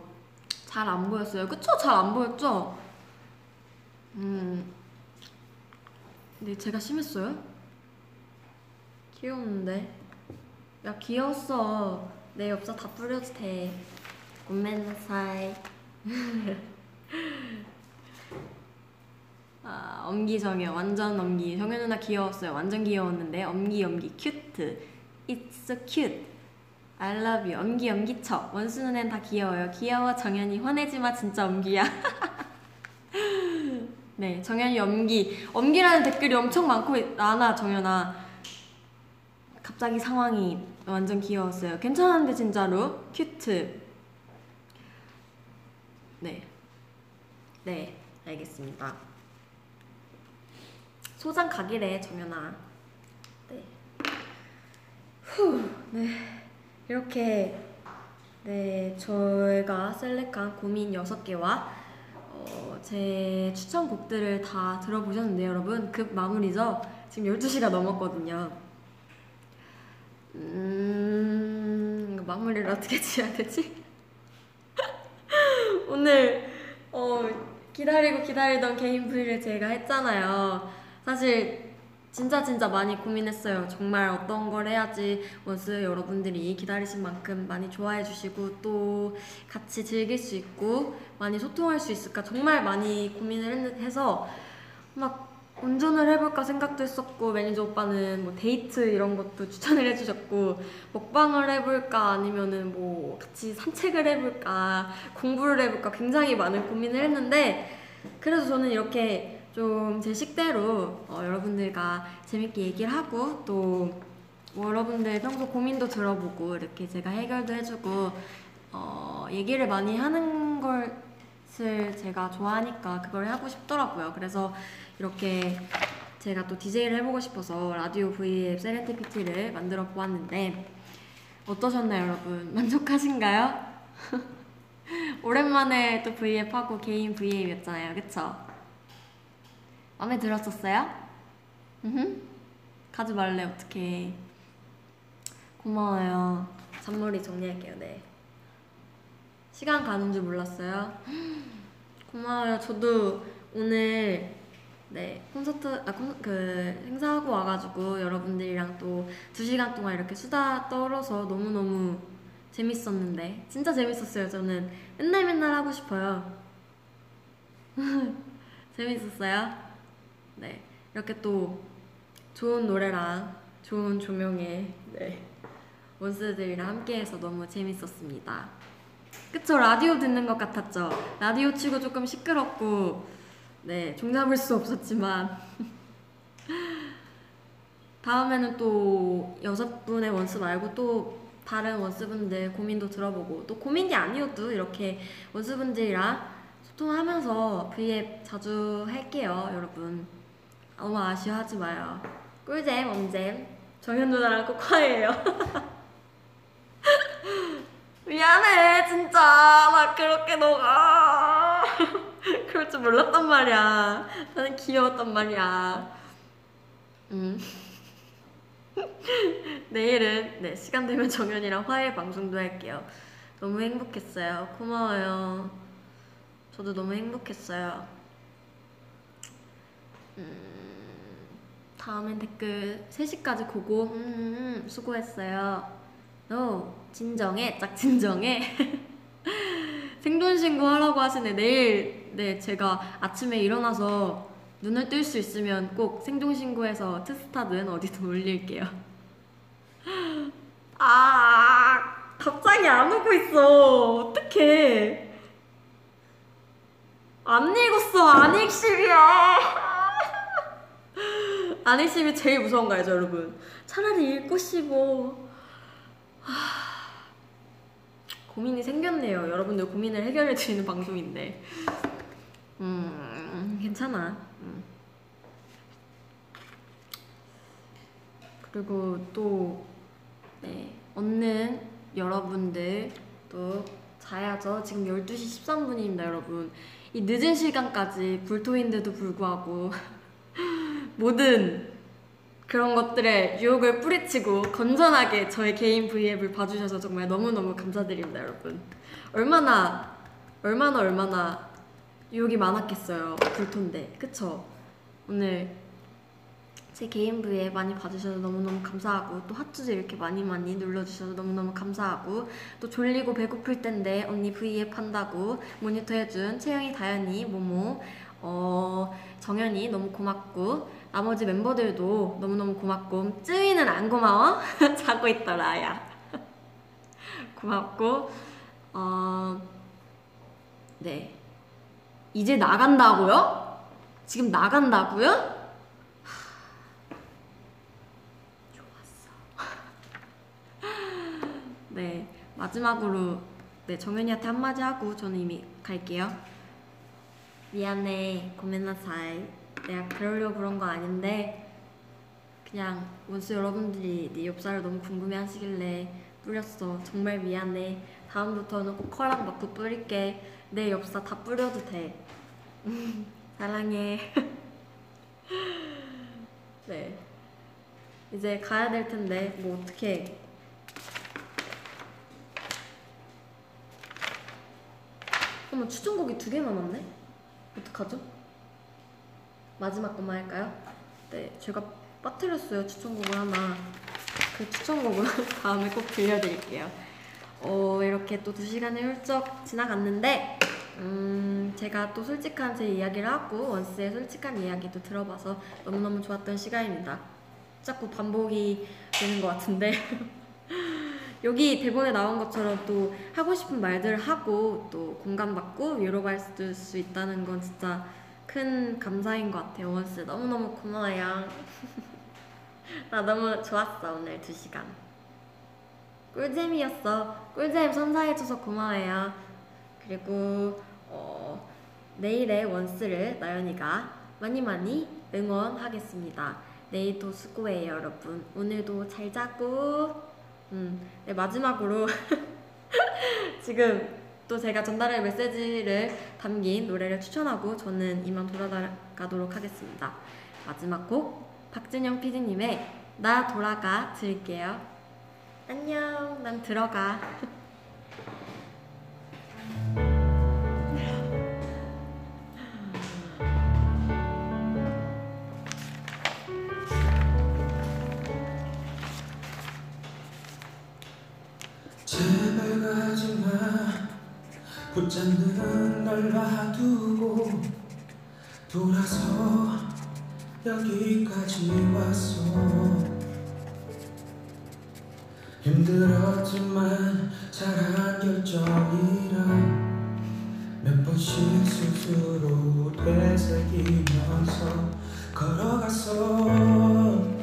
잘 안 보였어요. 그쵸? 잘 안 보였죠? 음. 근데 제가 심했어요? 귀여운데. 야, 귀여웠어. 내 엽서 다 뿌려도 돼. ごめんなさい. 아, 엄기 정연. 완전 엄기. 정연 누나 귀여웠어요. 완전 귀여웠는데. 엄기, 엄기. cute. It's so cute. I love you. 엄기 엄기쳐. 원수 눈엔 다 귀여워요. 귀여워 정연이 화내지 마 진짜 엄기야. 네, 정연이 엄기. 엄기라는 댓글이 엄청 많고 많아 정연아. 갑자기 상황이 완전 귀여웠어요. 괜찮은데 진짜로 큐트. 네, 네 알겠습니다. 소장 가기래 정연아. 네. 후, 네. 이렇게 네 저희가 셀렉한 고민 6개와 어, 제 추천곡들을 다 들어보셨는데요 여러분 급 마무리죠 지금 12시가 넘었거든요 음 마무리를 어떻게 지어야 되지? 오늘 어 기다리고 기다리던 개인 V를 제가 했잖아요. 사실 진짜 진짜 많이 고민했어요. 정말 어떤 걸 해야지 원스 여러분들이 기다리신 만큼 많이 좋아해 주시고 또 같이 즐길 수 있고 많이 소통할 수 있을까 정말 많이 고민을 했- 해서 막 운전을 해볼까 생각도 했었고 매니저 오빠는 뭐 데이트 이런 것도 추천을 해주셨고 먹방을 해볼까 아니면은 뭐 같이 산책을 해볼까 공부를 해볼까 굉장히 많은 고민을 했는데 그래도 저는 이렇게 좀 제 식대로 어, 여러분들과 재밌게 얘기를 하고 또 뭐 여러분들 평소 고민도 들어보고 이렇게 제가 해결도 해주고 어, 얘기를 많이 하는 것을 제가 좋아하니까 그걸 하고 싶더라고요. 그래서 이렇게 제가 또 DJ를 해보고 싶어서 라디오 V앱 세렌티피티를 만들어 보았는데 어떠셨나요, 여러분? 만족하신가요? 오랜만에 또 V앱 하고 개인 V앱이었잖아요, 그쵸? 마음에 들었었어요? 음 가지 말래, 어떡해. 고마워요. 잔머리 정리할게요, 네. 시간 가는 줄 몰랐어요. 고마워요. 저도 오늘 네 콘서트 아 콘, 그 행사하고 와가지고 여러분들이랑 또 두 시간 동안 이렇게 수다 떨어서 너무 너무 재밌었는데 진짜 재밌었어요. 저는 맨날 맨날 하고 싶어요. 재밌었어요. 네 이렇게 또 좋은 노래랑 좋은 조명에 네 원스들이랑 함께해서 너무 재밌었습니다. 그쵸 라디오 듣는 것 같았죠. 라디오 치고 조금 시끄럽고 네 종잡을 수 없었지만 다음에는 또 여섯 분의 원스 말고 또 다른 원스분들 고민도 들어보고 또 고민이 아니어도 이렇게 원스분들이랑 소통하면서 V앱 자주 할게요 여러분 너무 아쉬워하지 마요. 꿀잼 언잼. 정현 누나랑 꼭 화해해요. 미안해 진짜. 나 그렇게 너가. 그럴 줄 몰랐단 말이야. 나는 귀여웠단 말이야. 음. 내일은 네 시간 되면 정연이랑 화해 방송도 할게요. 너무 행복했어요. 고마워요. 저도 너무 행복했어요. 음, 다음엔 댓글 3시까지 보고 음, 음, 수고했어요. 너 진정해 짝 진정해. 생존 신고하라고 하시네. 내일 네 제가 아침에 일어나서 눈을 뜰 수 있으면 꼭 생존 신고해서 트스타든 어디든 올릴게요. 아 갑자기 안 오고 있어. 어떡해. 안 읽었어 안익십이야 안익십이 제일 무서운 거 알죠 여러분 차라리 읽고 씹어 고민이 생겼네요. 여러분들 고민을 해결해 드리는 방송인데. 음, 괜찮아. 음. 그리고 또, 네, 얻는 여러분들 또 자야죠. 지금 12시 13분입니다, 여러분. 이 늦은 시간까지 불토인데도 불구하고 모든 그런 것들에 유혹을 뿌리치고 건전하게 저의 개인 V앱을 봐주셔서 정말 너무너무 감사드립니다, 여러분. 얼마나, 얼마나, 얼마나 유혹이 많았겠어요. 불토인데. 그쵸? 오늘 제 개인 V앱 많이 봐주셔서 너무너무 감사하고 또 하트도 이렇게 많이 많이 눌러주셔서 너무너무 감사하고 또 졸리고 배고플 텐데 언니 V앱 한다고 모니터 해준 채영이, 다현이, 모모, 어, 정연이 너무 고맙고 나머지 멤버들도 너무너무 고맙고 쯔위는 안 고마워? 자고 있더라 야 고맙고 어... 네 이제 나간다고요? 지금 나간다고요? 하, 좋았어 네 마지막으로 네 정연이한테 한마디 하고 저는 이미 갈게요 미안해 고멘나사이 내가 그러려고 그런 거 아닌데 그냥 원수 여러분들이 네 엽살을 너무 궁금해 하시길래 뿌렸어. 정말 미안해. 다음부터는 꼭 커랑 마크 뿌릴게. 내 엽사 다 뿌려도 돼. 사랑해. 네. 이제 가야 될 텐데 뭐 어떻게 어머 추천곡이 두 개 남았네? 어떡하죠? 마지막 것만 할까요? 네, 제가 빠뜨렸어요 추천곡을 하나. 그 추천곡은 다음에 꼭 들려드릴게요. 어, 이렇게 또 두 시간이 훌쩍 지나갔는데, 음, 제가 또 솔직한 제 이야기를 하고 원스의 솔직한 이야기도 들어봐서 너무너무 좋았던 시간입니다. 자꾸 반복이 되는 것 같은데. 여기 대본에 나온 것처럼 또 하고 싶은 말들을 하고 또 공감받고 위로받을 수 있다는 건 진짜 큰 감사인 것 같아요. 원스 너무너무 고마워요. 나 너무 좋았어 오늘 두 시간. 꿀잼이었어. 꿀잼 선사해줘서 고마워요. 그리고 어, 내일의 원스를 나연이가 많이 많이 응원하겠습니다. 내일도 수고해요 여러분. 오늘도 잘 자고. 음, 네, 마지막으로 지금 또 제가 전달할 메시지를 담긴 노래를 추천하고 저는 이만 돌아가도록 하겠습니다. 마지막 곡 박진영 PD님의 나 돌아가 들을게요. 안녕, 난 들어가. 붙잡는 널 놔두고 돌아서 여기까지 왔어. 힘들었지만 잘한 결정이라 몇 번씩 스스로 되새기면서 걸어갔어